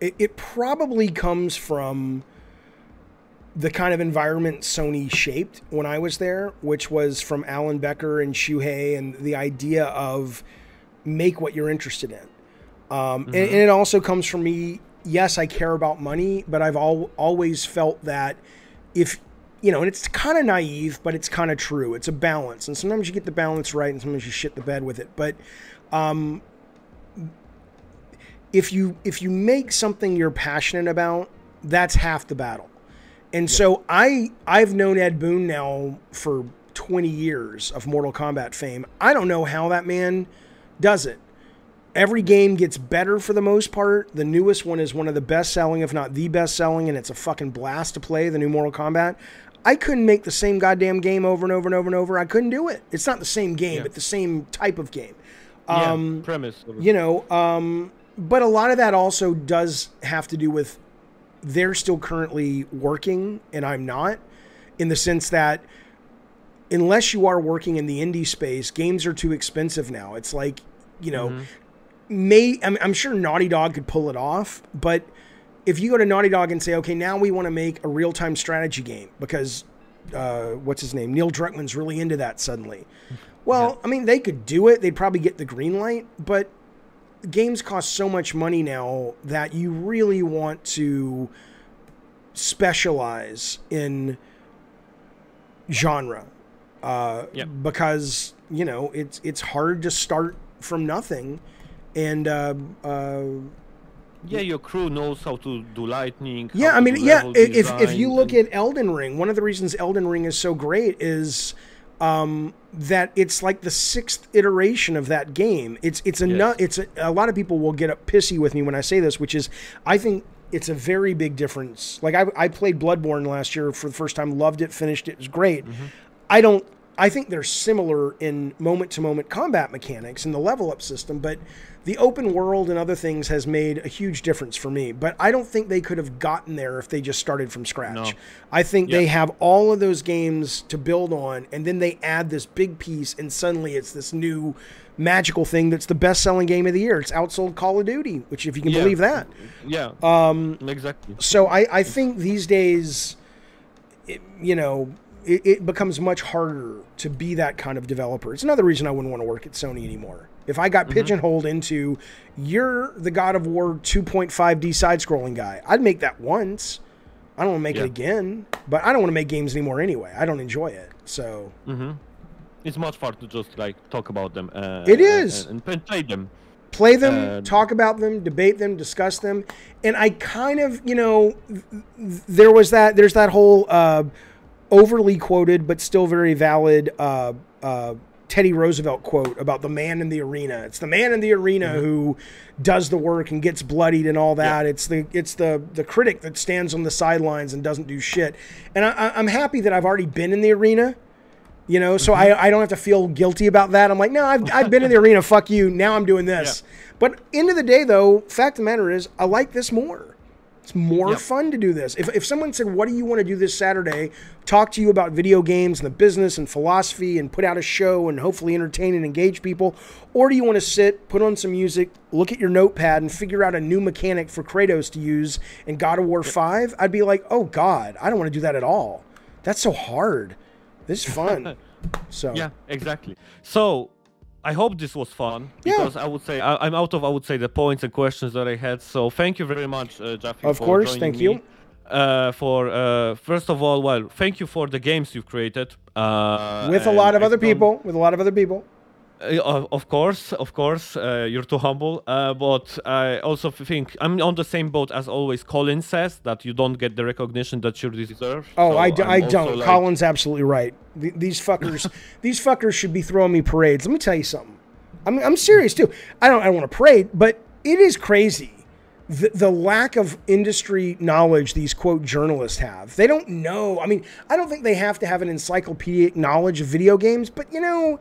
B: It, it probably comes from the kind of environment Sony shaped when I was there, which was from Allan Becker and Shuhei, and the idea of make what you're interested in. Um, and, and it also comes from me. Yes, I care about money, but I've al- always felt that if you know, and it's kind of naive, but it's kind of true. It's a balance, and sometimes you get the balance right, and sometimes you shit the bed with it. But um, if you if you make something you're passionate about, that's half the battle. And so I I've known Ed Boon now for 20 years of Mortal Kombat fame. I don't know how that man does it. Every game gets better for the most part. The newest one is one of the best selling, if not the best selling, and it's a fucking blast to play, the new Mortal Kombat. I couldn't make the same goddamn game over and over and over and over. I couldn't do it. It's not the same game,
A: Yeah.
B: but the same type of game.
A: Yeah,
B: Um,
A: premise.
B: you know um, but a lot of that also does have to do with they're still currently working and i'm not in the sense that unless you are working in the indie space games are too expensive now. It's like you know may I'm, I'm sure naughty dog could pull it off but if you go to naughty dog and say okay now we want to make a real-time strategy game because uh, what's his name? Neil druckmann's really into that suddenly. Well i mean they could do it. They'd probably get the green light but games cost so much money now that you really want to specialize in genre uh,
A: Yep.
B: because you know it's it's hard to start from nothing and uh, uh,
A: yeah, your crew knows how to do lightning.
B: yeah, I mean, yeah. If if you look
A: and-
B: at Elden Ring, one of the reasons Elden Ring is so great is um, that it's like the sixth iteration of that game. It's it's a
A: Yes.
B: it's a, a lot of people will get up pissy with me when I say this, which is I think it's a very big difference. Like I I played Bloodborne last year for the first time, loved it, finished it, it was great. I don't. I think they're similar in moment to moment combat mechanics and the level up system, but the open world and other things has made a huge difference for me. But I don't think they could have gotten there if they just started from scratch.
A: No.
B: I think they have all of those games to build on, and then they add this big piece, and suddenly it's this new magical thing that's the best selling game of the year. It's outsold Call of Duty, which, if you can
A: Yeah.
B: believe that.
A: Yeah. Um. Exactly.
B: So I, I think these days, it, you know, it, it becomes much harder to be that kind of developer. It's another reason I wouldn't want to work at Sony anymore. If I got pigeonholed into you're the God of War 2.5D side scrolling guy, I'd make that once. I don't want to make
A: Yeah.
B: it again, but I don't want to make games anymore anyway. I don't enjoy it. So
A: It's much fun to just like talk about them. Uh,
B: It is.
A: and, and play them.
B: play them,
A: Uh,
B: talk about them, debate them, discuss them. And I kind of, you know, th- th- there was that, there's that whole uh, overly quoted but still very valid uh, uh, Teddy Roosevelt quote about the man in the arena. It's the man in the arena who does the work and gets bloodied and all that. It's the it's the the critic that stands on the sidelines and doesn't do shit. And I, I'm happy that I've already been in the arena. You know, so I, I don't have to feel guilty about that. I'm like, no, I've, I've been in the arena. Fuck you. Now I'm doing this. But end of the day, though, fact of the matter is, I like this more. It's more
A: Yeah.
B: fun to do this. If, if someone said, what do you want to do this Saturday? Talk to you about video games and the business and philosophy and put out a show and hopefully entertain and engage people. Or do you want to sit, put on some music, look at your notepad and figure out a new mechanic for Kratos to use in God of War 5? I'd be like, oh, God, I don't want to do that at all. That's so hard. This is fun. so
A: Yeah, exactly. So, I hope this was fun
B: Yeah.
A: because I would say I, I'm out of I would say the points and questions that I had. So thank you very much, uh.
B: Of course, thank
A: me.
B: you.
A: Uh, for uh, first of all, well, thank you for the games you've created. Uh,
B: with a lot of
A: I
B: other people, with a lot of other people.
A: Uh, of- course, of course, uh, you're too humble. Uh, but I also think I'm on the same boat as always. Colin says that you don't get the recognition that you deserve.
B: Oh,
A: So
B: I, d- I don't.
A: like-
B: Colin's absolutely right. Th- these fuckers, these fuckers should be throwing me parades. Let me tell you something. I'm, I'm serious too. I don't, I don't want to parade, but it is crazy the, the lack of industry knowledge these quote journalists have. They don't know. I mean, I don't think they have to have an encyclopedic knowledge of video games, but you know,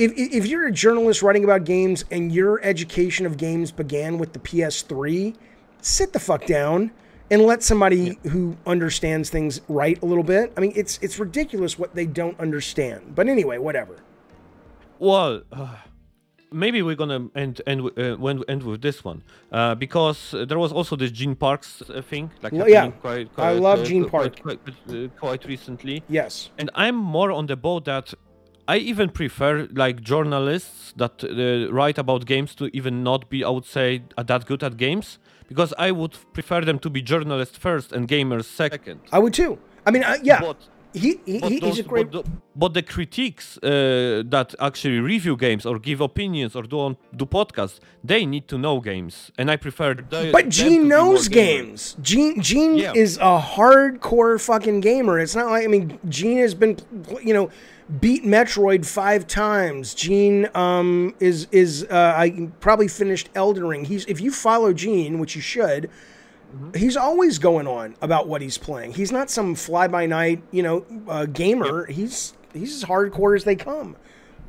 B: if, if you're a journalist writing about games and your education of games began with the PS3, sit the fuck down and let somebody yeah. who understands things write a little bit. I mean, it's it's ridiculous what they don't understand. But anyway, whatever.
A: Well, uh, maybe we're gonna end end uh, end with this one uh, because there was also this Gene Parks uh, thing.
B: Like well, yeah, quite, quite, I love uh, Gene
A: Park quite, uh, quite, recently.
B: Yes,
A: and I'm more on the boat that I even prefer like journalists that uh, write about games to even not be, I would say, that good at games because I would prefer them to be journalists first and gamers second.
B: I would too. I mean, uh, yeah. But he, he those, he's a great.
A: But the, but the critiques uh, that actually review games or give opinions or do on, do podcasts, they need to know games, and I prefer.
B: The, but Gene knows games. Gene Gene yeah. is a hardcore fucking gamer. It's not like I mean, Gene has been, you know, beat Metroid five times. Gene um, is is uh, I probably finished Elden Ring. He's if you follow Gene, which you should Mm-hmm. He's always going on about what he's playing. He's not some fly by night, you know, uh, gamer. Yep. He's he's as hardcore as they come.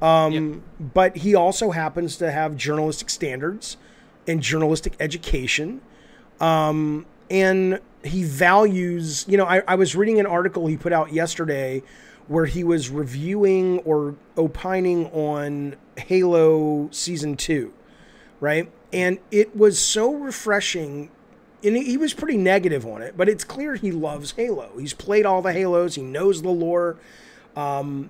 B: Um, yep. But he also happens to have journalistic standards and journalistic education. Um, and he values, you know, I, I was reading an article he put out yesterday where he was reviewing or opining on Halo Season 2, right? And it was so refreshing and he was pretty negative on it, but it's clear he loves Halo. He's played all the Halos, he knows the lore. Um,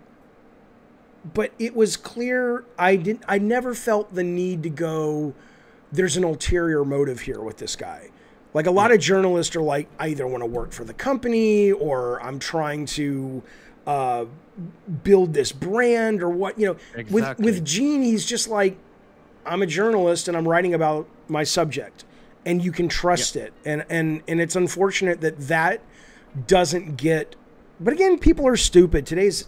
B: but it was clear I didn't I never felt the need to go there's an ulterior motive here with this guy. Like a lot of journalists are like I either want to work for the company or I'm trying to uh, build this brand or what, you know. Exactly. With with Gene he's just like I'm a journalist and I'm writing about my subject and you can trust yep. it. And and and it's unfortunate that that doesn't get. But again, people are stupid. Today's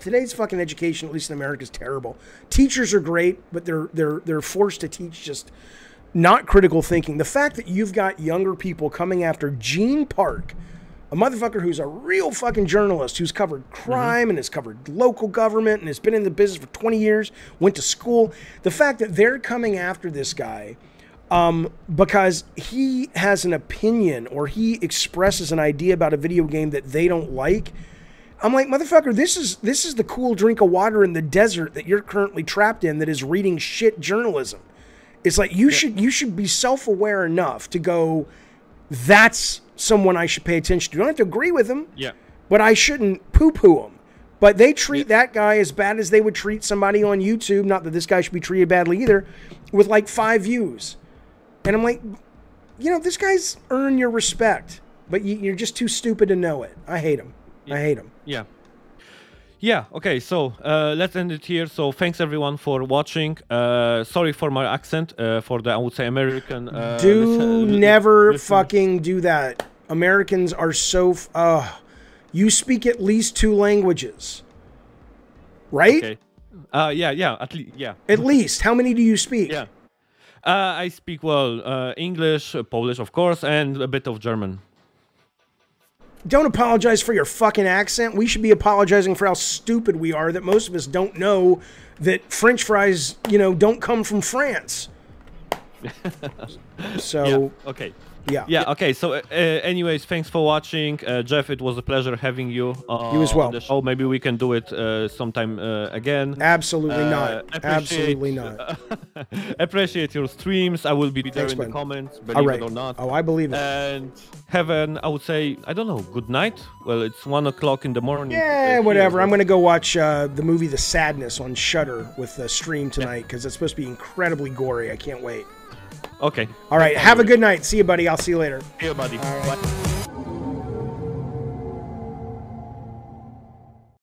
B: today's fucking education, at least in America, is terrible. Teachers are great, but they're they're they're forced to teach just not critical thinking. The fact that you've got younger people coming after Gene Park, a motherfucker who's a real fucking journalist who's covered crime mm-hmm. and has covered local government and has been in the business for 20 years, went to school. The fact that they're coming after this guy um, because he has an opinion or he expresses an idea about a video game that they don't like. I'm like, motherfucker, this is this is the cool drink of water in the desert that you're currently trapped in that is reading shit journalism. It's like you yeah. should you should be self-aware enough to go, that's someone I should pay attention to. You don't have to agree with them.
A: Yeah.
B: But I shouldn't poo-poo him. But they treat yeah. that guy as bad as they would treat somebody on YouTube. Not that this guy should be treated badly either, with like five views. And I'm like, you know, this guy's earned your respect, but you, are just too stupid to know it. I hate him. Yeah. I hate him.
A: Yeah. Yeah, okay, so uh, let's end it here. So thanks everyone for watching. Uh, sorry for my accent, uh, for the, I would say, American. Uh,
B: do listen, never listen. fucking do that. Americans are so. F- uh, you speak at least two languages, right? Okay.
A: Uh, yeah, yeah, at least, yeah.
B: At least. How many do you speak?
A: Yeah. Uh, I speak well uh, English, uh, Polish, of course, and a bit of German.
B: Don't apologize for your fucking accent. We should be apologizing for how stupid we are that most of us don't know that French fries, you know, don't come from France. so
A: yeah, okay
B: yeah.
A: Yeah okay so uh, uh, anyways thanks for watching. Uh, jeff it was a pleasure having you uh,
B: you as well.
A: Oh, maybe we can do it uh, sometime uh, again.
B: Absolutely not. absolutely not.
A: appreciate your streams. I will be there thanks, in man. the comments believe All right. it or not.
B: Oh i believe it.
A: And have an i would say i don't know good night. Well it's one o'clock in the morning.
B: Yeah whatever. I'm gonna go watch the movie the sadness on Shudder with the stream tonight because yeah. it's supposed to be incredibly gory. I can't wait
A: Okay.
B: All right. Have a good night. See you, buddy. I'll see you later.
A: See you, buddy. Bye.